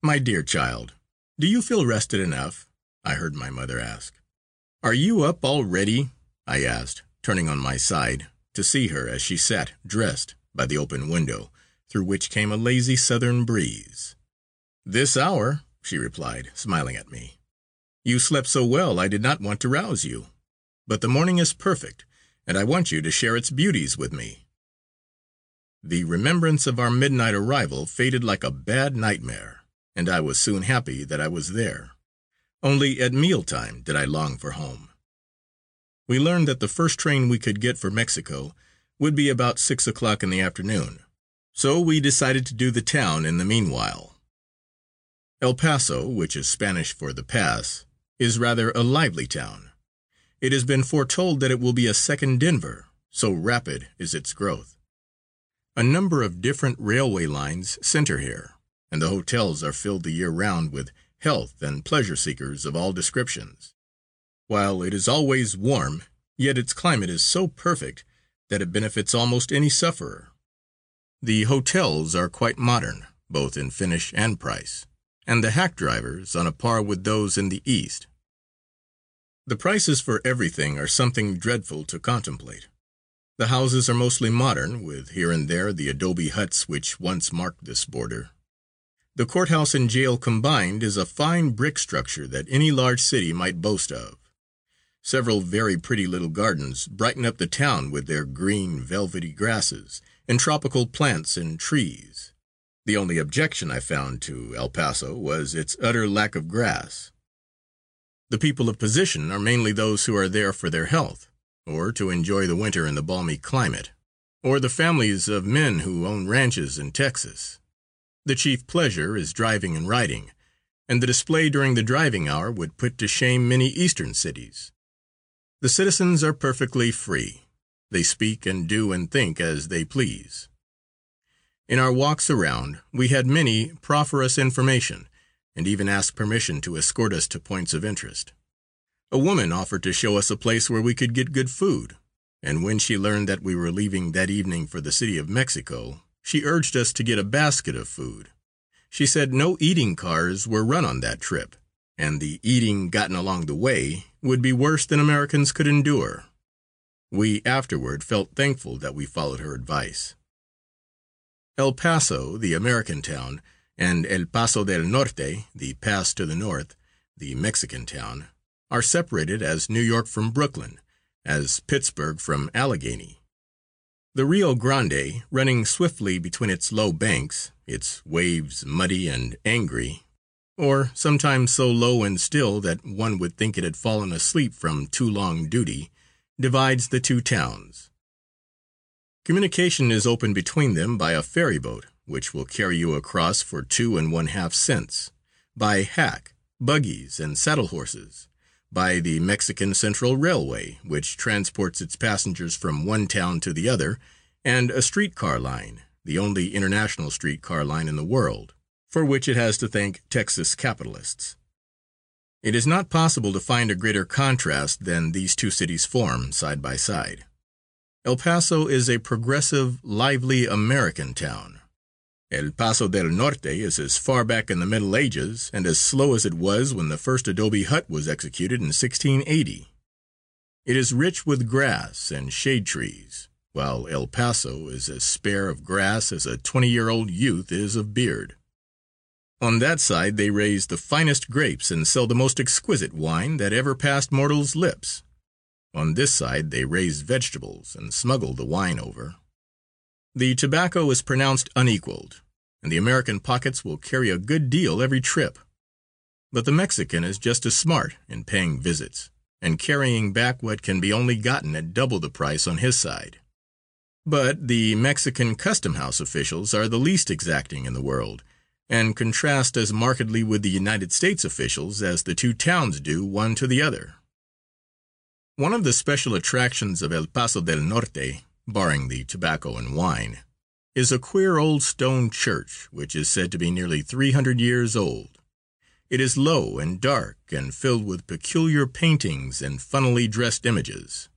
My dear child, do you feel rested enough? I heard my mother ask. Are you up already? I asked, turning on my side to see her as she sat dressed by the open window, through which came a lazy southern breeze. This hour, she replied, smiling at me. You slept so well I did not want to rouse you. But the morning is perfect, and I want you to share its beauties with me. The remembrance of our midnight arrival faded like a bad nightmare, and I was soon happy that I was there. Only at mealtime did I long for home. We learned that the first train we could get for Mexico would be about six o'clock in the afternoon, so we decided to do the town in the meanwhile. El Paso, which is Spanish for the pass, is rather a lively town. It has been foretold that it will be a second Denver, so rapid is its growth. A number of different railway lines center here, and the hotels are filled the year round with health and pleasure seekers of all descriptions. While it is always warm, yet its climate is so perfect that it benefits almost any sufferer. The hotels are quite modern, both in finish and price, and the hack drivers on a par with those in the East. The prices for everything are something dreadful to contemplate. The houses are mostly modern, with here and there the adobe huts which once marked this border. The courthouse and jail combined is a fine brick structure that any large city might boast of. Several very pretty little gardens brighten up the town with their green, velvety grasses and tropical plants and trees. The only objection I found to El Paso was its utter lack of grass. The people of position are mainly those who are there for their health, or to enjoy the winter in the balmy climate, or the families of men who own ranches in Texas. The chief pleasure is driving and riding, and the display during the driving hour would put to shame many eastern cities. The citizens are perfectly free. They speak and do and think as they please. In our walks around, we had many proffer us information and even asked permission to escort us to points of interest. A woman offered to show us a place where we could get good food, and when she learned that we were leaving that evening for the city of Mexico, she urged us to get a basket of food. She said no eating cars were run on that trip, and the eating gotten along the way would be worse than Americans could endure. We afterward felt thankful that we followed her advice. El Paso, the American town, and El Paso del Norte, the pass to the north, the Mexican town, are separated as New York from Brooklyn, as Pittsburgh from Allegheny. The Rio Grande, running swiftly between its low banks, its waves muddy and angry, or sometimes so low and still that one would think it had fallen asleep from too long duty, divides the two towns. Communication is open between them by a ferry boat which will carry you across for two and one half cents, by hack, buggies, and saddle horses, by the Mexican Central Railway, which transports its passengers from one town to the other, and a streetcar line, the only international streetcar line in the world, for which it has to thank Texas capitalists. It is not possible to find a greater contrast than these two cities form side by side. El Paso is a progressive, lively American town. El Paso del Norte is as far back in the Middle Ages and as slow as it was when the first adobe hut was executed in 1680. It is rich with grass and shade trees, while El Paso is as spare of grass as a 20 year old youth is of beard. On that side they raise the finest grapes and sell the most exquisite wine that ever passed mortal's lips. On this side they raise vegetables and smuggle the wine over. The tobacco is pronounced unequaled, and the American pockets will carry a good deal every trip. But the Mexican is just as smart in paying visits and carrying back what can be only gotten at double the price on his side. But the Mexican custom house officials are the least exacting in the world and contrast as markedly with the United States officials as the two towns do one to the other. One of the special attractions of El Paso del Norte barring the tobacco and wine, is a queer old stone church which is said to be nearly 300 years old. It is low and dark and filled with peculiar paintings and funnily dressed images.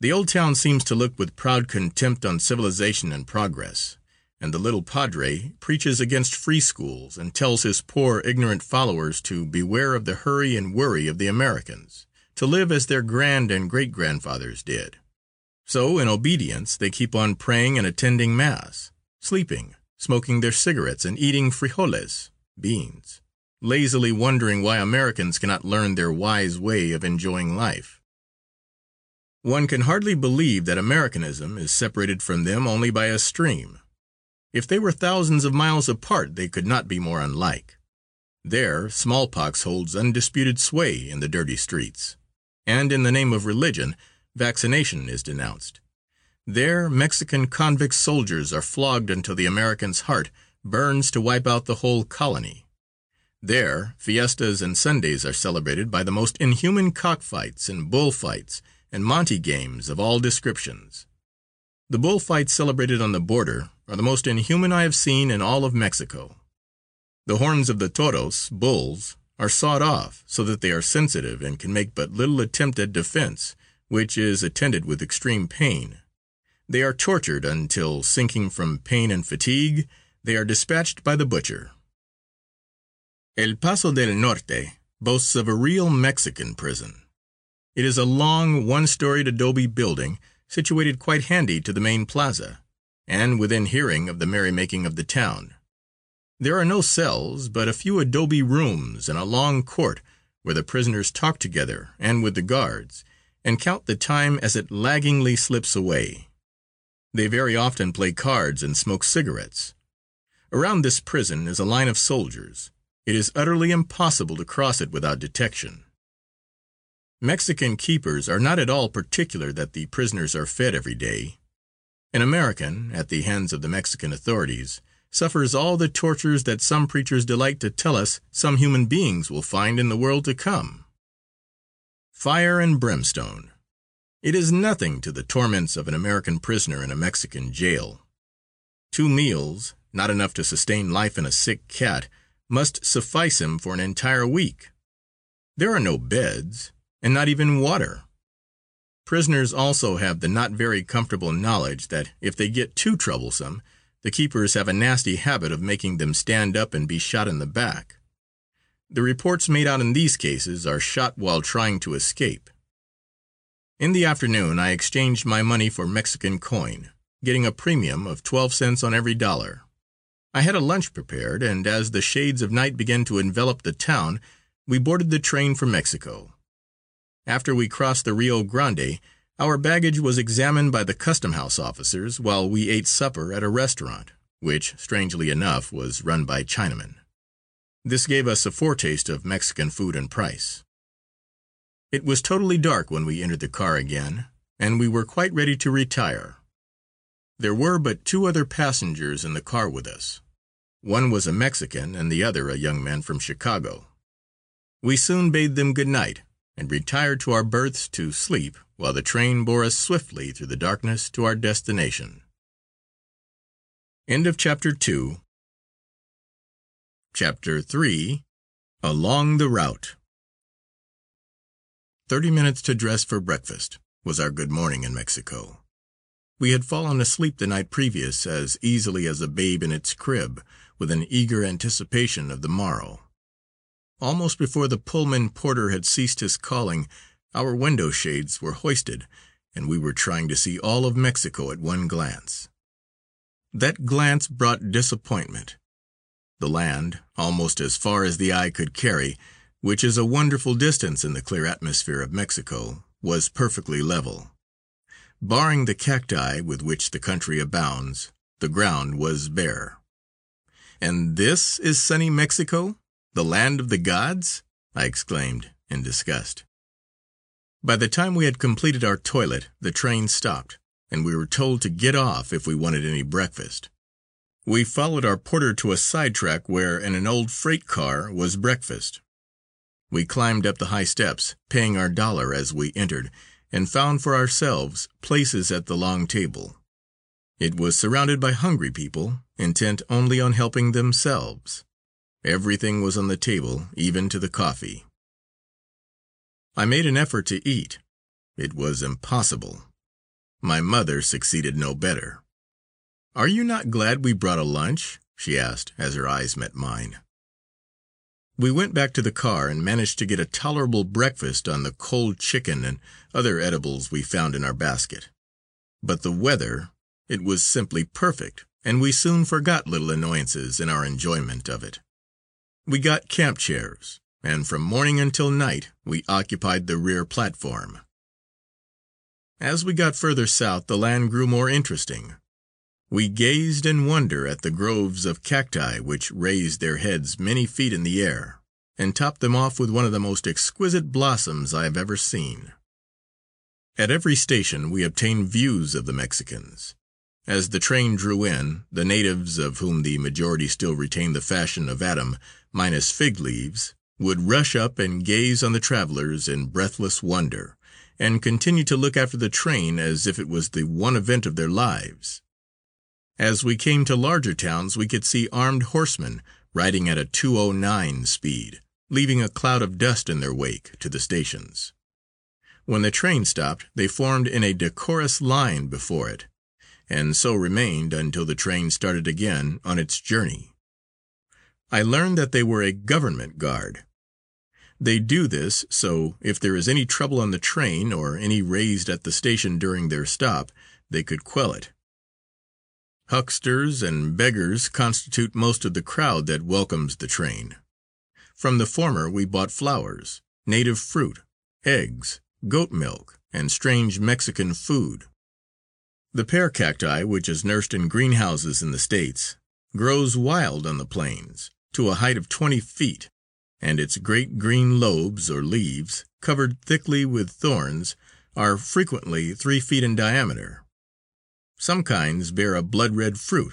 The old town seems to look with proud contempt on civilization and progress, and the little padre preaches against free schools and tells his poor, ignorant followers to beware of the hurry and worry of the Americans, to live as their grand and great grandfathers did. So, in obedience, they keep on praying and attending Mass, sleeping, smoking their cigarettes, and eating frijoles beans, lazily wondering why Americans cannot learn their wise way of enjoying life. One can hardly believe that Americanism is separated from them only by a stream. If they were thousands of miles apart, they could not be more unlike. There, smallpox holds undisputed sway in the dirty streets, and in the name of religion, vaccination is denounced. There, Mexican convict soldiers are flogged until the American's heart burns to wipe out the whole colony. There, fiestas and Sundays are celebrated by the most inhuman cockfights and bullfights and monte games of all descriptions. The bullfights celebrated on the border are the most inhuman I have seen in all of Mexico. The horns of the toros, bulls, are sawed off so that they are sensitive and can make but little attempt at defense, which is attended with extreme pain. They are tortured until, sinking from pain and fatigue, they are dispatched by the butcher. El Paso del Norte boasts of a real Mexican prison. It is a long, one storied adobe building situated quite handy to the main plaza, and within hearing of the merrymaking of the town. There are no cells, but a few adobe rooms and a long court where the prisoners talk together and with the guards, and count the time as it laggingly slips away. They very often play cards and smoke cigarettes. Around this prison is a line of soldiers. It is utterly impossible to cross it without detection. Mexican keepers are not at all particular that the prisoners are fed every day. An American, at the hands of the Mexican authorities, suffers all the tortures that some preachers delight to tell us some human beings will find in the world to come. Fire and brimstone. It is nothing to the torments of an American prisoner in a Mexican jail. Two meals, not enough to sustain life in a sick cat, must suffice him for an entire week. There are no beds, and not even water. Prisoners also have the not very comfortable knowledge that if they get too troublesome, the keepers have a nasty habit of making them stand up and be shot in the back. The reports made out in these cases are shot while trying to escape. In the afternoon I exchanged my money for Mexican coin, getting a premium of 12 cents on every dollar. I had a lunch prepared, and as the shades of night began to envelop the town, we boarded the train for Mexico. After we crossed the Rio Grande, our baggage was examined by the custom house officers while we ate supper at a restaurant, which, strangely enough, was run by Chinamen. This gave us a foretaste of Mexican food and price. It was totally dark when we entered the car again, and we were quite ready to retire. There were but two other passengers in the car with us. One was a Mexican and the other a young man from Chicago. We soon bade them good night and retired to our berths to sleep while the train bore us swiftly through the darkness to our destination. End of chapter 2 Chapter 3 Along the Route Thirty minutes to dress for breakfast was our good morning in Mexico. We had fallen asleep the night previous as easily as a babe in its crib, with an eager anticipation of the morrow. Almost before the Pullman porter had ceased his calling, our window shades were hoisted, and we were trying to see all of Mexico at one glance. That glance brought disappointment. The land, almost as far as the eye could carry, which is a wonderful distance in the clear atmosphere of Mexico, was perfectly level. Barring the cacti with which the country abounds, the ground was bare. "And this is sunny Mexico, the land of the gods?" I exclaimed in disgust. By the time we had completed our toilet the train stopped, and we were told to get off if we wanted any breakfast. We followed our porter to a sidetrack where, in an old freight car, was breakfast. We climbed up the high steps, paying our dollar as we entered, and found for ourselves places at the long table. It was surrounded by hungry people, intent only on helping themselves. Everything was on the table, even to the coffee. I made an effort to eat. It was impossible. My mother succeeded no better. "Are you not glad we brought a lunch?" she asked, as her eyes met mine. We went back to the car and managed to get a tolerable breakfast on the cold chicken and other edibles we found in our basket. But the weather it was simply perfect, and we soon forgot little annoyances in our enjoyment of it. We got camp chairs, and from morning until night we occupied the rear platform. As we got further south the land grew more interesting. We gazed in wonder at the groves of cacti which raised their heads many feet in the air, and topped them off with one of the most exquisite blossoms I have ever seen. At every station we obtained views of the Mexicans. As the train drew in, the natives, of whom the majority still retain the fashion of Adam, minus fig leaves, would rush up and gaze on the travelers in breathless wonder, and continue to look after the train as if it was the one event of their lives. As we came to larger towns we could see armed horsemen riding at a 209 speed, leaving a cloud of dust in their wake to the stations. When the train stopped they formed in a decorous line before it, and so remained until the train started again on its journey. I learned that they were a government guard. They do this so if there is any trouble on the train or any raised at the station during their stop, they could quell it. Hucksters and beggars constitute most of the crowd that welcomes the train. From the former we bought flowers, native fruit, eggs, goat milk, and strange Mexican food. The pear cacti, which is nursed in greenhouses in the States, grows wild on the plains, to a height of twenty feet, and its great green lobes or leaves, covered thickly with thorns, are frequently three feet in diameter. Some kinds bear a blood red fruit,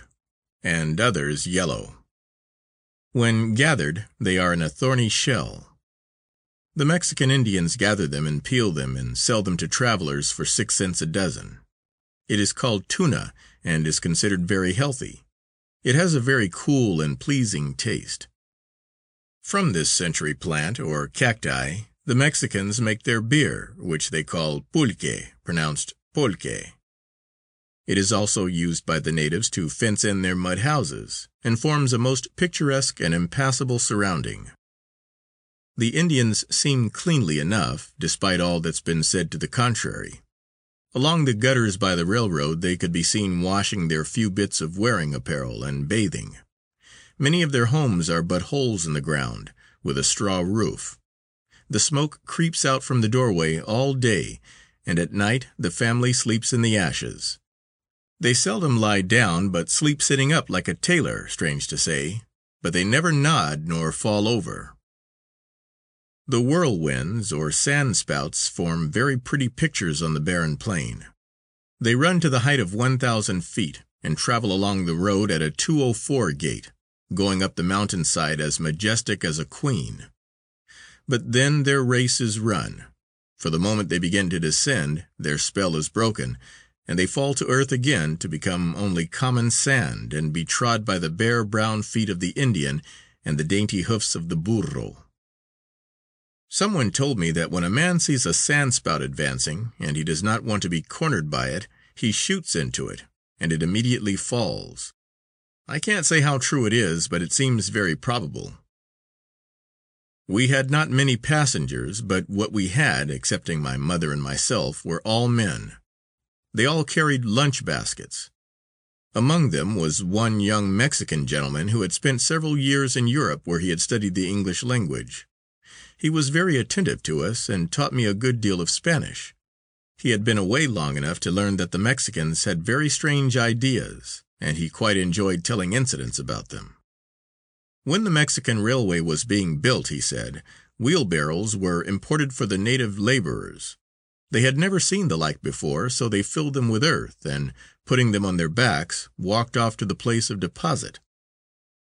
and others yellow. When gathered they are in a thorny shell. The Mexican Indians gather them and peel them and sell them to travelers for six cents a dozen. It is called tuna and is considered very healthy. It has a very cool and pleasing taste. From this century plant, or cacti, the Mexicans make their beer, which they call pulque, pronounced polque. It is also used by the natives to fence in their mud houses, and forms a most picturesque and impassable surrounding. The Indians seem cleanly enough, despite all that's been said to the contrary. Along the gutters by the railroad they could be seen washing their few bits of wearing apparel and bathing. Many of their homes are but holes in the ground, with a straw roof. The smoke creeps out from the doorway all day, and at night the family sleeps in the ashes. They seldom lie down, but sleep sitting up like a tailor, strange to say, but they never nod nor fall over. The whirlwinds or sand spouts form very pretty pictures on the barren plain. They run to the height of 1,000 feet and travel along the road at a 204 gait, going up the mountainside as majestic as a queen. But then their race is run, for the moment they begin to descend their spell is broken, and they fall to earth again to become only common sand and be trod by the bare brown feet of the Indian and the dainty hoofs of the burro. Someone told me that when a man sees a sandspout advancing, and he does not want to be cornered by it, he shoots into it, and it immediately falls. I can't say how true it is, but it seems very probable. We had not many passengers, but what we had, excepting my mother and myself, were all men. They all carried lunch baskets. Among them was one young Mexican gentleman who had spent several years in Europe where he had studied the English language. He was very attentive to us and taught me a good deal of Spanish. He had been away long enough to learn that the Mexicans had very strange ideas, and he quite enjoyed telling incidents about them. When the Mexican railway was being built, he said, wheelbarrows were imported for the native laborers. They had never seen the like before, so they filled them with earth and, putting them on their backs, walked off to the place of deposit.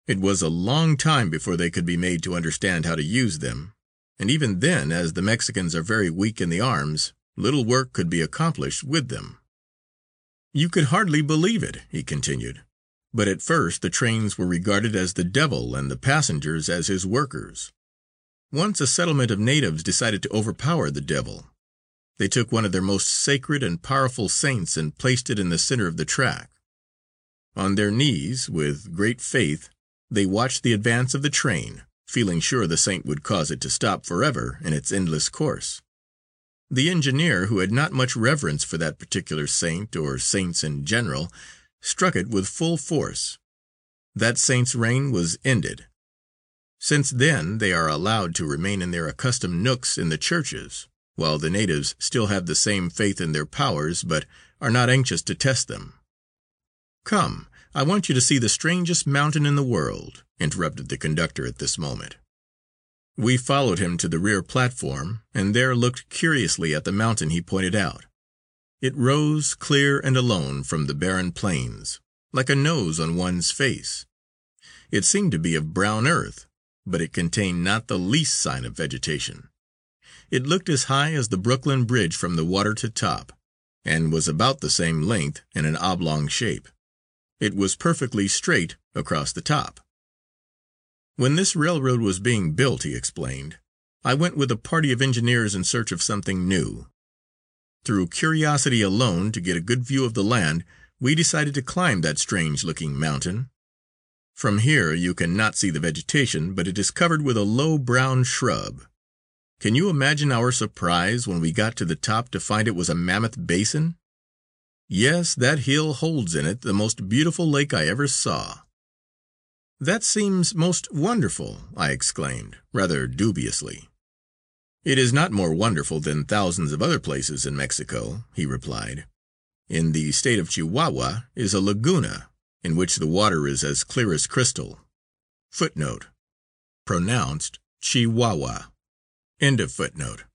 It was a long time before they could be made to understand how to use them, and even then, as the Mexicans are very weak in the arms, little work could be accomplished with them. You could hardly believe it, he continued, but at first the trains were regarded as the devil and the passengers as his workers. Once a settlement of natives decided to overpower the devil. They took one of their most sacred and powerful saints and placed it in the center of the track. On their knees, with great faith, they watched the advance of the train, feeling sure the saint would cause it to stop forever in its endless course. The engineer, who had not much reverence for that particular saint or saints in general, struck it with full force. That saint's reign was ended. Since then they are allowed to remain in their accustomed nooks in the churches, while the natives still have the same faith in their powers, but are not anxious to test them. Come, I want you to see the strangest mountain in the world interrupted the conductor at this moment. We followed him to the rear platform, and there looked curiously at the mountain he pointed out. It rose clear and alone from the barren plains, like a nose on one's face. It seemed to be of brown earth, but it contained not the least sign of vegetation. It looked as high as the Brooklyn Bridge from the water to top, and was about the same length in an oblong shape. It was perfectly straight across the top. When this railroad was being built, he explained, I went with a party of engineers in search of something new. Through curiosity alone, to get a good view of the land, we decided to climb that strange looking mountain. From here you can not see the vegetation, but it is covered with a low brown shrub. Can you imagine our surprise when we got to the top to find it was a mammoth basin? Yes, that hill holds in it the most beautiful lake I ever saw. That seems most wonderful, I exclaimed, rather dubiously. It is not more wonderful than thousands of other places in Mexico, he replied. In the state of Chihuahua is a laguna, in which the water is as clear as crystal. Footnote. Pronounced Chihuahua. End of footnote.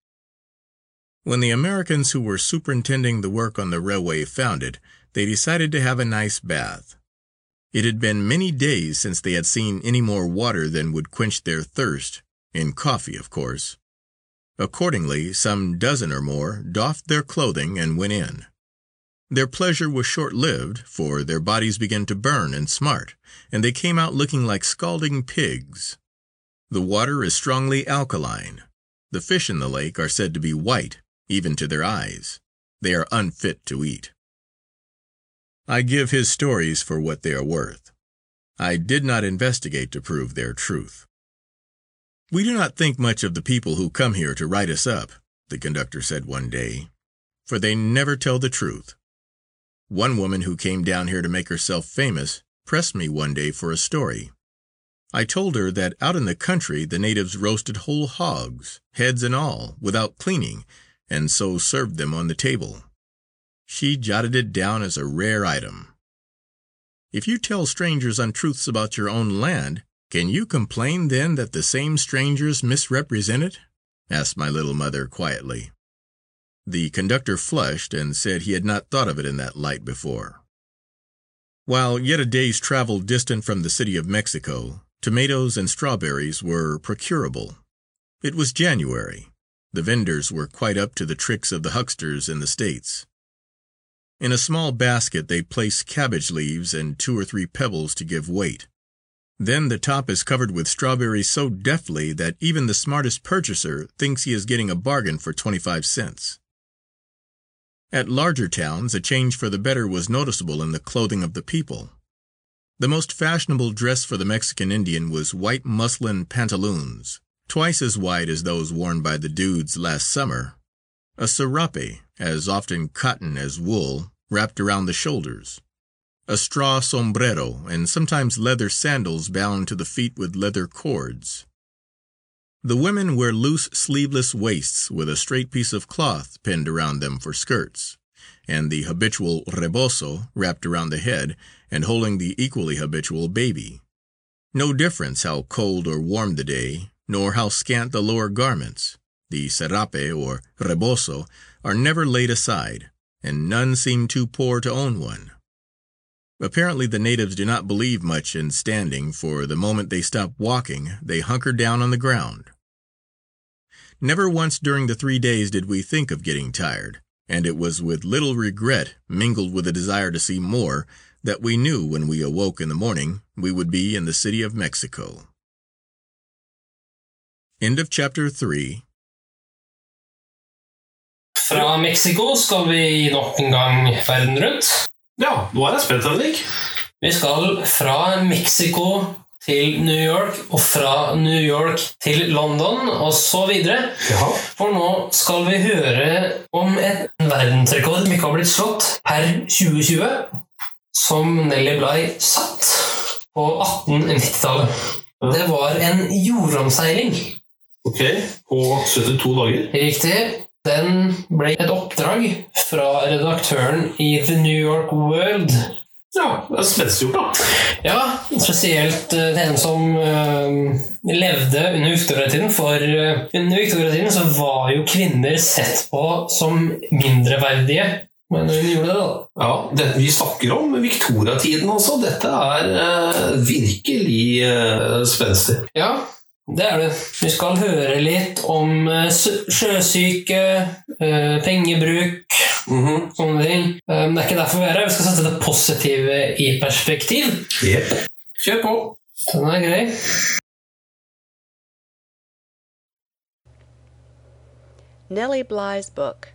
When the Americans who were superintending the work on the railway found it, they decided to have a nice bath. It had been many days since they had seen any more water than would quench their thirst, in coffee, of course. Accordingly, some dozen or more doffed their clothing and went in. Their pleasure was short lived, for their bodies began to burn and smart, and they came out looking like scalding pigs. The water is strongly alkaline. The fish in the lake are said to be white, even to their eyes. They are unfit to eat. I give his stories for what they are worth. I did not investigate to prove their truth. We do not think much of the people who come here to write us up, the conductor said one day, for they never tell the truth. One woman who came down here to make herself famous pressed me one day for a story. I told her that out in the country the natives roasted whole hogs, heads and all, without cleaning, and so served them on the table. She jotted it down as a rare item. If you tell strangers untruths about your own land, can you complain then that the same strangers misrepresent it? asked my little mother quietly. The conductor flushed and said he had not thought of it in that light before. While yet a day's travel distant from the City of Mexico, tomatoes and strawberries were procurable. It was January. The vendors were quite up to the tricks of the hucksters in the States. In a small basket they place cabbage leaves and two or three pebbles to give weight. Then the top is covered with strawberries so deftly that even the smartest purchaser thinks he is getting a bargain for 25 cents. At larger towns, a change for the better was noticeable in the clothing of the people. The most fashionable dress for the Mexican Indian was white muslin pantaloons, twice as wide as those worn by the dudes last summer, a serape, as often cotton as wool, wrapped around the shoulders, a straw sombrero, and sometimes leather sandals bound to the feet with leather cords. The women wear loose sleeveless waists with a straight piece of cloth pinned around them for skirts, and the habitual rebozo wrapped around the head and holding the equally habitual baby. No difference how cold or warm the day, nor how scant the lower garments. The serape or rebozo are never laid aside, and none seem too poor to own one. Apparently the natives do not believe much in standing, for the moment they stop walking they hunker down on the ground. Never once during the three days did we think of getting tired, and it was with little regret, mingled with a desire to see more, that we knew when we awoke in the morning we would be in the City of Mexico. End of chapter 3 Fra Mexico skal vi nok en gang verden rundt. Ja, nå er jeg spent, Henrik. Vi skal fra Mexico til New York, og fra New York til London, og så videre. For nå skal vi høre om et verdensrekord som ikke har blitt slått per 2020, som Nelly Bligh satt på 1890-tallet. Det var en jordomseiling. Ok, På 72 dager? Riktig. Den ble et oppdrag fra redaktøren i The New York World. Ja, det er spenstiggjort, da. Ja, spesielt uh, den som uh, levde under viktoriatiden. For uh, under viktoriatiden så var jo kvinner sett på som mindreverdige. Men hun gjorde det, da. Ja, det, Vi snakker om viktoriatiden også. Dette er virkelig spenstig. Ja, det er det. Vi skal høre litt om sjøsyke, pengebruk, mm -hmm. sånne ting. Det er ikke derfor vi er her. Vi skal sette det positive i perspektiv. Yep. Kjør på. Den er grei. Nellie Bly's book,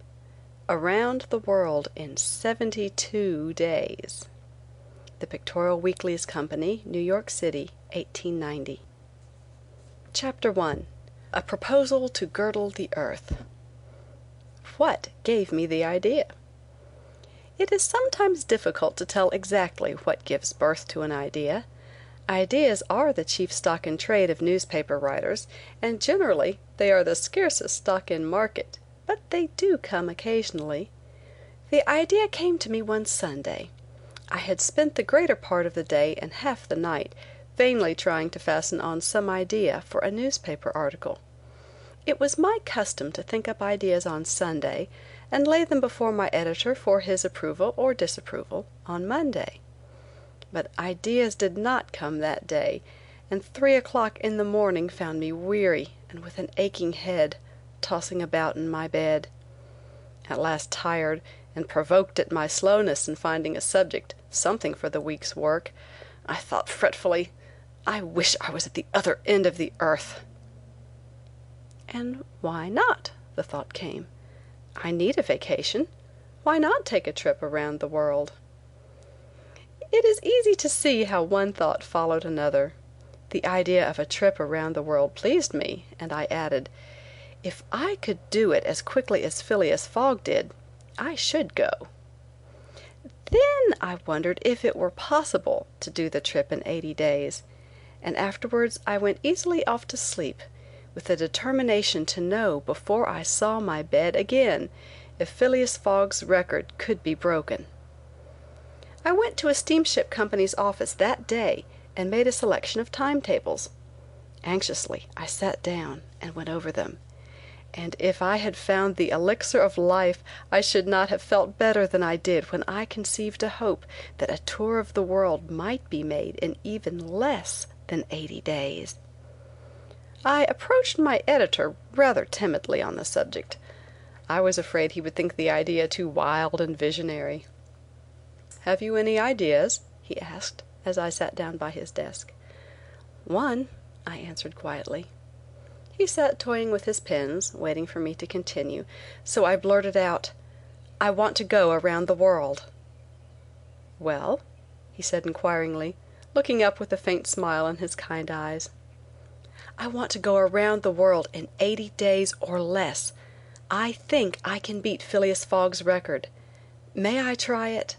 Around the World in 72 Days. The Pictorial Weeklies Company, New York City, 1890. Chapter 1 A Proposal to Girdle the Earth. What gave me the idea? It is sometimes difficult to tell exactly what gives birth to an idea. Ideas are the chief stock in trade of newspaper writers, and generally they are the scarcest stock in market, but they do come occasionally. The idea came to me one Sunday. I had spent the greater part of the day and half the night vainly trying to fasten on some idea for a newspaper article. It was my custom to think up ideas on Sunday and lay them before my editor for his approval or disapproval on Monday. But ideas did not come that day, and three o'clock in the morning found me weary and with an aching head, tossing about in my bed. At last tired, and provoked at my slowness in finding a subject, something for the week's work, I thought fretfully, I wish I was at the other end of the earth. And why not? the thought came. I need a vacation. Why not take a trip around the world? It is easy to see how one thought followed another. The idea of a trip around the world pleased me, and I added, if I could do it as quickly as Phileas Fogg did, I should go. Then I wondered if it were possible to do the trip in eighty days, and afterwards I went easily off to sleep, with the determination to know before I saw my bed again if Phileas Fogg's record could be broken. I went to a steamship company's office that day and made a selection of timetables. Anxiously I sat down and went over them. and if I had found the elixir of life I should not have felt better than I did when I conceived a hope that a tour of the world might be made in even less than eighty days. I approached my editor rather timidly on the subject. I was afraid he would think the idea too wild and visionary. "Have you any ideas?" he asked, as I sat down by his desk. "One," I answered quietly. He sat toying with his pens, waiting for me to continue, so I blurted out, "I want to go around the world." "Well?" he said inquiringly, looking up with a faint smile in his kind eyes. "I want to go around the world in eighty days or less. I think I can beat Phileas Fogg's record. May I try it?"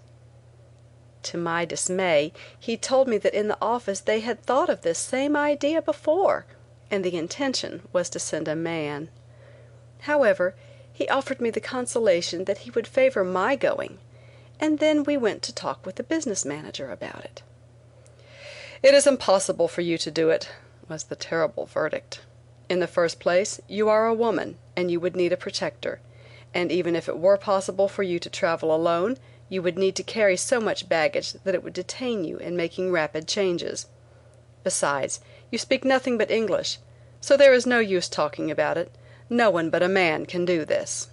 To my dismay he told me that in the office they had thought of this same idea before, and the intention was to send a man. However, he offered me the consolation that he would favor my going, and then we went to talk with the business manager about it. "It is impossible for you to do it," was the terrible verdict. In the first place, you are a woman, and you would need a protector, and even if it were possible for you to travel alone, you would need to carry so much baggage that it would detain you in making rapid changes. Besides, you speak nothing but English, so there is no use talking about it. No one but a man can do this."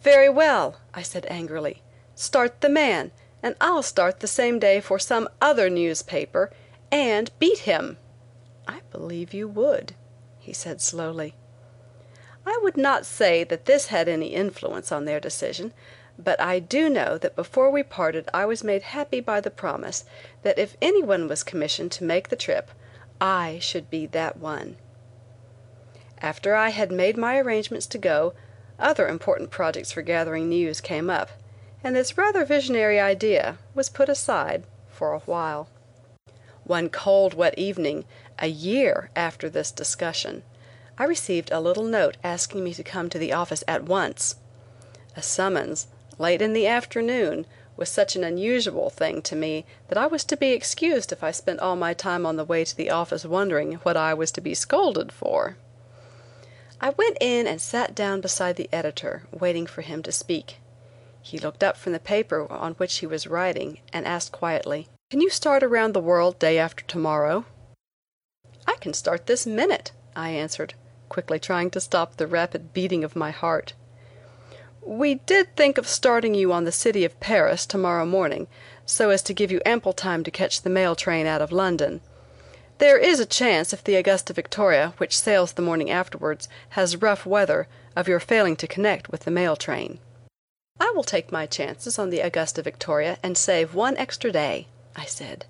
"Very well," I said angrily. "Start the man, and I'll start the same day for some other newspaper, and beat him." "I believe you would he said slowly. I would not say that this had any influence on their decision, but I do know that before we parted I was made happy by the promise that if anyone was commissioned to make the trip, I should be that one. After I had made my arrangements to go, other important projects for gathering news came up, and this rather visionary idea was put aside for a while. One cold, wet evening a year after this discussion, I received a little note asking me to come to the office at once. A summons, late in the afternoon, was such an unusual thing to me that I was to be excused if I spent all my time on the way to the office wondering what I was to be scolded for. I went in and sat down beside the editor, waiting for him to speak. He looked up from the paper on which he was writing and asked quietly, "Can you start around the world day after tomorrow?" "I can start this minute," I answered, quickly trying to stop the rapid beating of my heart. "We did think of starting you on the City of Paris to morrow morning, so as to give you ample time to catch the mail train out of London. There is a chance if the Augusta Victoria, which sails the morning afterwards, has rough weather, of your failing to connect with the mail train." "I will take my chances on the Augusta Victoria and save one extra day," I said.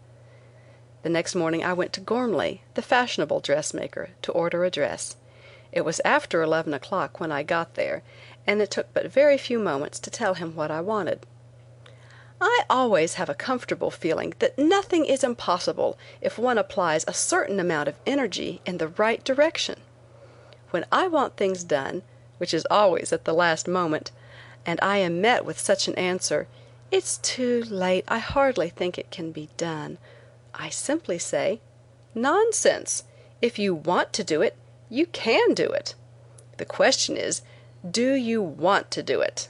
The next morning I went to Ghormley, the fashionable dressmaker, to order a dress. It was after eleven o'clock when I got there, and it took but very few moments to tell him what I wanted. I always have a comfortable feeling that nothing is impossible if one applies a certain amount of energy in the right direction. When I want things done, which is always at the last moment, and I am met with such an answer, "It's too late, I hardly think it can be done," I simply say, "Nonsense! If you want to do it, you can do it. The question is, do you want to do it?"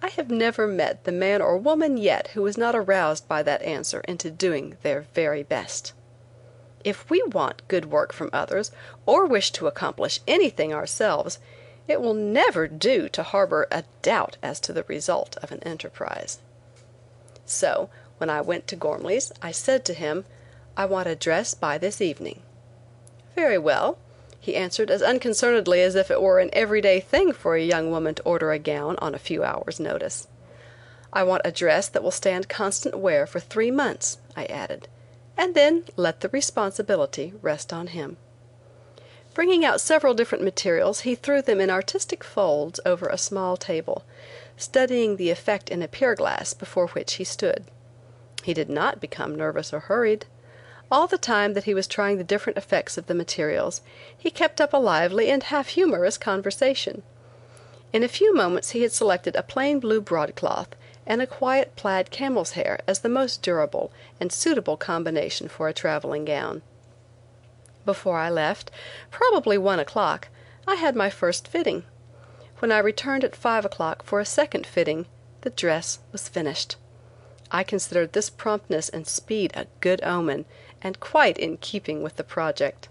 I have never met the man or woman yet who was not aroused by that answer into doing their very best. If we want good work from others, or wish to accomplish anything ourselves, it will never do to harbor a doubt as to the result of an enterprise. So when I went to Ghormley's I said to him, "I want a dress by this evening." "Very well," he answered as unconcernedly as if it were an everyday thing for a young woman to order a gown on a few hours' notice. "I want a dress that will stand constant wear for three months," I added, and then let the responsibility rest on him. Bringing out several different materials he threw them in artistic folds over a small table, studying the effect in a pier glass before which he stood. He did not become nervous or hurried. All the time that he was trying the different effects of the materials, he kept up a lively and half humorous conversation. In a few moments he had selected a plain blue broadcloth and a quiet plaid camel's hair as the most durable and suitable combination for a traveling gown. Before I left, probably one o'clock, I had my first fitting. When I returned at five o'clock for a second fitting, the dress was finished. I considered this promptness and speed a good omen, and quite in keeping with the project.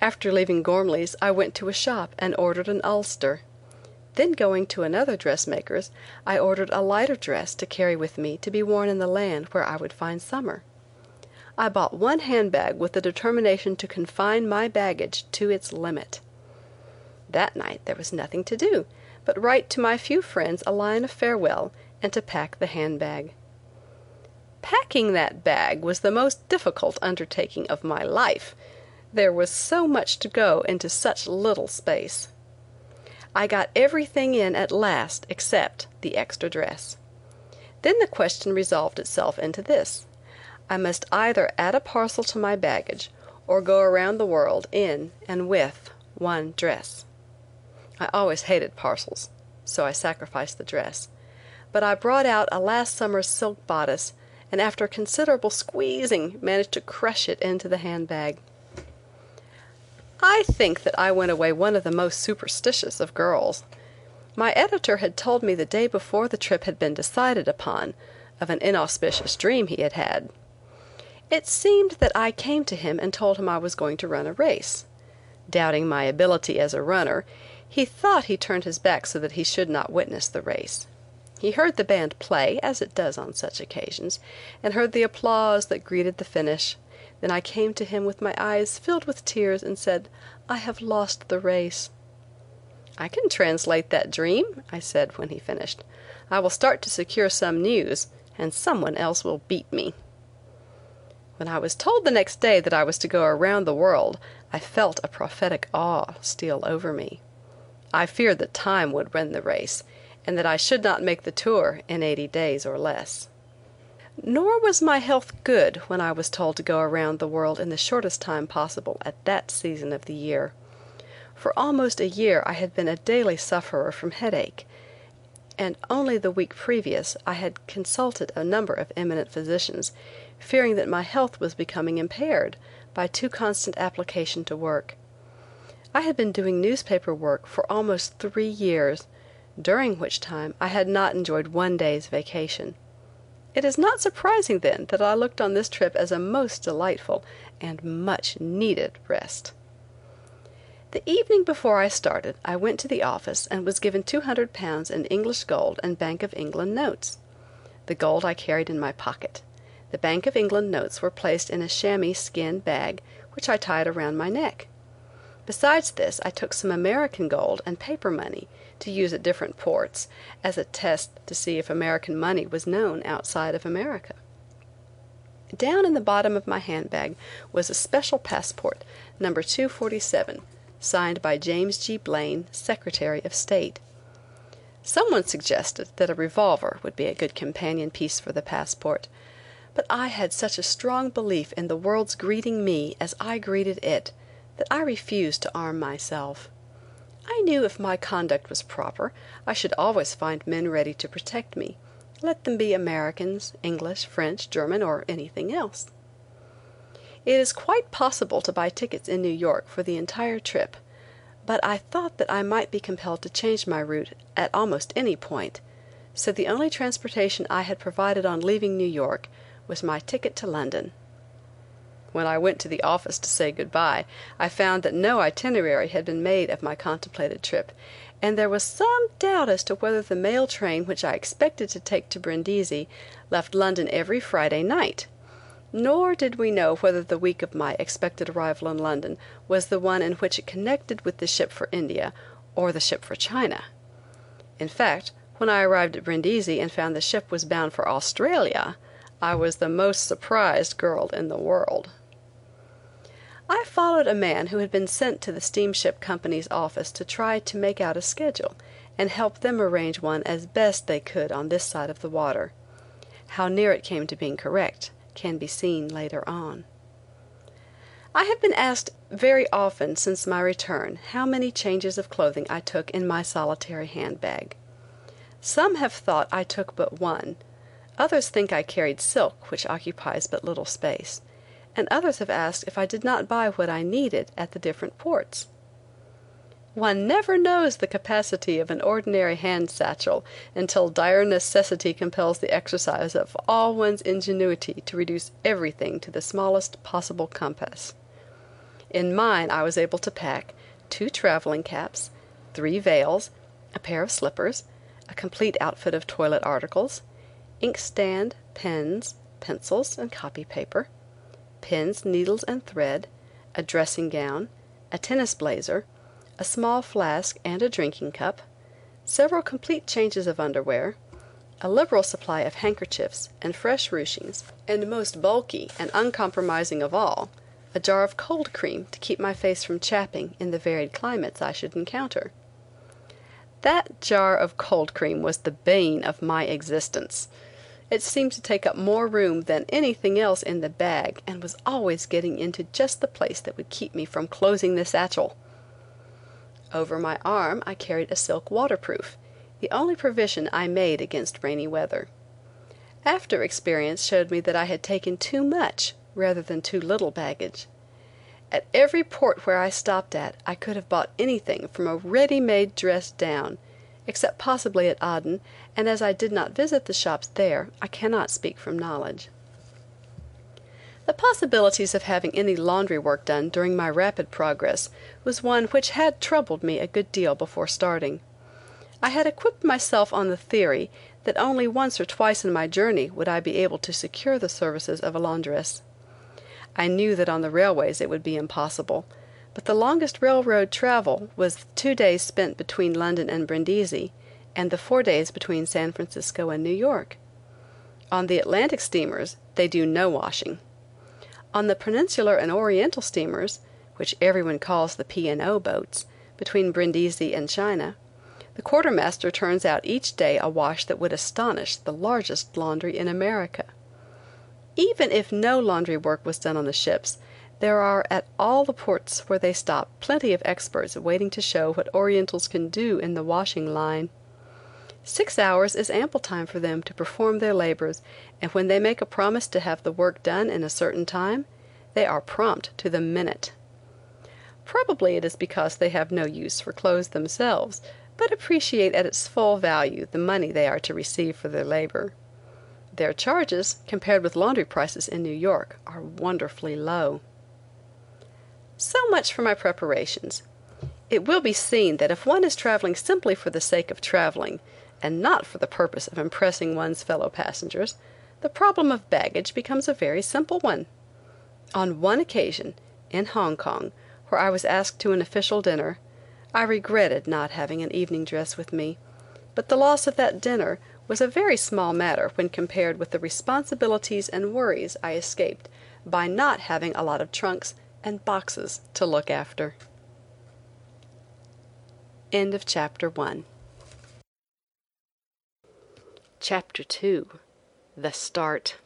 After leaving Ghormley's I went to a shop and ordered an ulster. Then going to another dressmaker's, I ordered a lighter dress to carry with me to be worn in the land where I would find summer. I bought one hand bag with the determination to confine my baggage to its limit. That night there was nothing to do but write to my few friends a line of farewell and to pack the hand bag. Packing that bag was the most difficult undertaking of my life. There was so much to go into such little space. I got everything in at last except the extra dress. Then the question resolved itself into this: I must either add a parcel to my baggage or go around the world in and with one dress. I always hated parcels, so I sacrificed the dress. But I brought out a last summer's silk bodice and after considerable squeezing managed to crush it into the hand bag. I think that I went away one of the most superstitious of girls. My editor had told me the day before the trip had been decided upon, of an inauspicious dream he had had. It seemed that I came to him and told him I was going to run a race. Doubting my ability as a runner, he thought he turned his back so that he should not witness the race. He heard the band play, as it does on such occasions, and heard the applause that greeted the finish. Then I came to him with my eyes filled with tears and said, "I have lost the race." "I can translate that dream," I said when he finished. "I will start to secure some news, and some one else will beat me." When I was told the next day that I was to go around the world, I felt a prophetic awe steal over me. I feared that time would win the race and that I should not make the tour in eighty days or less. Nor was my health good when I was told to go around the world in the shortest time possible at that season of the year. For almost a year I had been a daily sufferer from headache, and only the week previous I had consulted a number of eminent physicians, fearing that my health was becoming impaired by too constant application to work. I had been doing newspaper work for almost three years during which time I had not enjoyed one day's vacation. It is not surprising then that I looked on this trip as a most delightful and much needed rest. The evening before I started I went to the office and was given two hundred pounds in English gold and Bank of England notes. The gold I carried in my pocket. The Bank of England notes were placed in a chamois skin bag which I tied around my neck. Besides this I took some American gold and paper money to use at different ports, as a test to see if American money was known outside of America. Down in the bottom of my hand bag was a special passport, number 247, signed by James G. Blaine, Secretary of State. Someone suggested that a revolver would be a good companion piece for the passport, but I had such a strong belief in the world's greeting me as I greeted it, that I refused to arm myself. I knew if my conduct was proper I should always find men ready to protect me, let them be Americans, English, French, German or anything else. It is quite possible to buy tickets in New York for the entire trip, but I thought that I might be compelled to change my route at almost any point, so the only transportation I had provided on leaving New York was my ticket to London. When I went to the office to say good bye, I found that no itinerary had been made of my contemplated trip, and there was some doubt as to whether the mail train which I expected to take to Brindisi left London every Friday night. Nor did we know whether the week of my expected arrival in London was the one in which it connected with the ship for India or the ship for China. In fact, when I arrived at Brindisi and found the ship was bound for Australia, I was the most surprised girl in the world. I followed a man who had been sent to the steamship company's office to try to make out a schedule, and help them arrange one as best they could on this side of the water. How near it came to being correct can be seen later on. I have been asked very often since my return how many changes of clothing I took in my solitary hand bag. Some have thought I took but one, others think I carried silk which occupies but little space and others have asked if I did not buy what I needed at the different ports. One never knows the capacity of an ordinary hand satchel until dire necessity compels the exercise of all one's ingenuity to reduce everything to the smallest possible compass. In mine I was able to pack two traveling caps, three veils, a pair of slippers, a complete outfit of toilet articles, inkstand, pens, pencils and copy paper, pins, needles and thread, a dressing gown, a tennis blazer, a small flask and a drinking cup, several complete changes of underwear, a liberal supply of handkerchiefs and fresh ruchings, and most bulky and uncompromising of all, a jar of cold cream to keep my face from chapping in the varied climates I should encounter. That jar of cold cream was the bane of my existence. It seemed to take up more room than anything else in the bag and was always getting into just the place that would keep me from closing the satchel. Over my arm I carried a silk waterproof, the only provision I made against rainy weather. After experience showed me that I had taken too much rather than too little baggage. At every port where I stopped at I could have bought anything from a ready made dress down except possibly at Aden, and as I did not visit the shops there, I cannot speak from knowledge. The possibilities of having any laundry work done during my rapid progress was one which had troubled me a good deal before starting. I had equipped myself on the theory that only once or twice in my journey would I be able to secure the services of a laundress. I knew that on the railways it would be impossible but the longest railroad travel was two days spent between London and Brindisi, and the four days between San Francisco and New York. On the Atlantic steamers they do no washing. On the Peninsular and Oriental steamers, which everyone calls the P. and O. boats, between Brindisi and China, the quartermaster turns out each day a wash that would astonish the largest laundry in America. Even if no laundry work was done on the ships, there are at all the ports where they stop plenty of experts waiting to show what Orientals can do in the washing line. Six hours is ample time for them to perform their labors, and when they make a promise to have the work done in a certain time, they are prompt to the minute. Probably it is because they have no use for clothes themselves, but appreciate at its full value the money they are to receive for their labor. Their charges, compared with laundry prices in New York, are wonderfully low. So much for my preparations. It will be seen that if one is traveling simply for the sake of traveling, and not for the purpose of impressing one's fellow passengers, the problem of baggage becomes a very simple one. On one occasion, in Hong Kong, where I was asked to an official dinner, I regretted not having an evening dress with me, but the loss of that dinner was a very small matter when compared with the responsibilities and worries I escaped by not having a lot of trunks and boxes to look after. End of chapter 1. Chapter 2 The Start.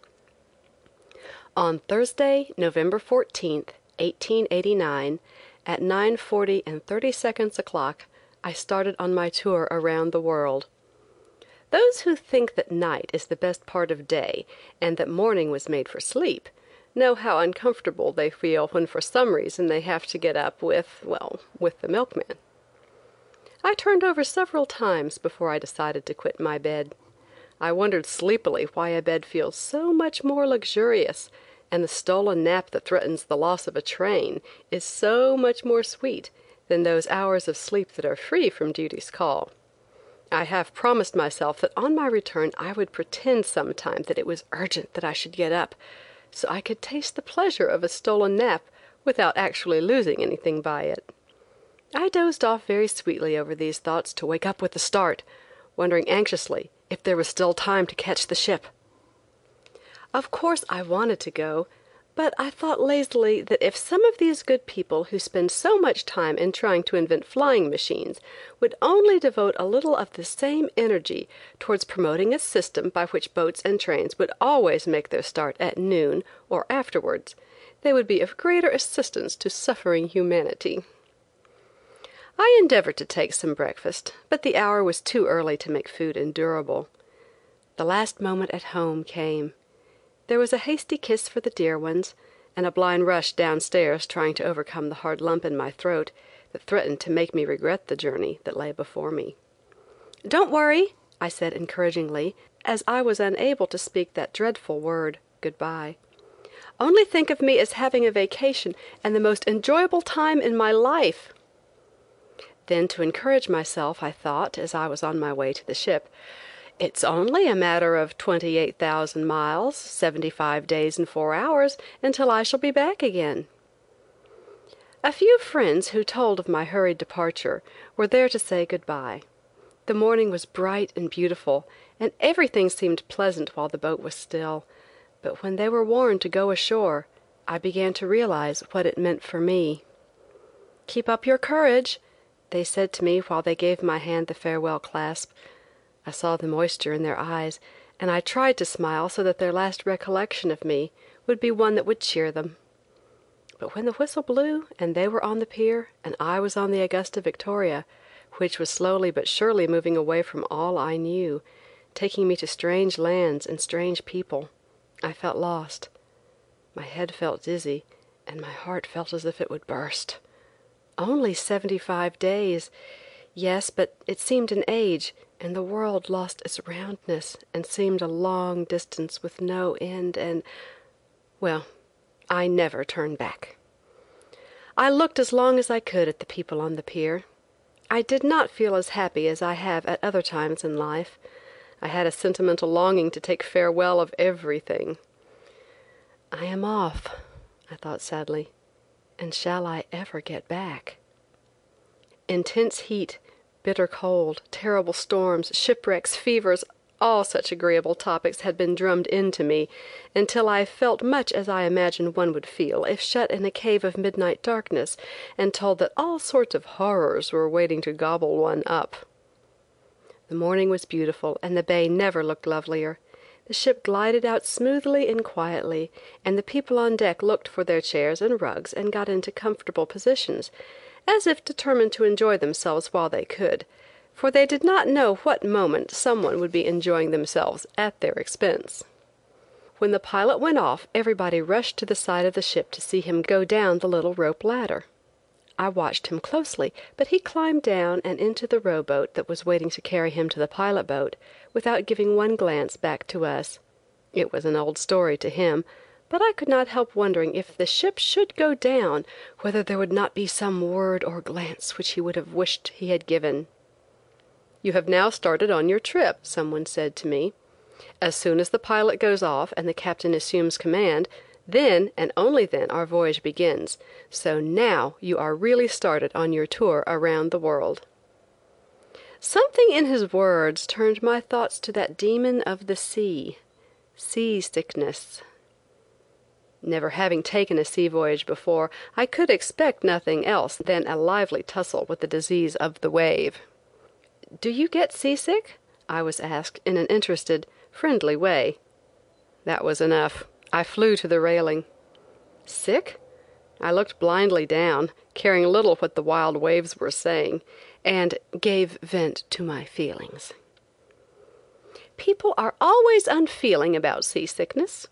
On Thursday, November 14th, 1889, at 9:40 and 30 seconds o'clock, I started on my tour around the world. Those who think that night is the best part of day and that morning was made for sleep know how uncomfortable they feel when for some reason they have to get up with, well, with the milkman. I turned over several times before I decided to quit my bed. I wondered sleepily why a bed feels so much more luxurious, and the stolen nap that threatens the loss of a train is so much more sweet than those hours of sleep that are free from duty's call. I have promised myself that on my return I would pretend sometime that it was urgent that I should get up, so I could taste the pleasure of a stolen nap without actually losing anything by it. I dozed off very sweetly over these thoughts to wake up with a start, wondering anxiously if there was still time to catch the ship. Of course I wanted to go, but I thought lazily that if some of these good people who spend so much time in trying to invent flying machines would only devote a little of the same energy towards promoting a system by which boats and trains would always make their start at noon or afterwards, they would be of greater assistance to suffering humanity. I endeavored to take some breakfast, but the hour was too early to make food endurable. The last moment at home came. There was a hasty kiss for the dear ones, and a blind rush downstairs trying to overcome the hard lump in my throat that threatened to make me regret the journey that lay before me. Don't worry, I said encouragingly, as I was unable to speak that dreadful word, goodbye. Only think of me as having a vacation and the most enjoyable time in my life. Then to encourage myself, I thought, as I was on my way to the ship, it's only a matter of 28,000 miles, 75 days and 4 hours, until I shall be back again. A few friends who told of my hurried departure were there to say good bye. The morning was bright and beautiful, and everything seemed pleasant while the boat was still, but when they were warned to go ashore, I began to realize what it meant for me. "Keep up your courage," they said to me while they gave my hand the farewell clasp. I saw the moisture in their eyes, and I tried to smile so that their last recollection of me would be one that would cheer them. But when the whistle blew and they were on the pier and I was on the Augusta Victoria, which was slowly but surely moving away from all I knew, taking me to strange lands and strange people, I felt lost. My head felt dizzy, and my heart felt as if it would burst. Only seventy five days! Yes, but it seemed an age, and the world lost its roundness and seemed a long distance with no end and well, I never turned back. I looked as long as I could at the people on the pier. I did not feel as happy as I have at other times in life. I had a sentimental longing to take farewell of everything. I am off, I thought sadly, and shall I ever get back? Intense heat Bitter cold, terrible storms, shipwrecks, fevers, all such agreeable topics had been drummed into me until I felt much as I imagine one would feel if shut in a cave of midnight darkness and told that all sorts of horrors were waiting to gobble one up. The morning was beautiful and the bay never looked lovelier. The ship glided out smoothly and quietly, and the people on deck looked for their chairs and rugs and got into comfortable positions as if determined to enjoy themselves while they could, for they did not know what moment someone would be enjoying themselves at their expense. When the pilot went off everybody rushed to the side of the ship to see him go down the little rope ladder. I watched him closely, but he climbed down and into the rowboat that was waiting to carry him to the pilot boat, without giving one glance back to us. It was an old story to him, but I could not help wondering if the ship should go down whether there would not be some word or glance which he would have wished he had given. "You have now started on your trip," someone said to me. "As soon as the pilot goes off and the captain assumes command, then and only then our voyage begins, so now you are really started on your tour around the world." Something in his words turned my thoughts to that demon of the sea, seasickness. Never having taken a sea voyage before, I could expect nothing else than a lively tussle with the disease of the wave. "Do you get seasick?" I was asked in an interested, friendly way. That was enough. I flew to the railing. Sick? I looked blindly down, caring little what the wild waves were saying, and gave vent to my feelings. People are always unfeeling about seasickness.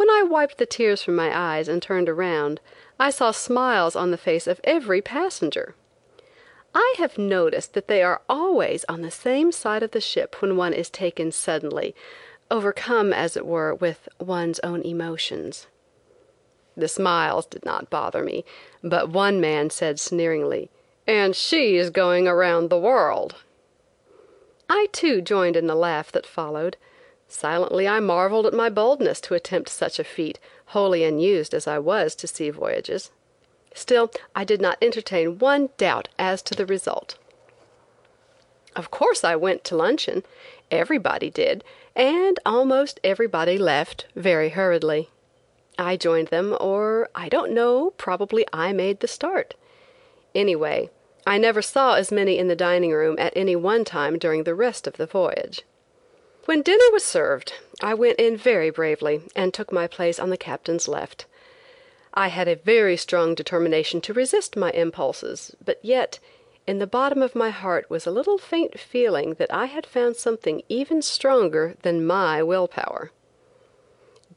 When I wiped the tears from my eyes and turned around, I saw smiles on the face of every passenger. I have noticed that they are always on the same side of the ship when one is taken suddenly, overcome as it were with one's own emotions. The smiles did not bother me, but one man said sneeringly, "And she's going around the world." I too joined in the laugh that followed. Silently I marveled at my boldness to attempt such a feat, wholly unused as I was to sea voyages. Still I did not entertain one doubt as to the result. Of course I went to luncheon. Everybody did, and almost everybody left very hurriedly. I joined them, or I don't know, probably I made the start. Anyway, I never saw as many in the dining room at any one time during the rest of the voyage. When dinner was served, I went in very bravely and took my place on the captain's left. I had a very strong determination to resist my impulses, but yet in the bottom of my heart was a little faint feeling that I had found something even stronger than my will power.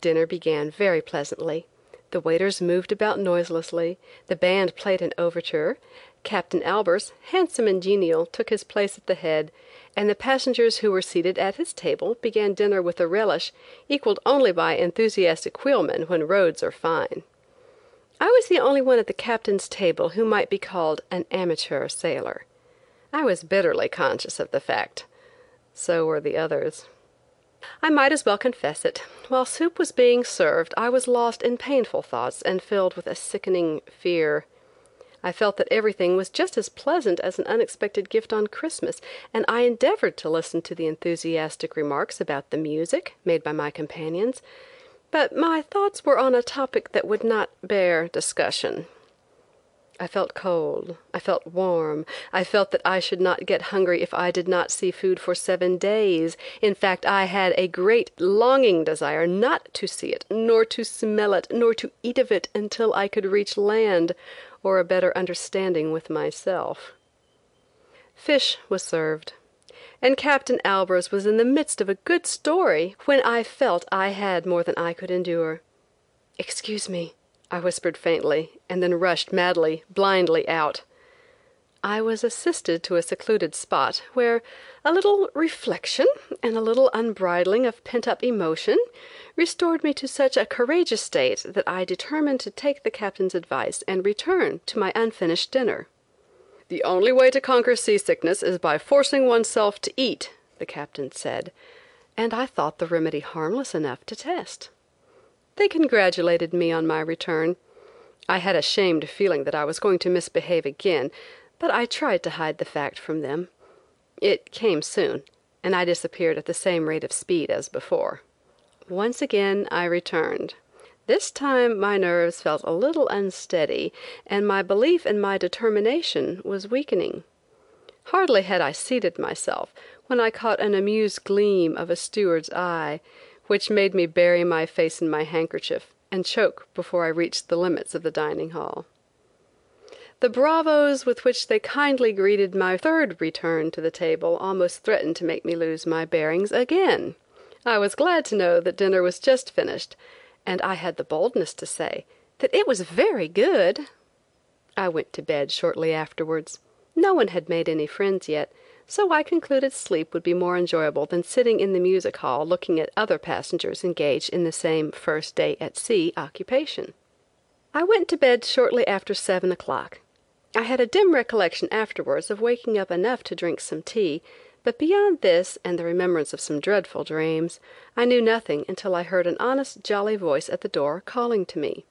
Dinner began very pleasantly. The waiters moved about noiselessly, the band played an overture, Captain Albers, handsome and genial, took his place at the head, and the passengers who were seated at his table began dinner with a relish equaled only by enthusiastic wheelmen when roads are fine. I was the only one at the captain's table who might be called an amateur sailor. I was bitterly conscious of the fact. So were the others. I might as well confess it. While soup was being served I was lost in painful thoughts and filled with a sickening fear. I felt that everything was just as pleasant as an unexpected gift on Christmas, and I endeavored to listen to the enthusiastic remarks about the music made by my companions, but my thoughts were on a topic that would not bear discussion. I felt cold, I felt warm, I felt that I should not get hungry if I did not see food for seven days. In fact, I had a great longing desire not to see it, nor to smell it, nor to eat of it until I could reach land, or a better understanding with myself. Fish was served, and Captain Albers was in the midst of a good story when I felt I had more than I could endure. "Excuse me," I whispered faintly, and then rushed madly, blindly out. I was assisted to a secluded spot, where a little reflection and a little unbridling of pent up emotion restored me to such a courageous state that I determined to take the captain's advice and return to my unfinished dinner. "The only way to conquer seasickness is by forcing oneself to eat," the captain said, and I thought the remedy harmless enough to test. They congratulated me on my return. I had a shamed feeling that I was going to misbehave again but I tried to hide the fact from them. It came soon, and I disappeared at the same rate of speed as before. Once again I returned. This time my nerves felt a little unsteady, and my belief in my determination was weakening. Hardly had I seated myself when I caught an amused gleam of a steward's eye, which made me bury my face in my handkerchief and choke before I reached the limits of the dining hall. The bravos with which they kindly greeted my third return to the table almost threatened to make me lose my bearings again. I was glad to know that dinner was just finished, and I had the boldness to say that it was very good. I went to bed shortly afterwards. No one had made any friends yet, so I concluded sleep would be more enjoyable than sitting in the music hall looking at other passengers engaged in the same first day at sea occupation. I went to bed shortly after seven o'clock. I had a dim recollection afterwards of waking up enough to drink some tea, but beyond this and the remembrance of some dreadful dreams, I knew nothing until I heard an honest, jolly voice at the door calling to me.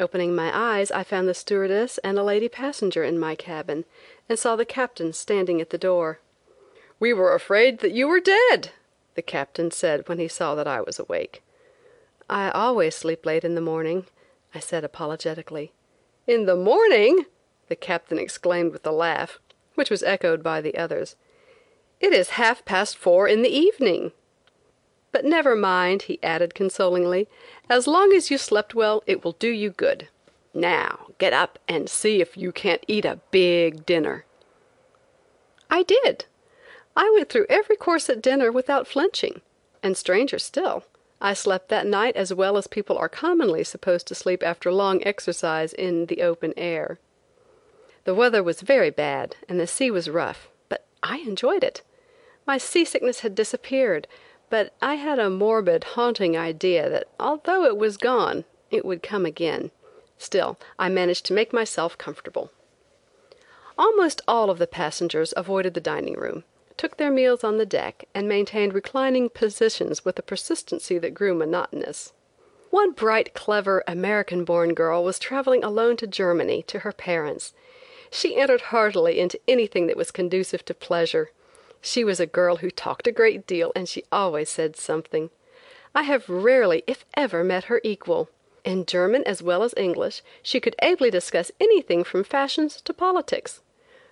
Opening my eyes I found the stewardess and a lady passenger in my cabin, and saw the captain standing at the door. "We were afraid that you were dead," the captain said when he saw that I was awake. "I always sleep late in the morning," I said apologetically. "In the morning!" The captain exclaimed with a laugh, which was echoed by the others. "It is half past four in the evening." "But never mind," he added consolingly, "as long as you slept well it will do you good. Now get up and see if you can't eat a big dinner." I did. I went through every course at dinner without flinching, and stranger still, I slept that night as well as people are commonly supposed to sleep after long exercise in the open air. The weather was very bad and the sea was rough, but I enjoyed it. My seasickness had disappeared, but I had a morbid, haunting idea that although it was gone it would come again. Still I managed to make myself comfortable. Almost all of the passengers avoided the dining room, took their meals on the deck, and maintained reclining positions with a persistency that grew monotonous. One bright, clever, American born girl was traveling alone to Germany, to her parents. She entered heartily into anything that was conducive to pleasure. She was a girl who talked a great deal and she always said something. I have rarely, if ever, met her equal. In German as well as English she could ably discuss anything from fashions to politics.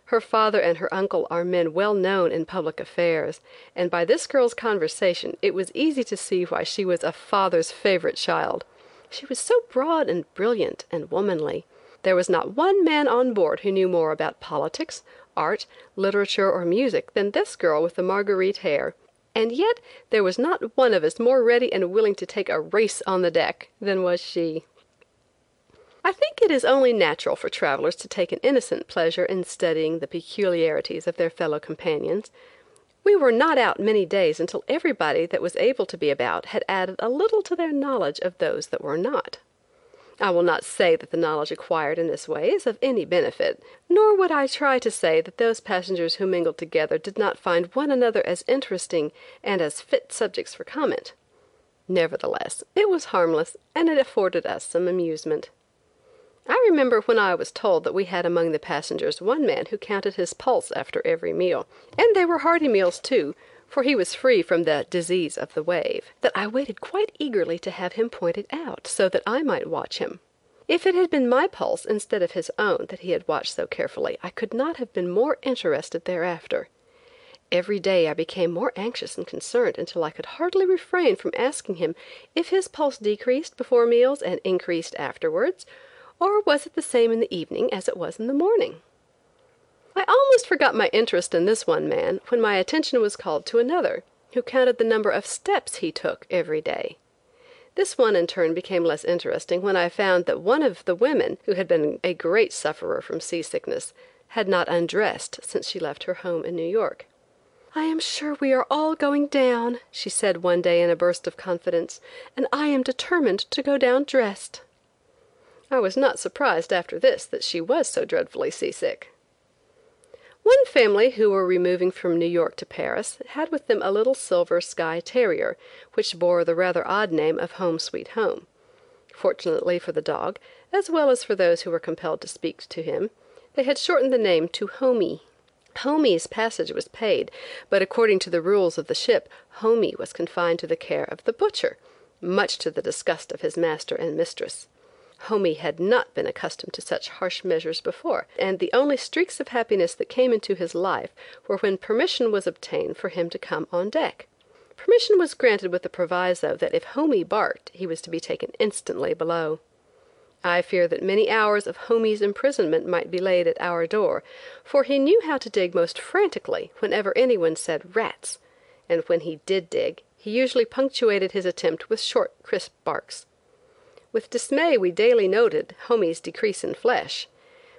Her father and her uncle are men well known in public affairs, and by this girl's conversation it was easy to see why she was a father's favorite child. She was so broad and brilliant and womanly. There was not one man on board who knew more about politics, art, literature or music than this girl with the Marguerite hair, and yet there was not one of us more ready and willing to take a race on the deck than was she. I think it is only natural for travelers to take an innocent pleasure in studying the peculiarities of their fellow companions. We were not out many days until everybody that was able to be about had added a little to their knowledge of those that were not. I will not say that the knowledge acquired in this way is of any benefit, nor would I try to say that those passengers who mingled together did not find one another as interesting and as fit subjects for comment. Nevertheless, it was harmless and it afforded us some amusement. I remember when I was told that we had among the passengers one man who counted his pulse after every meal, and they were hearty meals too, for he was free from the disease of the wave, that I waited quite eagerly to have him pointed out, so that I might watch him. If it had been my pulse instead of his own that he had watched so carefully, I could not have been more interested thereafter. Every day I became more anxious and concerned until I could hardly refrain from asking him if his pulse decreased before meals and increased afterwards, or was it the same in the evening as it was in the morning? I almost forgot my interest in this one man when my attention was called to another, who counted the number of steps he took every day. This one in turn became less interesting when I found that one of the women, who had been a great sufferer from seasickness, had not undressed since she left her home in New York. I am sure we are all going down, she said one day in a burst of confidence, and I am determined to go down dressed. I was not surprised after this that she was so dreadfully seasick. One family who were removing from New York to Paris had with them a little silver Skye terrier, which bore the rather odd name of Home Sweet Home. Fortunately for the dog, as well as for those who were compelled to speak to him, they had shortened the name to Homie. Homie's passage was paid, but according to the rules of the ship, Homie was confined to the care of the butcher, much to the disgust of his master and mistress. Homie had not been accustomed to such harsh measures before, and the only streaks of happiness that came into his life were when permission was obtained for him to come on deck. Permission was granted with the proviso that if Homie barked he was to be taken instantly below. I fear that many hours of Homie's imprisonment might be laid at our door, for he knew how to dig most frantically whenever anyone said rats, and when he did dig, he usually punctuated his attempt with short, crisp barks. With dismay we daily noted Homie's decrease in flesh.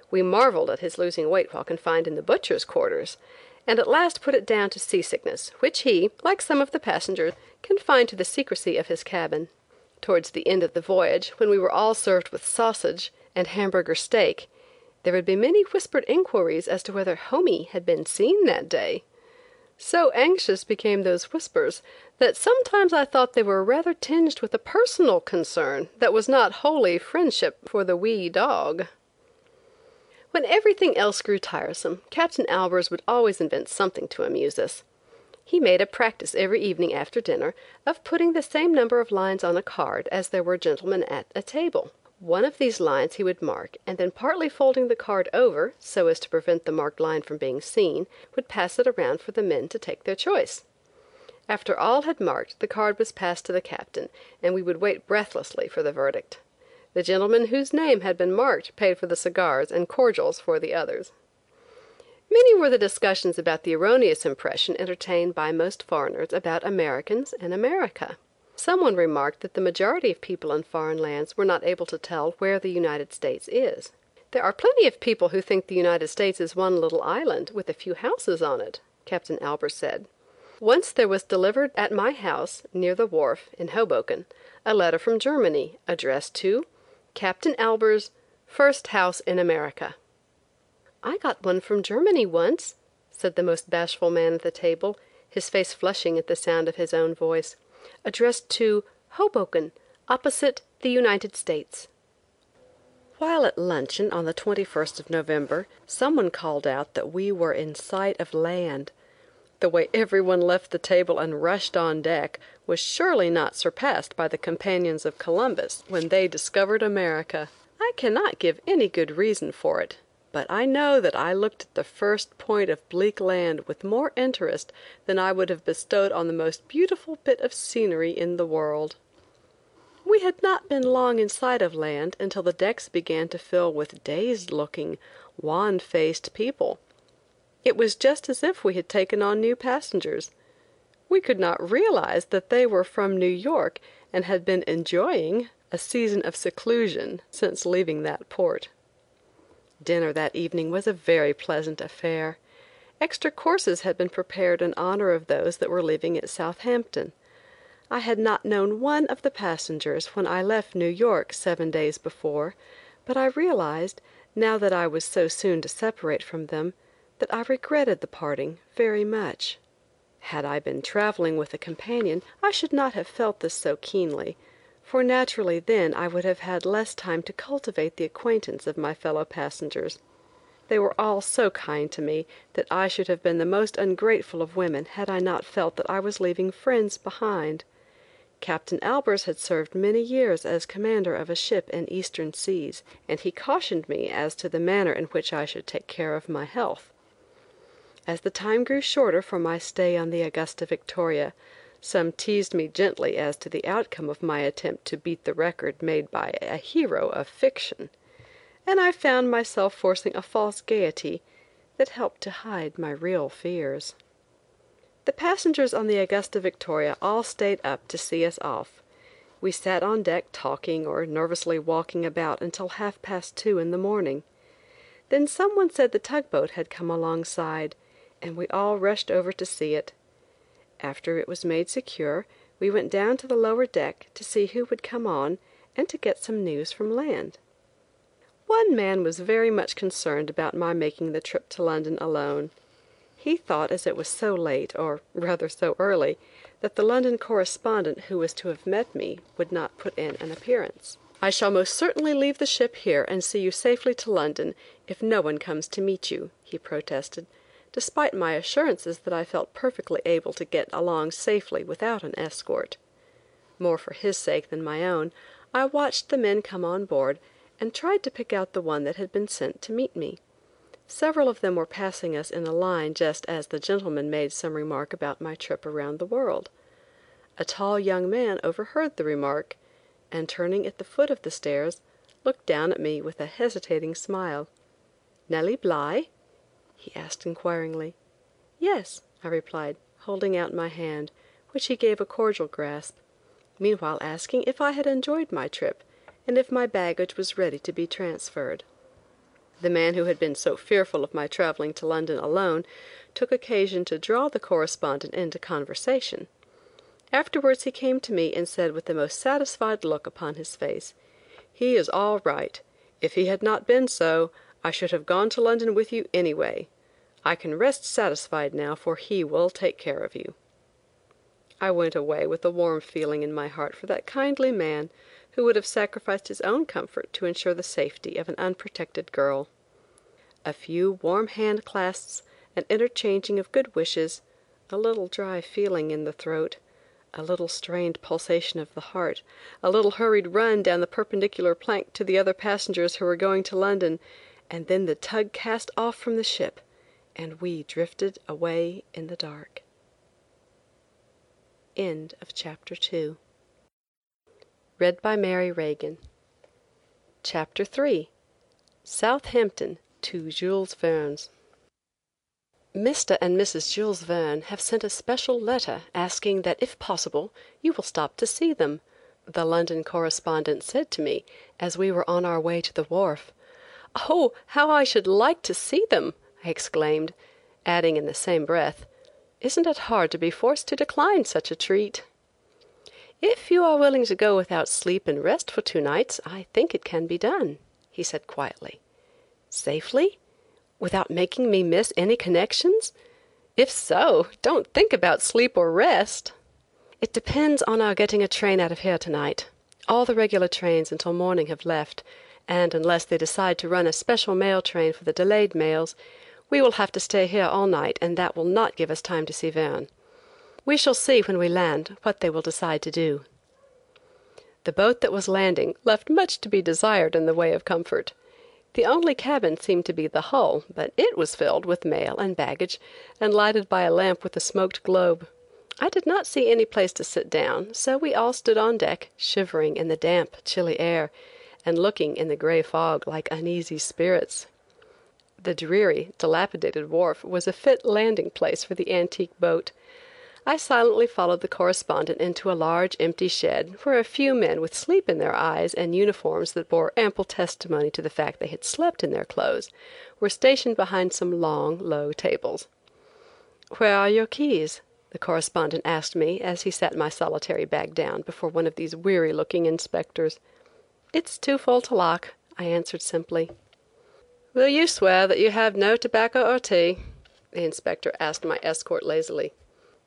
We marveled at his losing weight while confined in the butcher's quarters, and at last put it down to seasickness, which he, like some of the passengers, confined to the secrecy of his cabin. Towards the end of the voyage, when we were all served with sausage and Hamburger steak, there would be many whispered inquiries as to whether Homie had been seen that day. So anxious became those whispers that sometimes I thought they were rather tinged with a personal concern that was not wholly friendship for the wee dog. When everything else grew tiresome, Captain Albers would always invent something to amuse us. He made a practice every evening after dinner of putting the same number of lines on a card as there were gentlemen at a table. One of these lines he would mark, and then partly folding the card over, so as to prevent the marked line from being seen, would pass it around for the men to take their choice. After all had marked, the card was passed to the captain, and we would wait breathlessly for the verdict. The gentleman whose name had been marked paid for the cigars and cordials for the others. Many were the discussions about the erroneous impression entertained by most foreigners about Americans and America. Someone remarked that the majority of people in foreign lands were not able to tell where the United States is. There are plenty of people who think the United States is one little island with a few houses on it, Captain Albers said. Once there was delivered at my house, near the wharf, in Hoboken, a letter from Germany, addressed to Captain Albers, First House in America. I got one from Germany once, said the most bashful man at the table, his face flushing at the sound of his own voice addressed to Hoboken, opposite the United States. While at luncheon on the 21st of November, someone called out that we were in sight of land. The way everyone left the table and rushed on deck was surely not surpassed by the companions of Columbus when they discovered America. I cannot give any good reason for it but I know that I looked at the first point of bleak land with more interest than I would have bestowed on the most beautiful bit of scenery in the world. We had not been long in sight of land until the decks began to fill with dazed looking, wan faced people. It was just as if we had taken on new passengers. We could not realize that they were from New York and had been enjoying, a season of seclusion since leaving that port. Dinner that evening was a very pleasant affair. Extra courses had been prepared in honor of those that were leaving at Southampton. I had not known one of the passengers when I left New York seven days before, but I realized, now that I was so soon to separate from them, that I regretted the parting very much. Had I been traveling with a companion I should not have felt this so keenly, for naturally then I would have had less time to cultivate the acquaintance of my fellow passengers. They were all so kind to me that I should have been the most ungrateful of women had I not felt that I was leaving friends behind. Captain Albers had served many years as commander of a ship in Eastern seas, and he cautioned me as to the manner in which I should take care of my health. As the time grew shorter for my stay on the Augusta Victoria, some teased me gently as to the outcome of my attempt to beat the record made by a hero of fiction and I found myself forcing a false gaiety that helped to hide my real fears. The passengers on the Augusta Victoria all stayed up to see us off. We sat on deck talking or nervously walking about until half past two in the morning. Then someone said the tugboat had come alongside, and we all rushed over to see it. After it was made secure, we went down to the lower deck to see who would come on and to get some news from land. One man was very much concerned about my making the trip to London alone. He thought as it was so late, or rather so early, that the London correspondent who was to have met me would not put in an appearance. I shall most certainly leave the ship here and see you safely to London if no one comes to meet you, he protested, despite my assurances that I felt perfectly able to get along safely without an escort. More for his sake than my own, I watched the men come on board and tried to pick out the one that had been sent to meet me. Several of them were passing us in a line just as the gentleman made some remark about my trip around the world. A tall young man overheard the remark, and turning at the foot of the stairs, looked down at me with a hesitating smile. "Nellie Bly?" He asked inquiringly. "Yes," I replied, holding out my hand, which he gave a cordial grasp, meanwhile asking if I had enjoyed my trip and if my baggage was ready to be transferred. The man who had been so fearful of my traveling to London alone took occasion to draw the correspondent into conversation. Afterwards he came to me and said with the most satisfied look upon his face, "He is all right. If he had not been so, I should have gone to London with you anyway. I can rest satisfied now, for he will take care of you." I went away with a warm feeling in my heart for that kindly man who would have sacrificed his own comfort to ensure the safety of an unprotected girl. A few warm hand clasps, an interchanging of good wishes, a little dry feeling in the throat, a little strained pulsation of the heart, a little hurried run down the perpendicular plank to the other passengers who were going to London, and then the tug cast off from the ship, and we drifted away in the dark. End of chapter 2 Read by Mary Regan. Chapter 3 Southampton to Jules Verne's Mr. and Mrs. Jules Verne have sent a special letter asking that if possible you will stop to see them, the London correspondent said to me as we were on our way to the wharf. "Oh, how I should like to see them!" I exclaimed, adding in the same breath, "Isn't it hard to be forced to decline such a treat?" "If you are willing to go without sleep and rest for two nights, I think it can be done," he said quietly. "Safely? Without making me miss any connections? If so, don't think about sleep or rest." "It depends on our getting a train out of here to night. All the regular trains until morning have left, and unless they decide to run a special mail train for the delayed mails, we will have to stay here all night and that will not give us time to see Verne. We shall see when we land what they will decide to do." The boat that was landing left much to be desired in the way of comfort. The only cabin seemed to be the hull, but it was filled with mail and baggage and lighted by a lamp with a smoked globe. I did not see any place to sit down, so we all stood on deck, shivering in the damp, chilly air, and looking in the gray fog like uneasy spirits. The dreary, dilapidated wharf was a fit landing place for the antique boat. I silently followed the correspondent into a large empty shed where a few men with sleep in their eyes and uniforms that bore ample testimony to the fact they had slept in their clothes, were stationed behind some long, low tables. "Where are your keys?" the correspondent asked me as he set my solitary bag down before one of these weary looking inspectors. "It's too full to lock," I answered simply. "Will you swear that you have no tobacco or tea?" the inspector asked my escort lazily.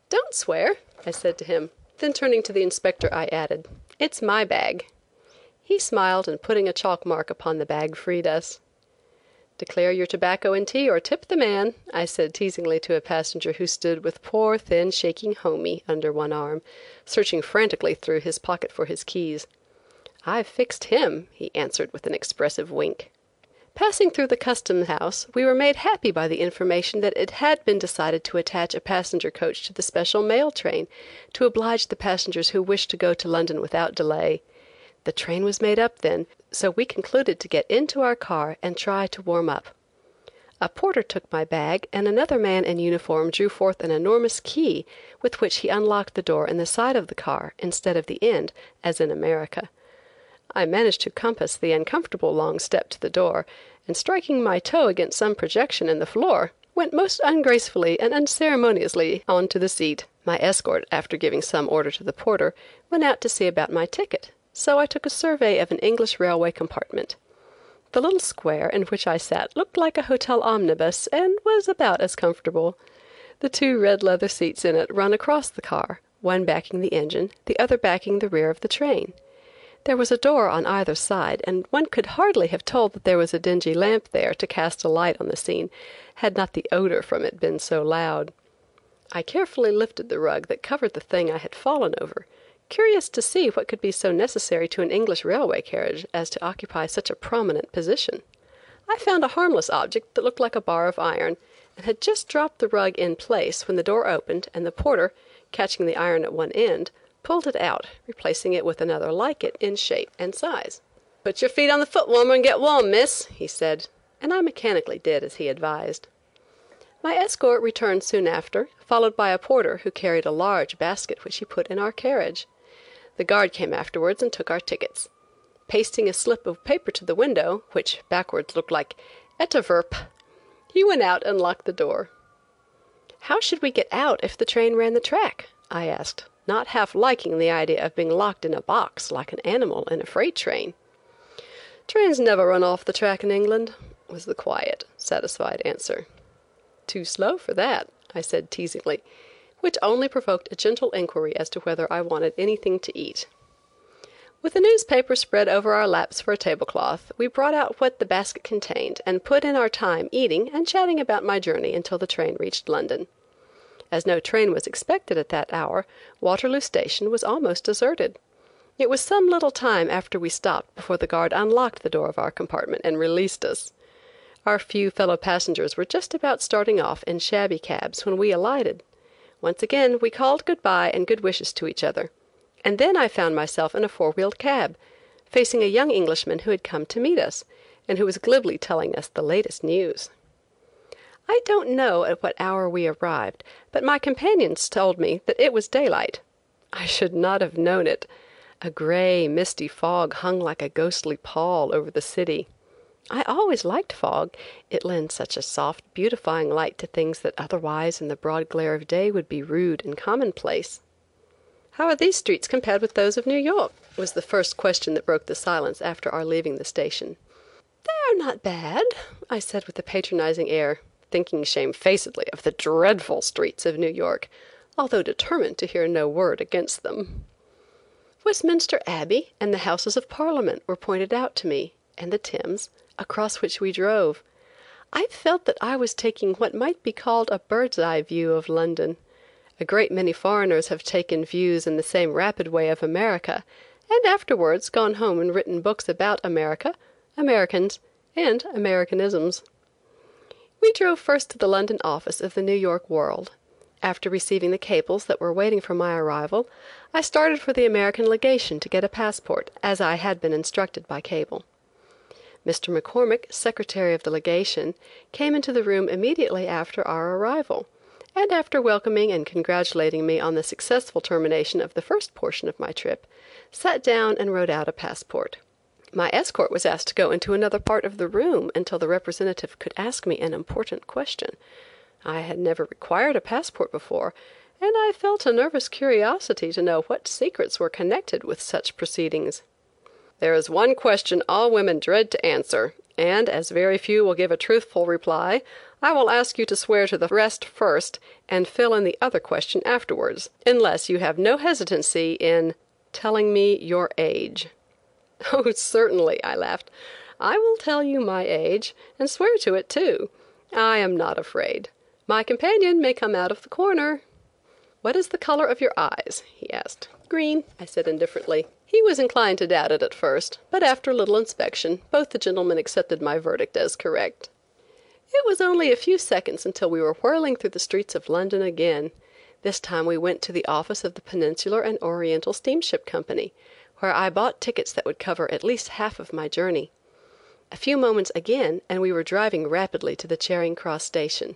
"Don't swear," I said to him. Then turning to the inspector I added, "It's my bag." He smiled and putting a chalk mark upon the bag freed us. "Declare your tobacco and tea or tip the man," I said teasingly to a passenger who stood with poor, thin, shaking Homie under one arm, searching frantically through his pocket for his keys. "I've fixed him," he answered with an expressive wink. Passing through the custom house we were made happy by the information that it had been decided to attach a passenger coach to the special mail train to oblige the passengers who wished to go to London without delay. The train was made up then, so we concluded to get into our car and try to warm up. A porter took my bag and another man in uniform drew forth an enormous key with which he unlocked the door in the side of the car instead of the end, as in America. I managed to compass the uncomfortable long step to the door, and striking my toe against some projection in the floor, went most ungracefully and unceremoniously on to the seat. My escort, after giving some order to the porter, went out to see about my ticket, so I took a survey of an English railway compartment. The little square in which I sat looked like a hotel omnibus and was about as comfortable. The two red leather seats in it run across the car, one backing the engine, the other backing the rear of the train. There was a door on either side, and one could hardly have told that there was a dingy lamp there to cast a light on the scene, had not the odor from it been so loud. I carefully lifted the rug that covered the thing I had fallen over, curious to see what could be so necessary to an English railway carriage as to occupy such a prominent position. I found a harmless object that looked like a bar of iron, and had just dropped the rug in place when the door opened and the porter, catching the iron at one end, pulled it out, replacing it with another like it in shape and size. "Put your feet on the foot warmer and get warm, miss," he said, and I mechanically did as he advised. My escort returned soon after, followed by a porter who carried a large basket which he put in our carriage. The guard came afterwards and took our tickets. Pasting a slip of paper to the window, which backwards looked like "Etterwerp," he went out and locked the door. "How should we get out if the train ran the track?" I asked not half liking the idea of being locked in a box like an animal in a freight train. "Trains never run off the track in England," was the quiet, satisfied answer. "Too slow for that," I said teasingly, which only provoked a gentle inquiry as to whether I wanted anything to eat. With a newspaper spread over our laps for a tablecloth, we brought out what the basket contained and put in our time eating and chatting about my journey until the train reached London. As no train was expected at that hour, Waterloo Station was almost deserted. It was some little time after we stopped before the guard unlocked the door of our compartment and released us. Our few fellow passengers were just about starting off in shabby cabs when we alighted. Once again we called good bye and good wishes to each other, and then I found myself in a four wheeled cab, facing a young Englishman who had come to meet us, and who was glibly telling us the latest news. I don't know at what hour we arrived, but my companions told me that it was daylight. I should not have known it. A gray, misty fog hung like a ghostly pall over the city. I always liked fog, it lends such a soft, beautifying light to things that otherwise in the broad glare of day would be rude and commonplace. "How are these streets compared with those of New York?" was the first question that broke the silence after our leaving the station. "They are not bad," I said with a patronizing air thinking shamefacedly of the dreadful streets of New York, although determined to hear no word against them. Westminster Abbey and the Houses of Parliament were pointed out to me, and the Thames, across which we drove. I felt that I was taking what might be called a bird's eye view of London. A great many foreigners have taken views in the same rapid way of America, and afterwards gone home and written books about America, Americans, and Americanisms. We drove first to the London office of the New York World. After receiving the cables that were waiting for my arrival, I started for the American legation to get a passport, as I had been instructed by cable. Mr. McCormick, secretary of the legation, came into the room immediately after our arrival, and after welcoming and congratulating me on the successful termination of the first portion of my trip, sat down and wrote out a passport. My escort was asked to go into another part of the room until the representative could ask me an important question. I had never required a passport before, and I felt a nervous curiosity to know what secrets were connected with such proceedings. There is one question all women dread to answer, and as very few will give a truthful reply, I will ask you to swear to the rest first and fill in the other question afterwards, unless you have no hesitancy in telling me your age. Oh, certainly, I laughed. I will tell you my age, and swear to it, too. I am not afraid. My companion may come out of the corner. What is the color of your eyes? he asked. Green, I said indifferently. He was inclined to doubt it at first, but after a little inspection, both the gentlemen accepted my verdict as correct. It was only a few seconds until we were whirling through the streets of London again. This time we went to the office of the Peninsular and Oriental Steamship Company, where I bought tickets that would cover at least half of my journey. A few moments again and we were driving rapidly to the Charing Cross station.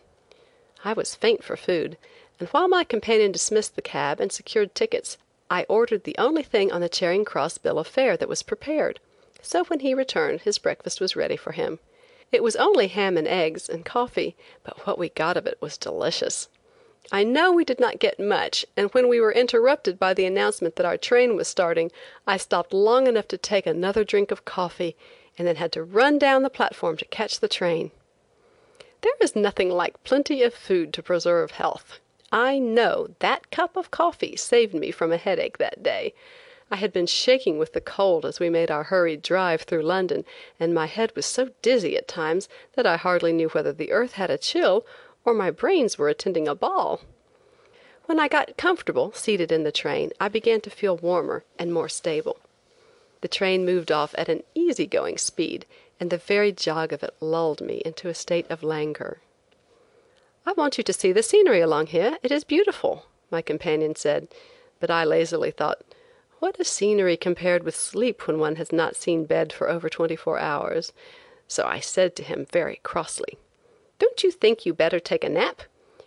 I was faint for food, and while my companion dismissed the cab and secured tickets, I ordered the only thing on the Charing Cross bill of fare that was prepared, so when he returned his breakfast was ready for him. It was only ham and eggs and coffee, but what we got of it was delicious. I know we did not get much, and when we were interrupted by the announcement that our train was starting, I stopped long enough to take another drink of coffee, and then had to run down the platform to catch the train. There is nothing like plenty of food to preserve health. I know that cup of coffee saved me from a headache that day. I had been shaking with the cold as we made our hurried drive through London, and my head was so dizzy at times that I hardly knew whether the earth had a chill or my brains were attending a ball. When I got comfortable seated in the train I began to feel warmer and more stable. The train moved off at an easy going speed, and the very jog of it lulled me into a state of languor. "I want you to see the scenery along here, it is beautiful," my companion said, but I lazily thought, what is scenery compared with sleep when one has not seen bed for over twenty four hours? So I said to him very crossly. Don't you think you better take a nap?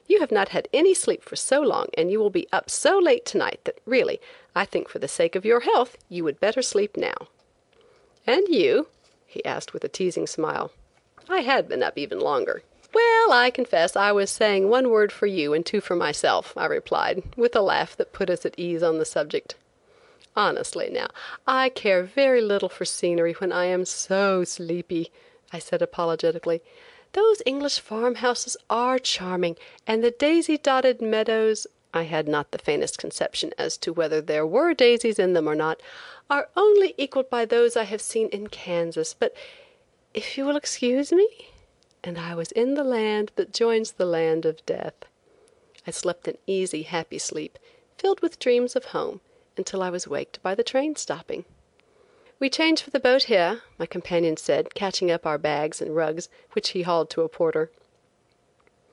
You have not had any sleep for so long, and you will be up so late tonight that really, I think for the sake of your health, you would better sleep now." "And you?" he asked with a teasing smile. I had been up even longer. "Well, I confess I was saying one word for you and two for myself," I replied, with a laugh that put us at ease on the subject. "Honestly, now, I care very little for scenery when I am so sleepy," I said apologetically. Those English farmhouses are charming, and the daisy dotted meadows I had not the faintest conception as to whether there were daisies in them or not are only equaled by those I have seen in Kansas, but if you will excuse me, and I was in the land that joins the land of death. I slept an easy, happy sleep, filled with dreams of home, until I was waked by the train stopping. "We change for the boat here," my companion said, catching up our bags and rugs, which he hauled to a porter.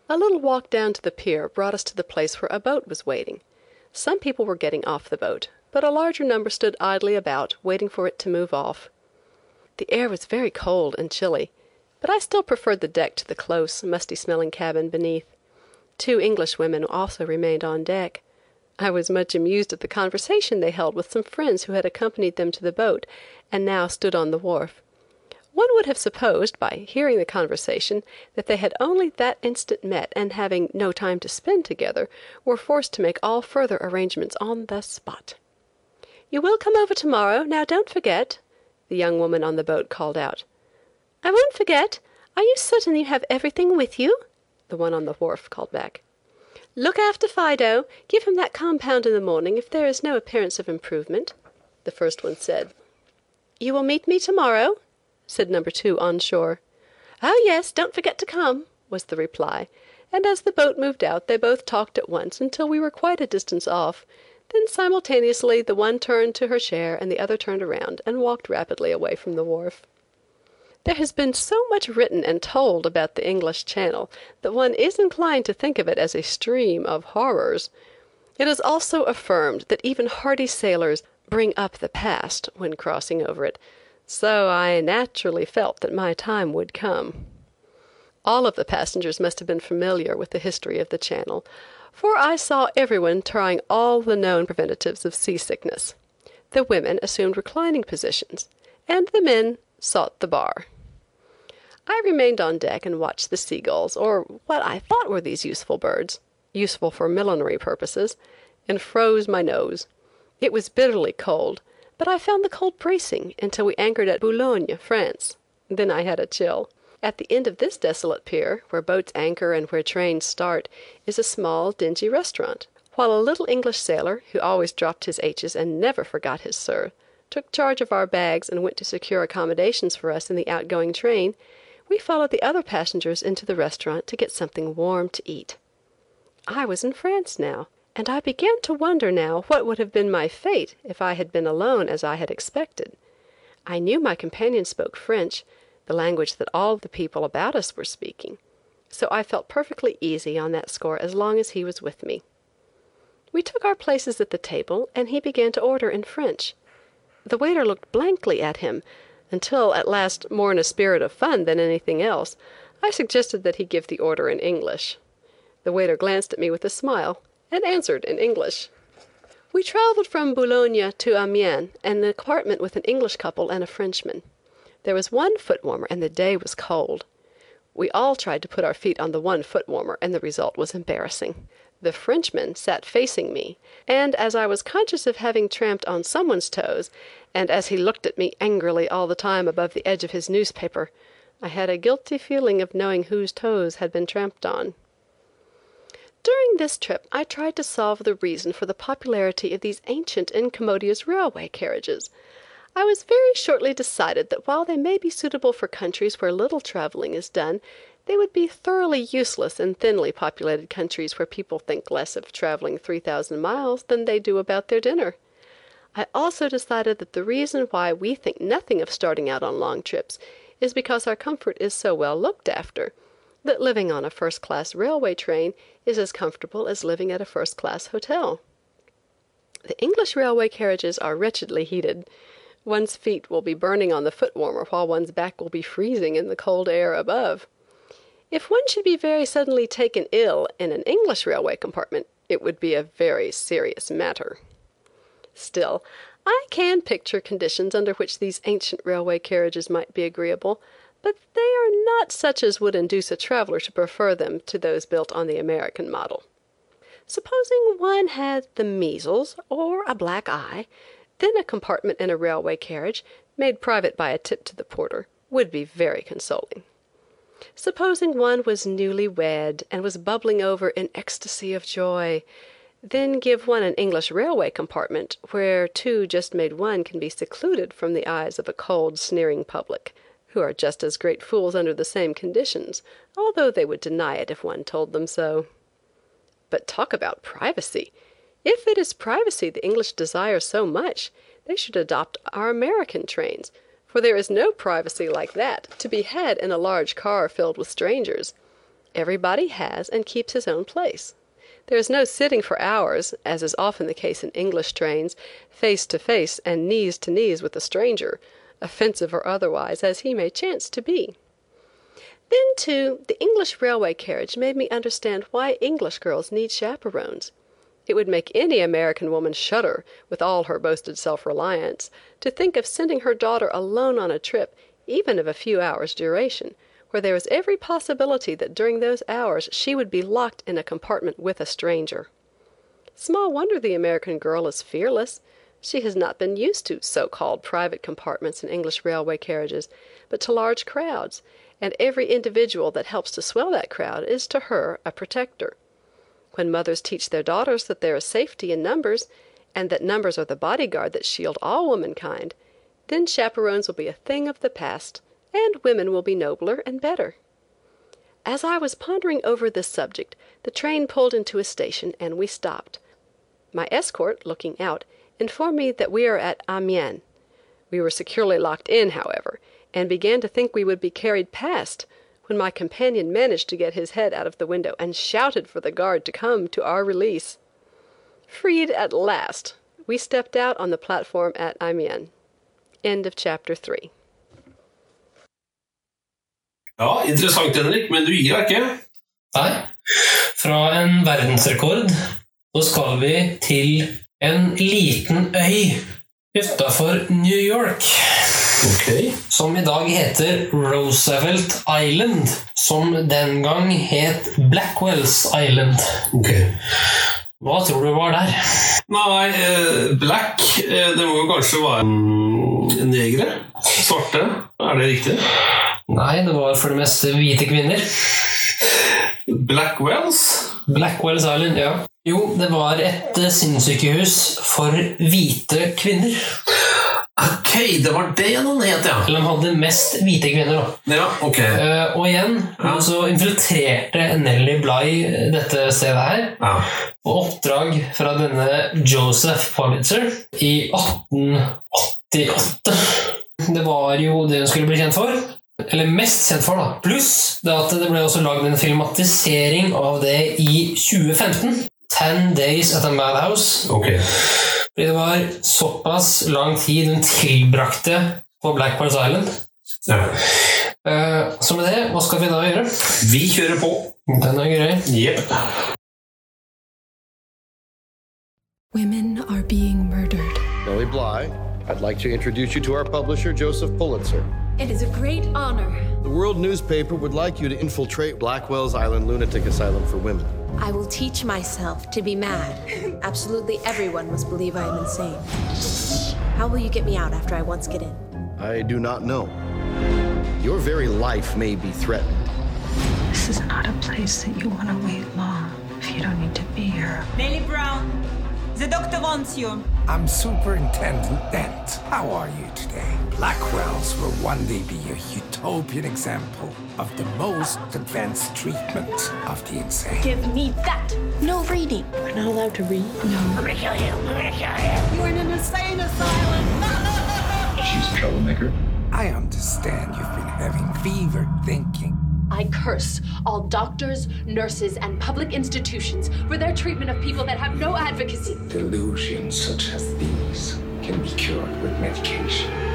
A little walk down to the pier brought us to the place where a boat was waiting. Some people were getting off the boat, but a larger number stood idly about, waiting for it to move off. The air was very cold and chilly, but I still preferred the deck to the close, musty smelling cabin beneath. Two English women also remained on deck. I was much amused at the conversation they held with some friends who had accompanied them to the boat and now stood on the wharf. One would have supposed, by hearing the conversation, that they had only that instant met and having no time to spend together, were forced to make all further arrangements on the spot. "You will come over to morrow, now don't forget," the young woman on the boat called out. "I won't forget. Are you certain you have everything with you?" the one on the wharf called back. "Look after Fido. Give him that compound in the morning if there is no appearance of improvement," the first one said. "You will meet me to morrow?" said number two on shore. "Oh, yes, don't forget to come," was the reply, and as the boat moved out they both talked at once until we were quite a distance off, then simultaneously the one turned to her chair and the other turned around and walked rapidly away from the wharf. There has been so much written and told about the English Channel that one is inclined to think of it as a stream of horrors. It is also affirmed that even hardy sailors "bring up the past" when crossing over it, so I naturally felt that my time would come. All of the passengers must have been familiar with the history of the Channel, for I saw everyone trying all the known preventives of seasickness. The women assumed reclining positions, and the men sought the bar. I remained on deck and watched the seagulls, or what I thought were these useful birds, useful for millinery purposes, and froze my nose. It was bitterly cold, but I found the cold bracing until we anchored at Boulogne, France. Then I had a chill. At the end of this desolate pier, where boats anchor and where trains start, is a small, dingy restaurant. While a little English sailor, who always dropped his H's and never forgot his sir, took charge of our bags and went to secure accommodations for us in the outgoing train, we followed the other passengers into the restaurant to get something warm to eat. I was in France now, and I began to wonder now what would have been my fate if I had been alone as I had expected. I knew my companion spoke French, the language that all the people about us were speaking, so I felt perfectly easy on that score as long as he was with me. We took our places at the table and he began to order in French. The waiter looked blankly at him, until at last, more in a spirit of fun than anything else, I suggested that he give the order in English. The waiter glanced at me with a smile, and answered in English. We traveled from Boulogne to Amiens in an apartment with an English couple and a Frenchman. There was one foot warmer and the day was cold. We all tried to put our feet on the one foot warmer and the result was embarrassing. The Frenchman sat facing me, and as I was conscious of having tramped on someone's toes, and as he looked at me angrily all the time above the edge of his newspaper, I had a guilty feeling of knowing whose toes had been tramped on. During this trip I tried to solve the reason for the popularity of these ancient incommodious railway carriages. I was very shortly decided that while they may be suitable for countries where little traveling is done, they would be thoroughly useless in thinly populated countries where people think less of traveling 3,000 miles than they do about their dinner. I also decided that the reason why we think nothing of starting out on long trips is because our comfort is so well looked after, that living on a first class railway train is as comfortable as living at a first class hotel. The English railway carriages are wretchedly heated. One's feet will be burning on the foot warmer while one's back will be freezing in the cold air above. If one should be very suddenly taken ill in an English railway compartment, it would be a very serious matter. Still, I can picture conditions under which these ancient railway carriages might be agreeable, but they are not such as would induce a traveler to prefer them to those built on the American model. Supposing one had the measles or a black eye, then a compartment in a railway carriage, made private by a tip to the porter, would be very consoling. Supposing one was newly wed and was bubbling over in ecstasy of joy, then give one an English railway compartment where two just made one can be secluded from the eyes of a cold, sneering public, who are just as great fools under the same conditions, although they would deny it if one told them so. But talk about privacy! If it is privacy the English desire so much, they should adopt our American trains for there is no privacy like that to be had in a large car filled with strangers. Everybody has and keeps his own place. There is no sitting for hours, as is often the case in English trains, face to face and knees to knees with a stranger, offensive or otherwise as he may chance to be. Then, too, the English railway carriage made me understand why English girls need chaperones. It would make any American woman shudder, with all her boasted self reliance, to think of sending her daughter alone on a trip, even of a few hours' duration, where there was every possibility that during those hours she would be locked in a compartment with a stranger. Small wonder the American girl is fearless. She has not been used to so called private compartments in English railway carriages, but to large crowds, and every individual that helps to swell that crowd is to her a protector. When mothers teach their daughters that there is safety in numbers, and that numbers are the bodyguard that shield all womankind, then chaperones will be a thing of the past, and women will be nobler and better. As I was pondering over this subject, the train pulled into a station and we stopped. My escort, looking out, informed me that we are at Amiens. We were securely locked in, however, and began to think we would be carried past, when my companion managed to get his head out of the window and shouted for the guard to come to our release. Freed at last, we stepped out on the platform at Amiens. End of chapter 3. Ja, interessant, Henrik, men du gir deg ikke? Nei. Fra en verdensrekord så skal vi til en liten øy utafor New York. Som i dag heter Roosevelt Island. Som den gang het Blackwells Island. Hva tror du var der? Nei, eh, black eh, Det må jo kanskje være mm, negre? Svarte? Er det riktig? Nei, det var for det meste hvite kvinner. Blackwells? Blackwells Island, ja. Jo, det var et eh, sinnssykehus for hvite kvinner. Ok, det var det den het, ja. Eller de hadde mest hvite kvinner, da. Ja, ok. Eh, og igjen så infiltrerte Nelly Bly dette stedet her på oppdrag fra denne Joseph Pulitzer i 1888. Det var jo det hun skulle bli kjent for. Eller mest kjent for, da. Pluss det at det ble også lagd en filmatisering av det i 2015. Ten Days at a Madhouse. Fordi det var såpass lang tid hun tilbrakte på Blackbirds Island. Ja så med det, hva skal vi da gjøre? Vi kjører på. Den er grei. Yep. Women are being murdered. Billy Bly, I'd like to introduce you to our publisher, Joseph Pulitzer. It is a great honor. The World newspaper would like you to infiltrate Blackwell's Island Lunatic Asylum for Women. I will teach myself to be mad. Absolutely everyone must believe I am insane. How will you get me out after I once get in? I do not know. Your very life may be threatened. This is not a place that you want to wait long if you don't need to be here. Nellie Brown, the doctor wants you. I'm Superintendent Dent. How are you today? Blackwells will one day be a utopian example of the most advanced treatment of the insane. Give me that. No reading. We're not allowed to read. No. I'm gonna kill you. I'm gonna kill you. You're in an insane asylum. She's a troublemaker. I understand you've been having fevered thinking. I curse all doctors, nurses, and public institutions for their treatment of people that have no advocacy. Delusions such as these can be cured with medication.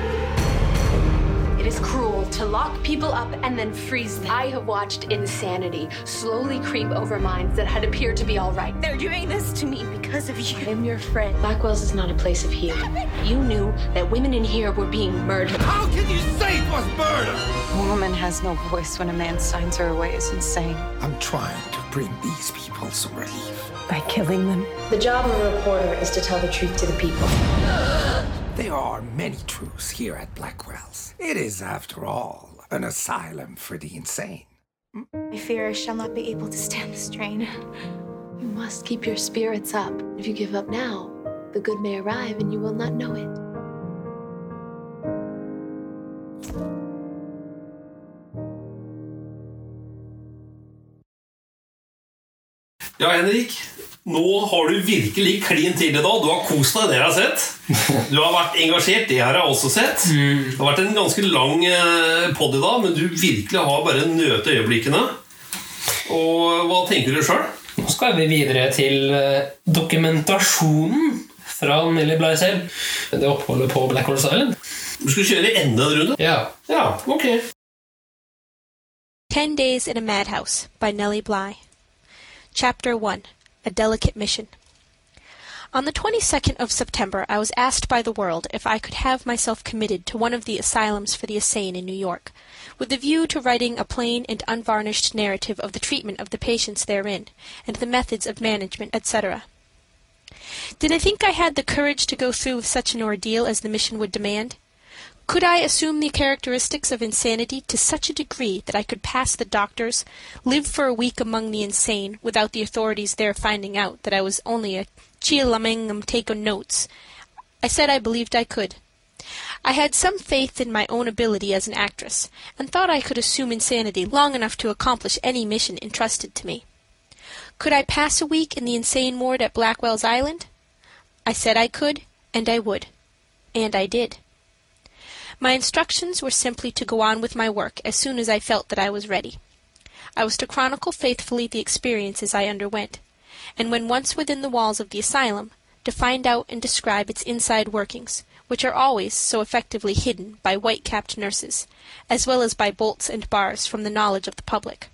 It is cruel to lock people up and then freeze them. I have watched insanity slowly creep over minds that had appeared to be all right. They're doing this to me because of you. I'm your friend. Blackwell's is not a place of healing. You knew that women in here were being murdered. How can you say it was murder? A woman has no voice when a man signs her away as insane. I'm trying to bring these people some relief. By killing them? The job of a reporter is to tell the truth to the people. There are many truths here at Blackwell's. It is, after all, an asylum for the insane. I fear I shall not be able to stand the strain. You must keep your spirits up. If you give up now, the good may arrive and you will not know it. Ja, Henrik. Nå har du virkelig klin til det da. Du har kost deg, det jeg har sett. Du har vært engasjert, det har jeg også sett. Det har vært en ganske lang eh, podd i dag, men du virkelig har bare nøt øyeblikkene. Og hva tenker du sjøl? Nå skal vi videre til eh, dokumentasjonen fra Nelly Bly selv. Det oppholdet på Black Horse Island. Du skal kjøre enda en runde? Ja. Ja, ok. Ten Days in a Madhouse by Nelly Bly. Chapter 1 A Delicate Mission. On the 22nd of September, I was asked by the world if I could have myself committed to one of the asylums for the insane in New York, with a view to writing a plain and unvarnished narrative of the treatment of the patients therein, and the methods of management, etc. Did I think I had the courage to go through with such an ordeal as the mission would demand? Could I assume the characteristics of insanity to such a degree that I could pass the doctors, live for a week among the insane without the authorities there finding out that I was only a chiel amang 'em take notes? I said I believed I could. I had some faith in my own ability as an actress, and thought I could assume insanity long enough to accomplish any mission entrusted to me. Could I pass a week in the insane ward at Blackwell's Island? I said I could, and I would. And I did. My instructions were simply to go on with my work as soon as I felt that I was ready. I was to chronicle faithfully the experiences I underwent, and when once within the walls of the asylum, to find out and describe its inside workings, which are always so effectively hidden by white capped nurses, as well as by bolts and bars from the knowledge of the public.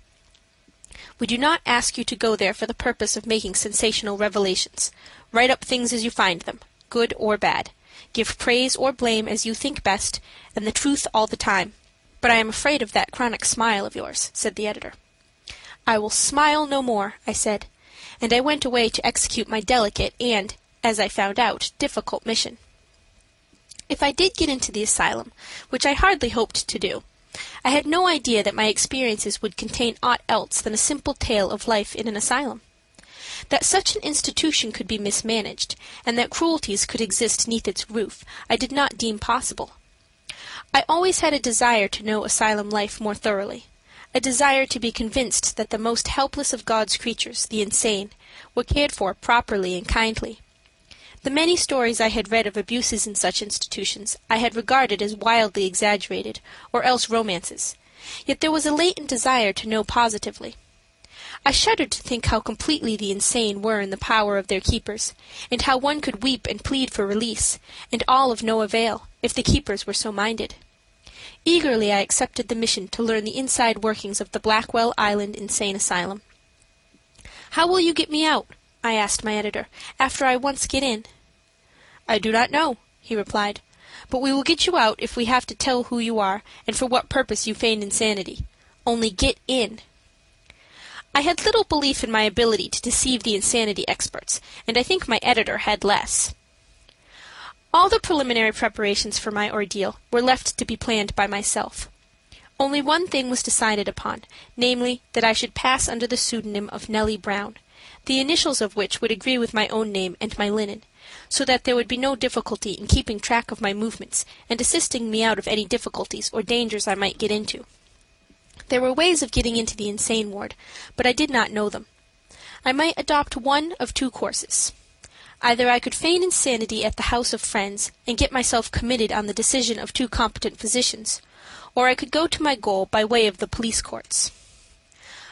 We do not ask you to go there for the purpose of making sensational revelations. Write up things as you find them, good or bad. Give praise or blame as you think best, and the truth all the time. But I am afraid of that chronic smile of yours, said the editor. I will smile no more, I said, and I went away to execute my delicate and, as I found out, difficult mission. If I did get into the asylum, which I hardly hoped to do, I had no idea that my experiences would contain aught else than a simple tale of life in an asylum. That such an institution could be mismanaged, and that cruelties could exist neath its roof, I did not deem possible. I always had a desire to know asylum life more thoroughly, a desire to be convinced that the most helpless of God's creatures, the insane, were cared for properly and kindly. The many stories I had read of abuses in such institutions I had regarded as wildly exaggerated, or else romances, yet there was a latent desire to know positively. I shuddered to think how completely the insane were in the power of their keepers, and how one could weep and plead for release, and all of no avail, if the keepers were so minded. Eagerly I accepted the mission to learn the inside workings of the Blackwell Island Insane Asylum. How will you get me out? I asked my editor, after I once get in. I do not know, he replied, but we will get you out if we have to tell who you are and for what purpose you feigned insanity. Only get in. I had little belief in my ability to deceive the insanity experts, and I think my editor had less. All the preliminary preparations for my ordeal were left to be planned by myself. Only one thing was decided upon, namely, that I should pass under the pseudonym of Nellie Brown, the initials of which would agree with my own name and my linen, so that there would be no difficulty in keeping track of my movements and assisting me out of any difficulties or dangers I might get into. There were ways of getting into the insane ward, but I did not know them. I might adopt one of two courses. Either I could feign insanity at the house of friends and get myself committed on the decision of two competent physicians, or I could go to my goal by way of the police courts.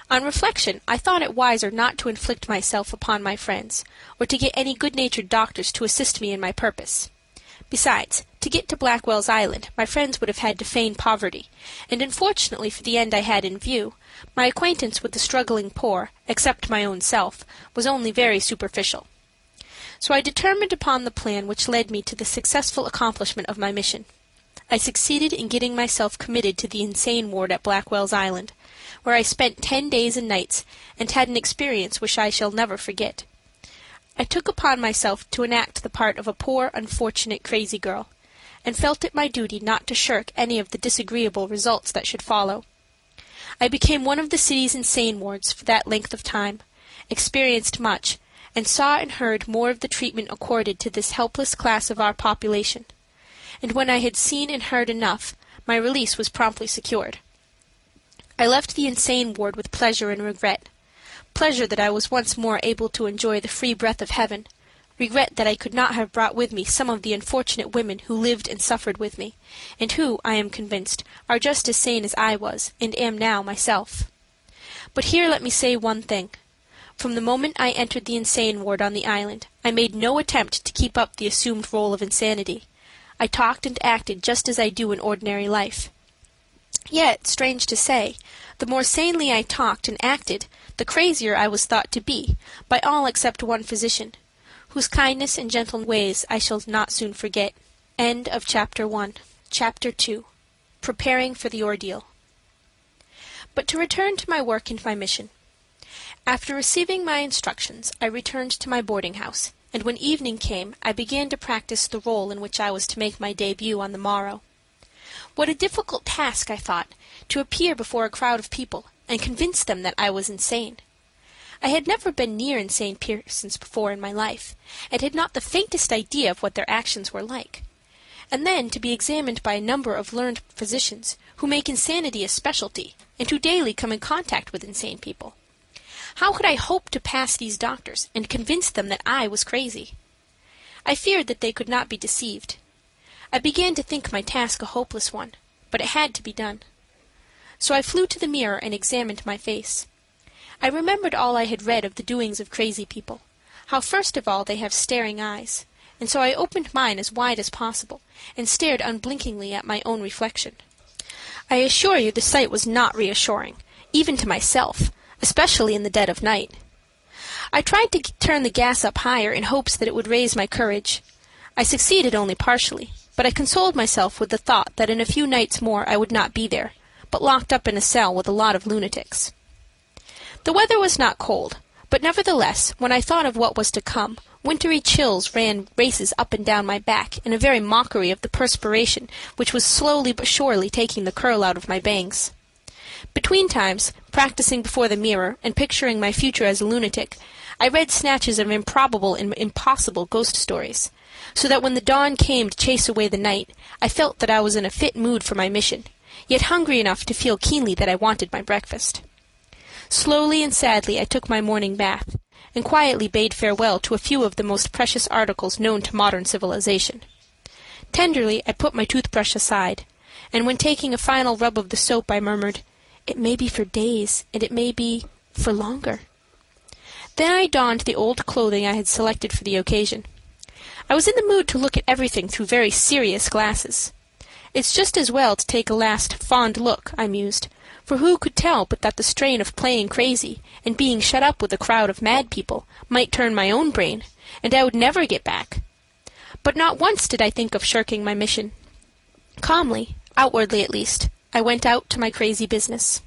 On reflection, I thought it wiser not to inflict myself upon my friends, or to get any good natured doctors to assist me in my purpose. Besides, to get to Blackwell's Island my friends would have had to feign poverty, and unfortunately for the end I had in view, my acquaintance with the struggling poor, except my own self, was only very superficial. So I determined upon the plan which led me to the successful accomplishment of my mission. I succeeded in getting myself committed to the insane ward at Blackwell's Island, where I spent ten days and nights and had an experience which I shall never forget. I took upon myself to enact the part of a poor, unfortunate, crazy girl, and felt it my duty not to shirk any of the disagreeable results that should follow. I became one of the city's insane wards for that length of time, experienced much, and saw and heard more of the treatment accorded to this helpless class of our population. And when I had seen and heard enough, my release was promptly secured. I left the insane ward with pleasure and regret pleasure that I was once more able to enjoy the free breath of heaven, regret that I could not have brought with me some of the unfortunate women who lived and suffered with me, and who, I am convinced, are just as sane as I was and am now myself. But here let me say one thing. From the moment I entered the insane ward on the island, I made no attempt to keep up the assumed role of insanity. I talked and acted just as I do in ordinary life. Yet, strange to say, the more sanely I talked and acted, the crazier I was thought to be by all except one physician, whose kindness and gentle ways I shall not soon forget. End of chapter one. Chapter two. Preparing for the ordeal. But to return to my work and my mission. After receiving my instructions, I returned to my boarding house, and when evening came I began to practice the role in which I was to make my debut on the morrow. What a difficult task, I thought, to appear before a crowd of people and convince them that I was insane. I had never been near insane persons before in my life, and had not the faintest idea of what their actions were like. And then to be examined by a number of learned physicians who make insanity a specialty, and who daily come in contact with insane people. How could I hope to pass these doctors and convince them that I was crazy? I feared that they could not be deceived. I began to think my task a hopeless one, but it had to be done so I flew to the mirror and examined my face. I remembered all I had read of the doings of crazy people, how first of all they have staring eyes, and so I opened mine as wide as possible and stared unblinkingly at my own reflection. I assure you the sight was not reassuring, even to myself, especially in the dead of night. I tried to turn the gas up higher in hopes that it would raise my courage. I succeeded only partially, but I consoled myself with the thought that in a few nights more I would not be there, but locked up in a cell with a lot of lunatics. The weather was not cold, but nevertheless, when I thought of what was to come, wintry chills ran races up and down my back in a very mockery of the perspiration which was slowly but surely taking the curl out of my bangs. Between times, practicing before the mirror and picturing my future as a lunatic, I read snatches of improbable and impossible ghost stories, so that when the dawn came to chase away the night, I felt that I was in a fit mood for my mission, yet hungry enough to feel keenly that I wanted my breakfast. Slowly and sadly I took my morning bath, and quietly bade farewell to a few of the most precious articles known to modern civilization. Tenderly I put my toothbrush aside, and when taking a final rub of the soap I murmured, "It may be for days, and it may be for longer." Then I donned the old clothing I had selected for the occasion. I was in the mood to look at everything through very serious glasses. It's just as well to take a last fond look, I mused, for who could tell but that the strain of playing crazy and being shut up with a crowd of mad people might turn my own brain, and I would never get back. But not once did I think of shirking my mission. Calmly, outwardly at least, I went out to my crazy business.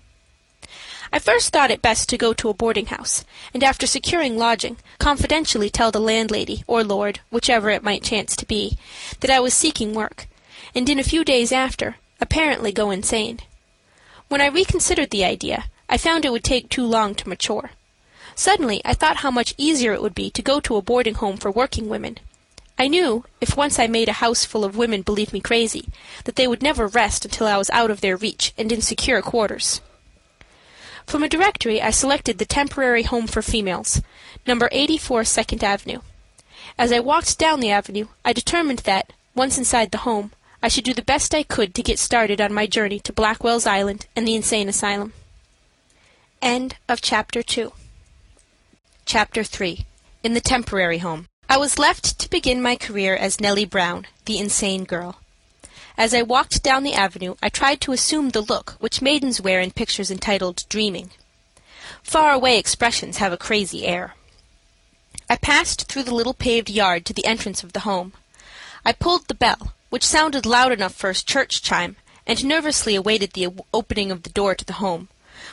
I first thought it best to go to a boarding house, and after securing lodging, confidentially tell the landlady or lord, whichever it might chance to be, that I was seeking work, and in a few days after, apparently go insane. When I reconsidered the idea, I found it would take too long to mature. Suddenly I thought how much easier it would be to go to a boarding home for working women. I knew, if once I made a house full of women believe me crazy, that they would never rest until I was out of their reach and in secure quarters. From a directory I selected the temporary home for females, number 84 Second Avenue. As I walked down the avenue I determined that, once inside the home, I should do the best I could to get started on my journey to Blackwell's Island and the insane asylum. End of chapter 2. Chapter 3. In the temporary home. I was left to begin my career as Nellie Brown, the insane girl. As I walked down the avenue I tried to assume the look which maidens wear in pictures entitled Dreaming. Far away expressions have a crazy air. I passed through the little paved yard to the entrance of the home. I pulled the bell, which sounded loud enough for a church chime, and nervously awaited the opening of the door to the home,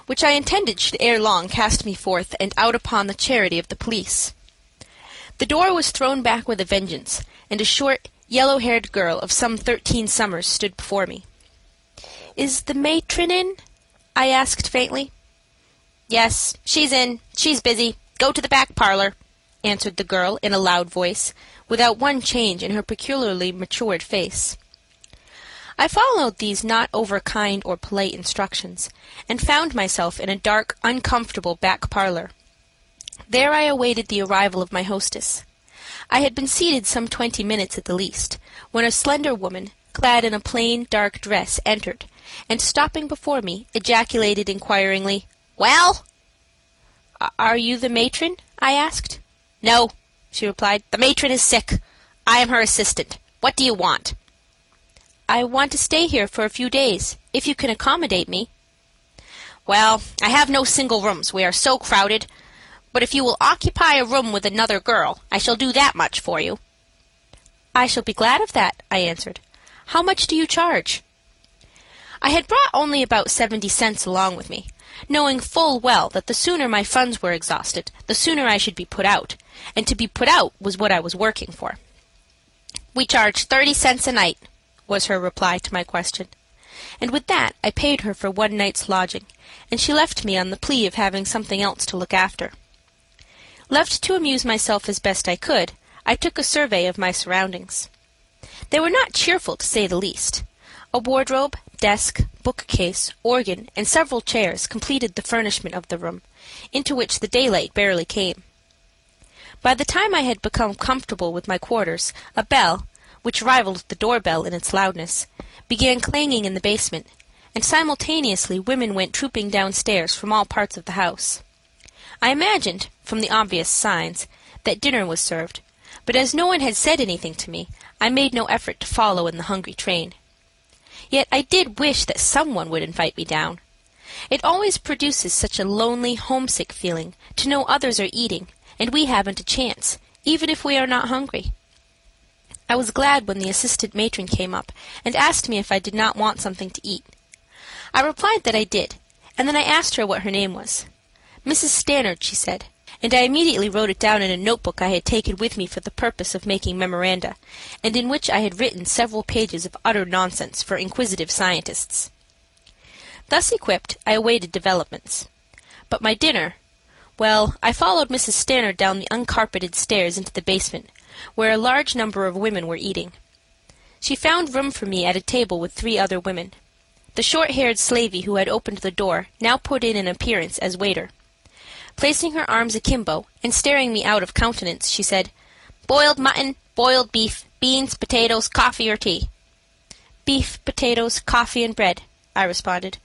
which I intended should ere long cast me forth and out upon the charity of the police. The door was thrown back with a vengeance, and a short, yellow haired girl of some thirteen summers stood before me. Is the matron in? I asked faintly. Yes, she's in. She's busy. Go to the back parlor, answered the girl in a loud voice, without one change in her peculiarly matured face. I followed these not over kind or polite instructions, and found myself in a dark, uncomfortable back parlor. There I awaited the arrival of my hostess. I had been seated some twenty minutes at the least, when a slender woman, clad in a plain, dark dress, entered, and, stopping before me, ejaculated inquiringly, "Well?" "Are you the matron?" I asked. "No," she replied. "The matron is sick. I am her assistant. What do you want?" "I want to stay here for a few days, if you can accommodate me." "Well, I have no single rooms, we are so crowded. But if you will occupy a room with another girl, I shall do that much for you." "I shall be glad of that," I answered. "How much do you charge?" I had brought only about seventy cents along with me, knowing full well that the sooner my funds were exhausted the sooner I should be put out, and to be put out was what I was working for. "We charge thirty cents a night," was her reply to my question, and with that I paid her for one night's lodging, and she left me on the plea of having something else to look after. Left to amuse myself as best I could, I took a survey of my surroundings. They were not cheerful, to say the least. A wardrobe, desk, bookcase, organ, and several chairs completed the furnishment of the room, into which the daylight barely came. By the time I had become comfortable with my quarters a bell, which rivaled the door bell in its loudness, began clanging in the basement, and simultaneously women went trooping downstairs from all parts of the house. I imagined, from the obvious signs, that dinner was served, but as no one had said anything to me, I made no effort to follow in the hungry train. Yet I did wish that some one would invite me down. It always produces such a lonely, homesick feeling to know others are eating and we haven't a chance, even if we are not hungry. I was glad when the assistant matron came up and asked me if I did not want something to eat. I replied that I did, and then I asked her what her name was. Mrs. Stannard, she said, and I immediately wrote it down in a notebook I had taken with me for the purpose of making memoranda, and in which I had written several pages of utter nonsense for inquisitive scientists. Thus equipped, I awaited developments. But my dinner well, I followed Mrs. Stannard down the uncarpeted stairs into the basement, where a large number of women were eating. She found room for me at a table with three other women. The short haired slavey who had opened the door now put in an appearance as waiter. Placing her arms akimbo and staring me out of countenance, she said, Boiled mutton, boiled beef, beans, potatoes, coffee or tea. Beef, potatoes, coffee, and bread, I responded.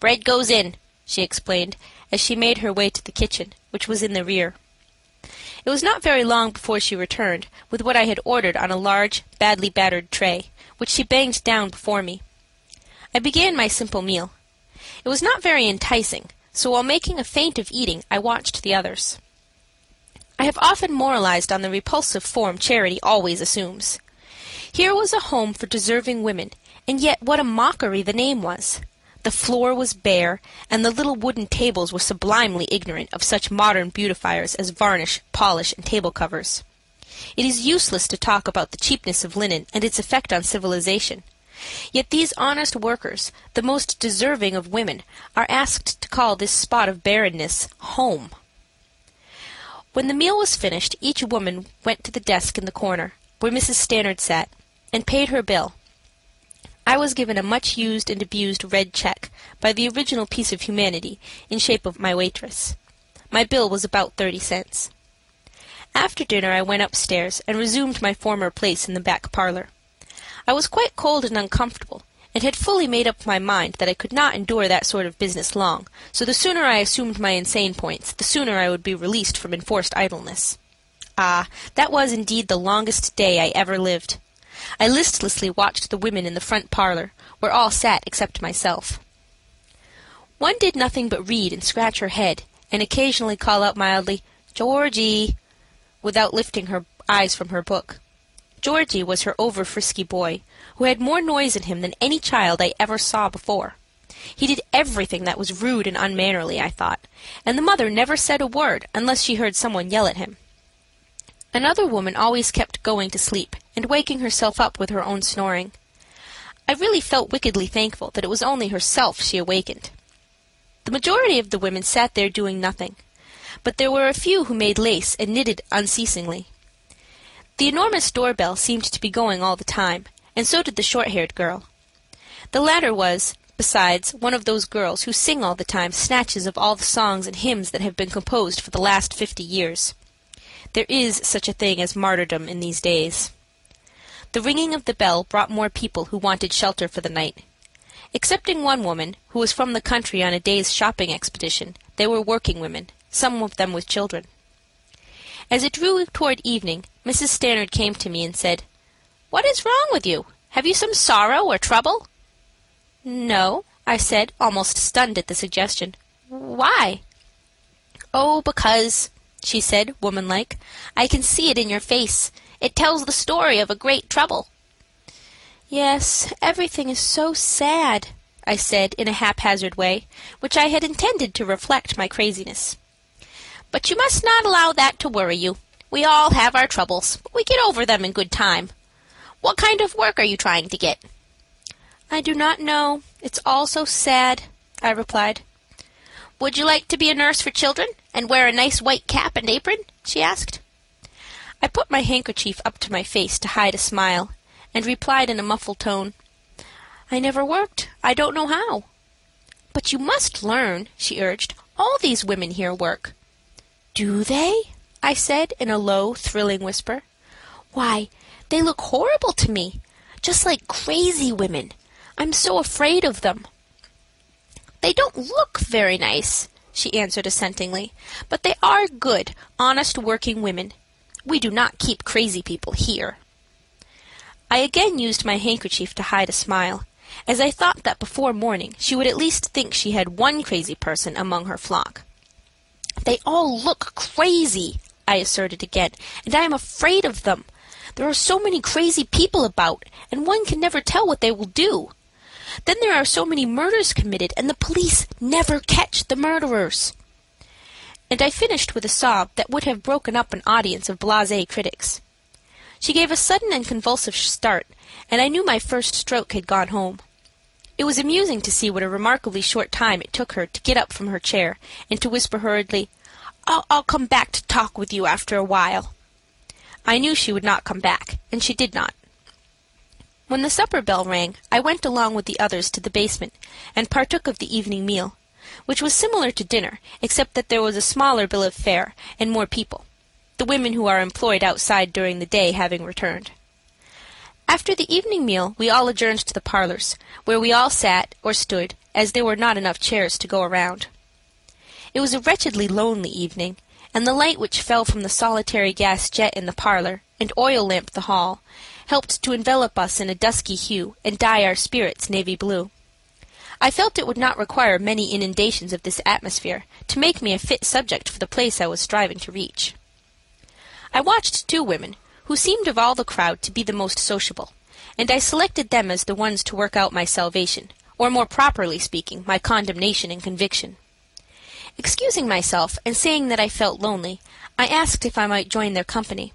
Bread goes in, she explained, as she made her way to the kitchen, which was in the rear. It was not very long before she returned with what I had ordered on a large, badly battered tray, which she banged down before me. I began my simple meal. It was not very enticing, so while making a feint of eating I watched the others. I have often moralized on the repulsive form charity always assumes. Here was a home for deserving women, and yet what a mockery the name was. The floor was bare, and the little wooden tables were sublimely ignorant of such modern beautifiers as varnish, polish, and table covers. It is useless to talk about the cheapness of linen and its effect on civilization. Yet these honest workers, the most deserving of women, are asked to call this spot of barrenness home. When the meal was finished, each woman went to the desk in the corner, where Mrs. Stannard sat, and paid her bill. I was given a much used and abused red check by the original piece of humanity in shape of my waitress. My bill was about thirty cents. After dinner I went upstairs and resumed my former place in the back parlor. I was quite cold and uncomfortable, and had fully made up my mind that I could not endure that sort of business long, so the sooner I assumed my insane points, the sooner I would be released from enforced idleness. Ah, that was indeed the longest day I ever lived. I listlessly watched the women in the front parlor, where all sat except myself. One did nothing but read and scratch her head, and occasionally call out mildly, Georgie, without lifting her eyes from her book. Georgie was her over frisky boy, who had more noise in him than any child I ever saw before. He did everything that was rude and unmannerly, I thought, and the mother never said a word unless she heard someone yell at him. Another woman always kept going to sleep and waking herself up with her own snoring. I really felt wickedly thankful that it was only herself she awakened. The majority of the women sat there doing nothing, but there were a few who made lace and knitted unceasingly. The enormous doorbell seemed to be going all the time, and so did the short haired girl. The latter was, besides, one of those girls who sing all the time snatches of all the songs and hymns that have been composed for the last fifty years. There is such a thing as martyrdom in these days. The ringing of the bell brought more people who wanted shelter for the night. Excepting one woman, who was from the country on a day's shopping expedition, they were working women, some of them with children. As it drew toward evening, Mrs. Stannard came to me and said, What is wrong with you? Have you some sorrow or trouble? No, I said, almost stunned at the suggestion. Why? Oh, because she said, womanlike. I can see it in your face. It tells the story of a great trouble. Yes, everything is so sad, I said in a haphazard way, which I had intended to reflect my craziness. But you must not allow that to worry you. We all have our troubles, but we get over them in good time. What kind of work are you trying to get? I do not know. It's all so sad, I replied. Would you like to be a nurse for children and wear a nice white cap and apron? she asked. I put my handkerchief up to my face to hide a smile, and replied in a muffled tone, I never worked. I don't know how. But you must learn, she urged. All these women here work. Do they? I said in a low, thrilling whisper. Why, they look horrible to me, just like crazy women. I'm so afraid of them. They don't look very nice, she answered assentingly, but they are good, honest working women. We do not keep crazy people here. I again used my handkerchief to hide a smile, as I thought that before morning she would at least think she had one crazy person among her flock. They all look crazy, I asserted again, and I am afraid of them. There are so many crazy people about, and one can never tell what they will do. Then there are so many murders committed, and the police never catch the murderers. And I finished with a sob that would have broken up an audience of blase critics. She gave a sudden and convulsive start, and I knew my first stroke had gone home. It was amusing to see what a remarkably short time it took her to get up from her chair and to whisper hurriedly, I'll, I'll come back to talk with you after a while. I knew she would not come back, and she did not. When the supper bell rang, I went along with the others to the basement and partook of the evening meal, which was similar to dinner, except that there was a smaller bill of fare and more people, the women who are employed outside during the day having returned. After the evening meal we all adjourned to the parlors, where we all sat or stood, as there were not enough chairs to go around. It was a wretchedly lonely evening, and the light which fell from the solitary gas jet in the parlor and oil lamp the hall helped to envelop us in a dusky hue and dye our spirits navy blue. I felt it would not require many inundations of this atmosphere to make me a fit subject for the place I was striving to reach. I watched two women who seemed of all the crowd to be the most sociable, and I selected them as the ones to work out my salvation, or more properly speaking, my condemnation and conviction. Excusing myself and saying that I felt lonely, I asked if I might join their company.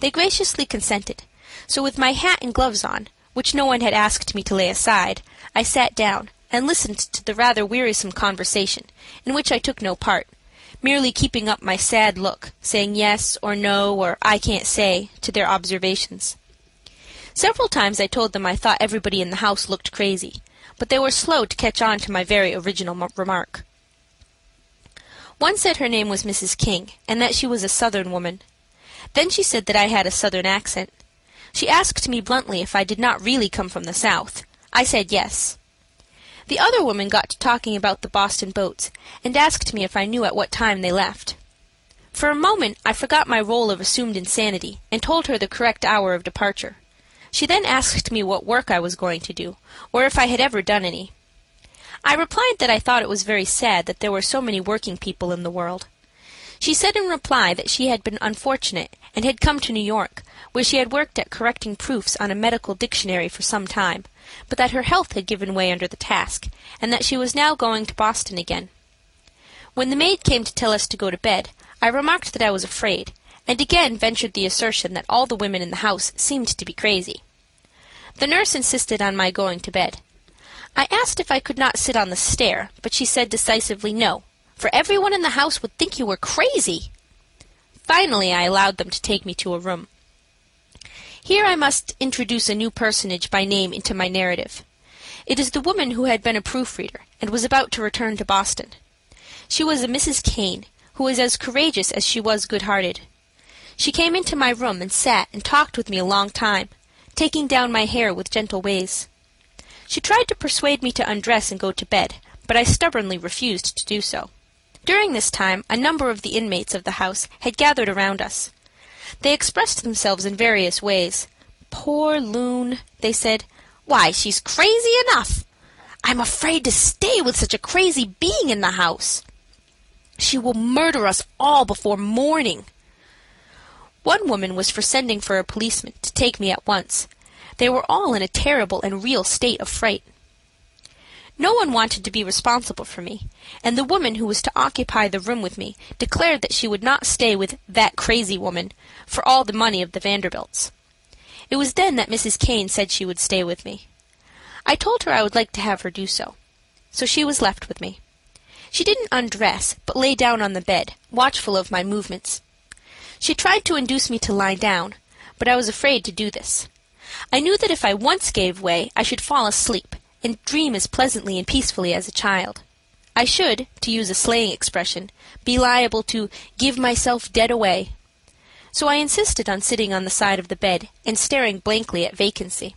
They graciously consented, so with my hat and gloves on, which no one had asked me to lay aside, I sat down and listened to the rather wearisome conversation, in which I took no part, merely keeping up my sad look, saying yes or no or I can't say to their observations. Several times I told them I thought everybody in the house looked crazy, but they were slow to catch on to my very original remark. One said her name was Mrs. King, and that she was a Southern woman. Then she said that I had a Southern accent. She asked me bluntly if I did not really come from the South. I said yes. The other woman got to talking about the Boston boats, and asked me if I knew at what time they left. For a moment I forgot my role of assumed insanity, and told her the correct hour of departure. She then asked me what work I was going to do, or if I had ever done any. I replied that I thought it was very sad that there were so many working people in the world. She said in reply that she had been unfortunate and had come to New York, where she had worked at correcting proofs on a medical dictionary for some time, but that her health had given way under the task, and that she was now going to Boston again. When the maid came to tell us to go to bed, I remarked that I was afraid, and again ventured the assertion that all the women in the house seemed to be crazy. The nurse insisted on my going to bed. I asked if I could not sit on the stair, but she said decisively no, for every one in the house would think you were crazy. Finally, I allowed them to take me to a room. Here I must introduce a new personage by name into my narrative. It is the woman who had been a proofreader and was about to return to Boston. She was a Mrs. Kane, who was as courageous as she was good-hearted. She came into my room and sat and talked with me a long time, taking down my hair with gentle ways. She tried to persuade me to undress and go to bed, but I stubbornly refused to do so. During this time a number of the inmates of the house had gathered around us. They expressed themselves in various ways. "Poor Loon," they said. "Why, she's crazy enough. I'm afraid to stay with such a crazy being in the house. She will murder us all before morning." One woman was for sending for a policeman to take me at once. They were all in a terrible and real state of fright. No one wanted to be responsible for me, and the woman who was to occupy the room with me declared that she would not stay with "that crazy woman" for all the money of the Vanderbilts. It was then that Mrs. Kane said she would stay with me. I told her I would like to have her do so. So she was left with me. She didn't undress, but lay down on the bed, watchful of my movements. She tried to induce me to lie down, but I was afraid to do this. I knew that if I once gave way I should fall asleep and dream as pleasantly and peacefully as a child. I should, to use a slang expression, be liable to "give myself dead away." So I insisted on sitting on the side of the bed and staring blankly at vacancy.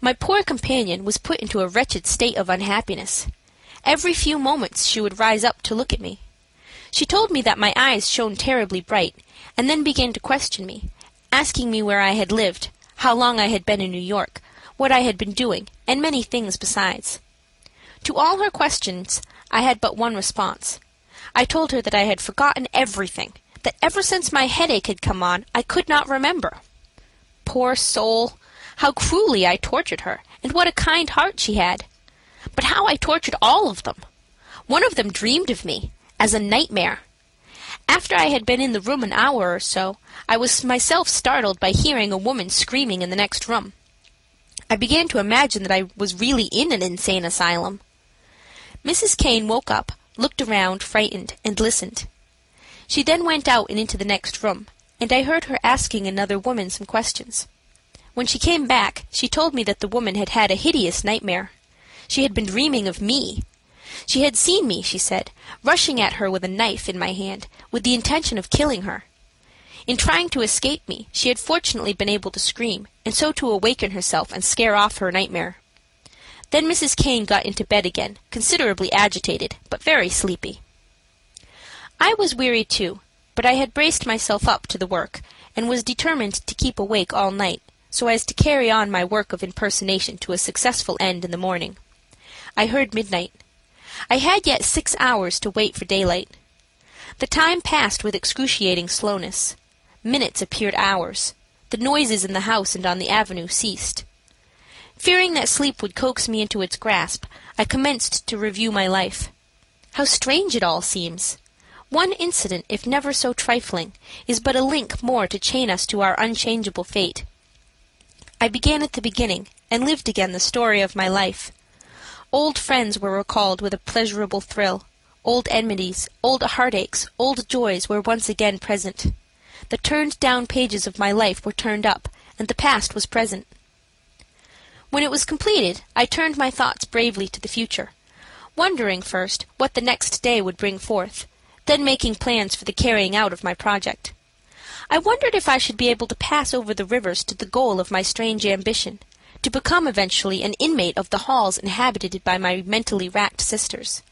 My poor companion was put into a wretched state of unhappiness. Every few moments she would rise up to look at me. She told me that my eyes shone terribly bright, and then began to question me, asking me where I had lived, how long I had been in New York, what I had been doing, and many things besides. To all her questions I had but one response. I told her that I had forgotten everything, that ever since my headache had come on I could not remember. Poor soul! How cruelly I tortured her, and what a kind heart she had! But how I tortured all of them! One of them dreamed of me, as a nightmare. After I had been in the room an hour or so, I was myself startled by hearing a woman screaming in the next room. I began to imagine that I was really in an insane asylum. Mrs. Kane woke up, looked around, frightened, and listened. She then went out and into the next room, and I heard her asking another woman some questions. When she came back she told me that the woman had had a hideous nightmare. She had been dreaming of me. She had seen me, she said, rushing at her with a knife in my hand, with the intention of killing her. In trying to escape me she had fortunately been able to scream, and so to awaken herself and scare off her nightmare. Then Mrs. Kane got into bed again, considerably agitated, but very sleepy. I was weary too, but I had braced myself up to the work, and was determined to keep awake all night, so as to carry on my work of impersonation to a successful end in the morning. I heard midnight. I had yet six hours to wait for daylight. The time passed with excruciating slowness. Minutes appeared hours. The noises in the house and on the avenue ceased. Fearing that sleep would coax me into its grasp, I commenced to review my life. How strange it all seems! One incident, if never so trifling, is but a link more to chain us to our unchangeable fate. I began at the beginning, and lived again the story of my life. Old friends were recalled with a pleasurable thrill. Old enmities, old heartaches, old joys were once again present. The turned down pages of my life were turned up, and the past was present. When it was completed I turned my thoughts bravely to the future, wondering first what the next day would bring forth, then making plans for the carrying out of my project. I wondered if I should be able to pass over the rivers to the goal of my strange ambition, to become eventually an inmate of the halls inhabited by my mentally racked sisters.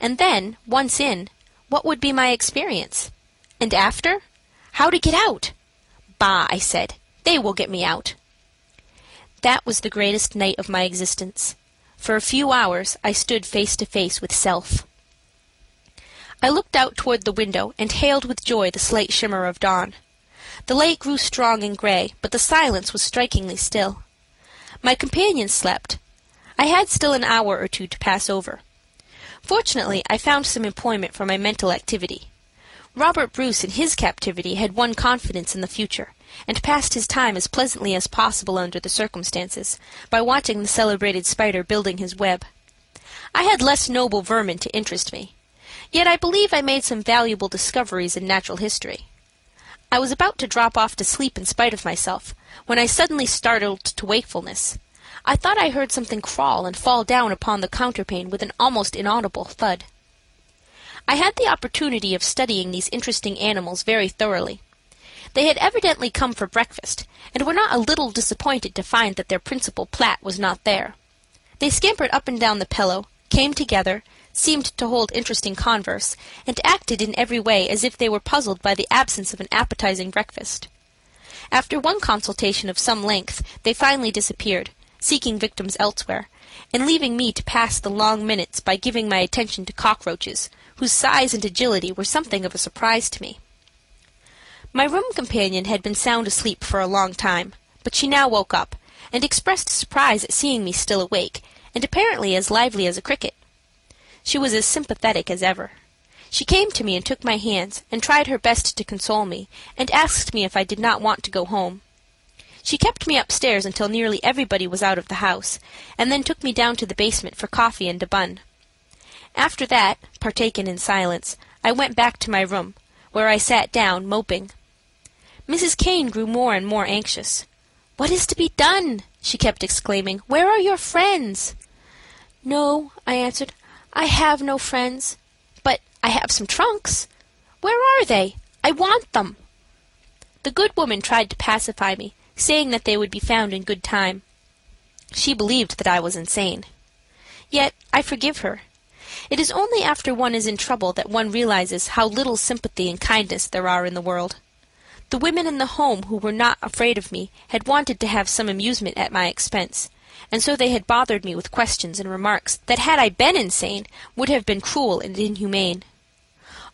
And then, once in, what would be my experience? And after? How to get out? Bah, I said, they will get me out. That was the greatest night of my existence. For a few hours I stood face to face with self. I looked out toward the window and hailed with joy the slight shimmer of dawn. The light grew strong and gray, but the silence was strikingly still. My companions slept. I had still an hour or two to pass over. Fortunately, I found some employment for my mental activity. Robert Bruce in his captivity had won confidence in the future, and passed his time as pleasantly as possible under the circumstances, by watching the celebrated spider building his web. I had less noble vermin to interest me. Yet I believe I made some valuable discoveries in natural history. I was about to drop off to sleep in spite of myself, when I suddenly startled to wakefulness. I thought I heard something crawl and fall down upon the counterpane with an almost inaudible thud. I had the opportunity of studying these interesting animals very thoroughly. They had evidently come for breakfast, and were not a little disappointed to find that their principal plat was not there. They scampered up and down the pillow, came together, seemed to hold interesting converse, and acted in every way as if they were puzzled by the absence of an appetizing breakfast. After one consultation of some length they finally disappeared, seeking victims elsewhere, and leaving me to pass the long minutes by giving my attention to cockroaches, whose size and agility were something of a surprise to me. My room companion had been sound asleep for a long time, but she now woke up, and expressed surprise at seeing me still awake, and apparently as lively as a cricket. She was as sympathetic as ever. She came to me and took my hands, and tried her best to console me, and asked me if I did not want to go home. She kept me upstairs until nearly everybody was out of the house, and then took me down to the basement for coffee and a bun. After that, partaken in silence, I went back to my room, where I sat down, moping. Mrs. Kane grew more and more anxious. "What is to be done?" she kept exclaiming. "Where are your friends?" "No," I answered, "I have no friends. But I have some trunks. Where are they? I want them." The good woman tried to pacify me, saying that they would be found in good time. She believed that I was insane. Yet I forgive her. It is only after one is in trouble that one realizes how little sympathy and kindness there are in the world. The women in the home who were not afraid of me had wanted to have some amusement at my expense, and so they had bothered me with questions and remarks that had I been insane would have been cruel and inhumane.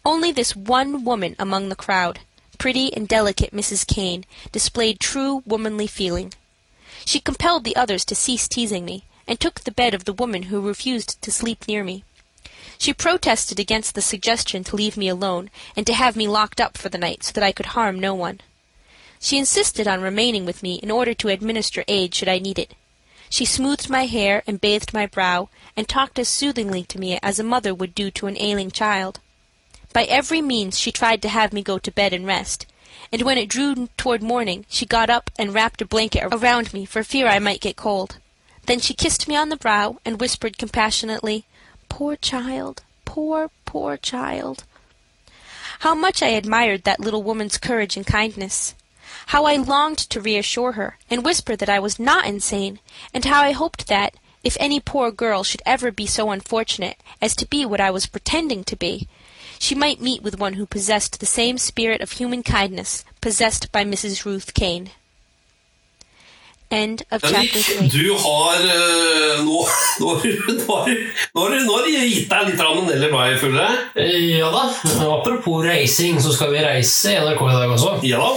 Only this one woman among the crowd, pretty and delicate Mrs. Kane, displayed true womanly feeling. She compelled the others to cease teasing me, and took the bed of the woman who refused to sleep near me. She protested against the suggestion to leave me alone and to have me locked up for the night so that I could harm no one. She insisted on remaining with me in order to administer aid should I need it. She smoothed my hair and bathed my brow, and talked as soothingly to me as a mother would do to an ailing child. By every means she tried to have me go to bed and rest, and when it drew toward morning she got up and wrapped a blanket around me for fear I might get cold. Then she kissed me on the brow and whispered compassionately, "Poor child, poor, poor child." How much I admired that little woman's courage and kindness. How I longed to reassure her and whisper that I was not insane, and how I hoped that, if any poor girl should ever be so unfortunate as to be what I was pretending to be, she might meet with one who possessed the same spirit of human kindness possessed by Mrs. Ruth Kane. End of chapter three. du har eh, nå, nå, har du- nå, nå, har du- nå har du gitt deg litt av Nelly Bly, føler jeg. Ja da. Apropos reising, så skal vi reise i NRK i dag også. Ja da.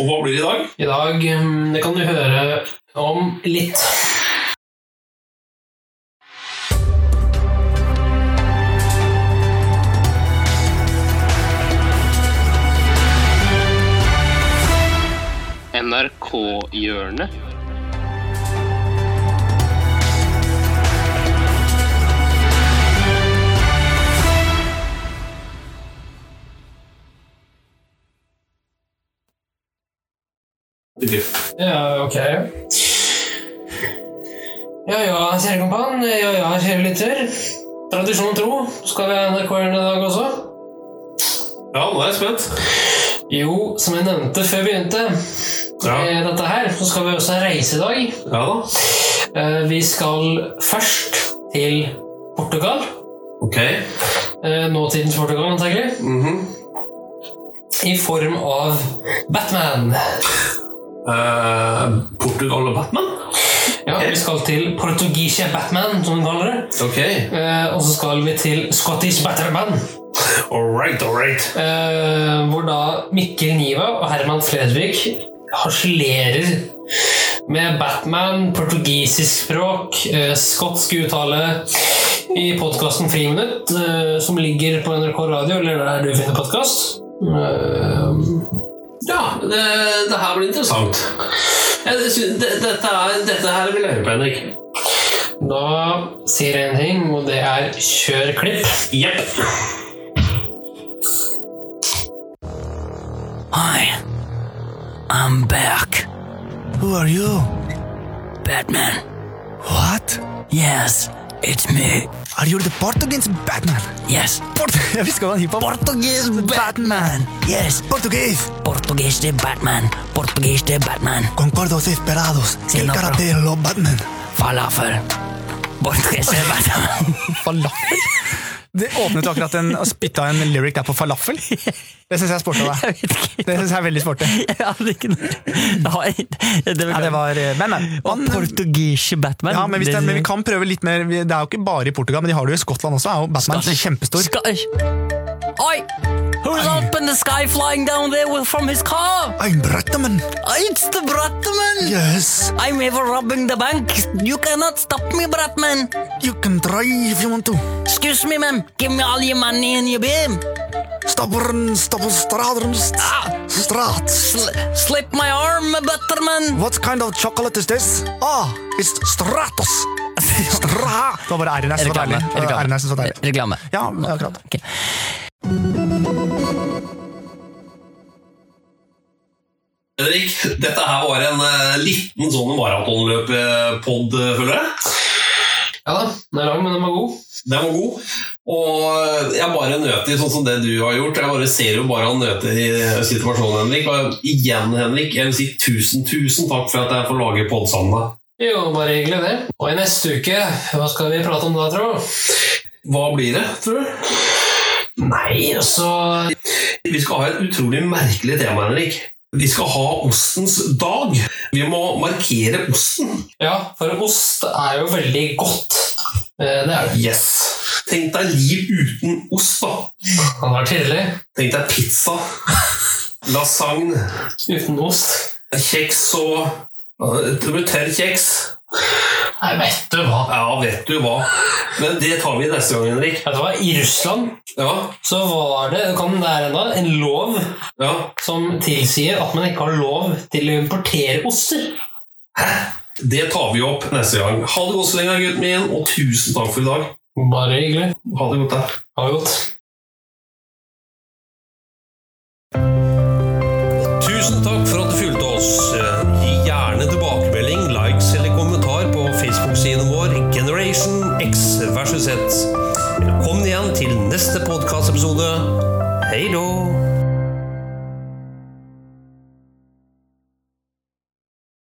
Og hva blir det i dag? I dag mm, Det kan du høre om litt. NRK-hjørnet. Ja, ok. Ja ja, kjære kompan. Ja ja, kjære lytter. Tradisjon tro, skal vi ha NRK-hjørnet i dag også? Ja, nå er jeg spent. Jo, som jeg nevnte før vi begynte med dette her, så skal vi også reise i dag. Ja da. Eh, Vi skal først til Portugal. Ok. Eh, Nåtidens Portugal, antagelig. I form av Batman. Eh, Portugal og Batman? Ja, Vi skal til portugisiske Batman, som de kaller det. Okay. Uh, og så skal vi til Scottish Batman. All right, all right. Eh, hvor da Mikkel Niva og Herman Fredrik harselerer med Batman, portugisisk språk, skotsk uttale i podkasten Friminutt, som ligger på NRK Radio, eller der du finner podkast. Ja, det, det her blir interessant. Jeg synes, det, dette, er, dette her vil jeg høre på, Henrik. Da sier jeg en ting, og det er kjør klipp. Jepp. Hi, I'm back. Who are you? Batman. What? Yes, it's me. Are you the Portuguese Batman? Yes. Port visste hva han hiphop Portuguese Batman. Yes. Portuguese. Portuguese de Batman. Portuguese de Batman. Concordos esperados. Sí, ¿Qué no, carácter lo Batman? Falafel. Portuguese de Batman. Falafel? Det åpnet akkurat en, og spytta en lyric der på falafel. Det syns jeg er sporty av deg. Det synes jeg er veldig sporty. Ikke det, Ja, det var eh, Men. Og portugisiske Batman. Ja, men, det, men vi kan prøve litt mer Det er jo ikke bare i Portugal, men de har det jo i Skottland også. Er jo Batman Scottish. kjempestor. Scottish. Oi! Who's up in the sky flying down there with, from his car? I'm Bratman. Ah, it's the Bratman! Yes. I'm ever robbing the bank. You cannot stop me, Bratman. You can try if you want to. Excuse me, ma'am. Give me all your money and your beam. Stapperen, stappel, straderen, st ah. strat. Sl slip my arm, Butterman. What kind of chocolate is this? Ah, it's Stratos. Stra. Det var bare R-en jeg syntes var Reklame. deilig. Det var R-en jeg syntes var deilig. Reklame. Ja, akkurat. Henrik, dette her var en eh, liten sånn maratonløp-pod, føler jeg. Ja da, den er lang, men den var god. Den var god. Og jeg bare nøter sånn som det du har gjort. Jeg bare ser jo bare han nøter i situasjonen, Henrik. Og igjen, Henrik, jeg vil si tusen, tusen takk for at jeg får lage pod sammen med deg. Jo, bare hyggelig det. Og i neste uke, hva skal vi prate om da, tro? Hva blir det, tror du? Nei, altså Vi skal ha et utrolig merkelig tema, Henrik. Vi skal ha ostens dag. Vi må markere osten. Ja, for ost er jo veldig godt. Eh, Det er det. Yes. Tenk deg liv uten ost, da. Det var tidlig. Tenk deg pizza, lasagne Uten ost. Kjeks og Det tørr kjeks. Nei, vet du hva! Ja, vet du hva. Men det tar vi neste gang, Henrik. Vet du hva? I Russland ja. så var det, kan det være enda, en lov ja. som tilsier at man ikke har lov til å importere oster. Hæ? Det tar vi opp neste gang. Ha det godt så lenge, gutten min, og tusen takk for i dag. Bare hyggelig. Ha det godt. Da. Ha det godt. sett. Velkommen igjen til neste podkastepisode. Hei då!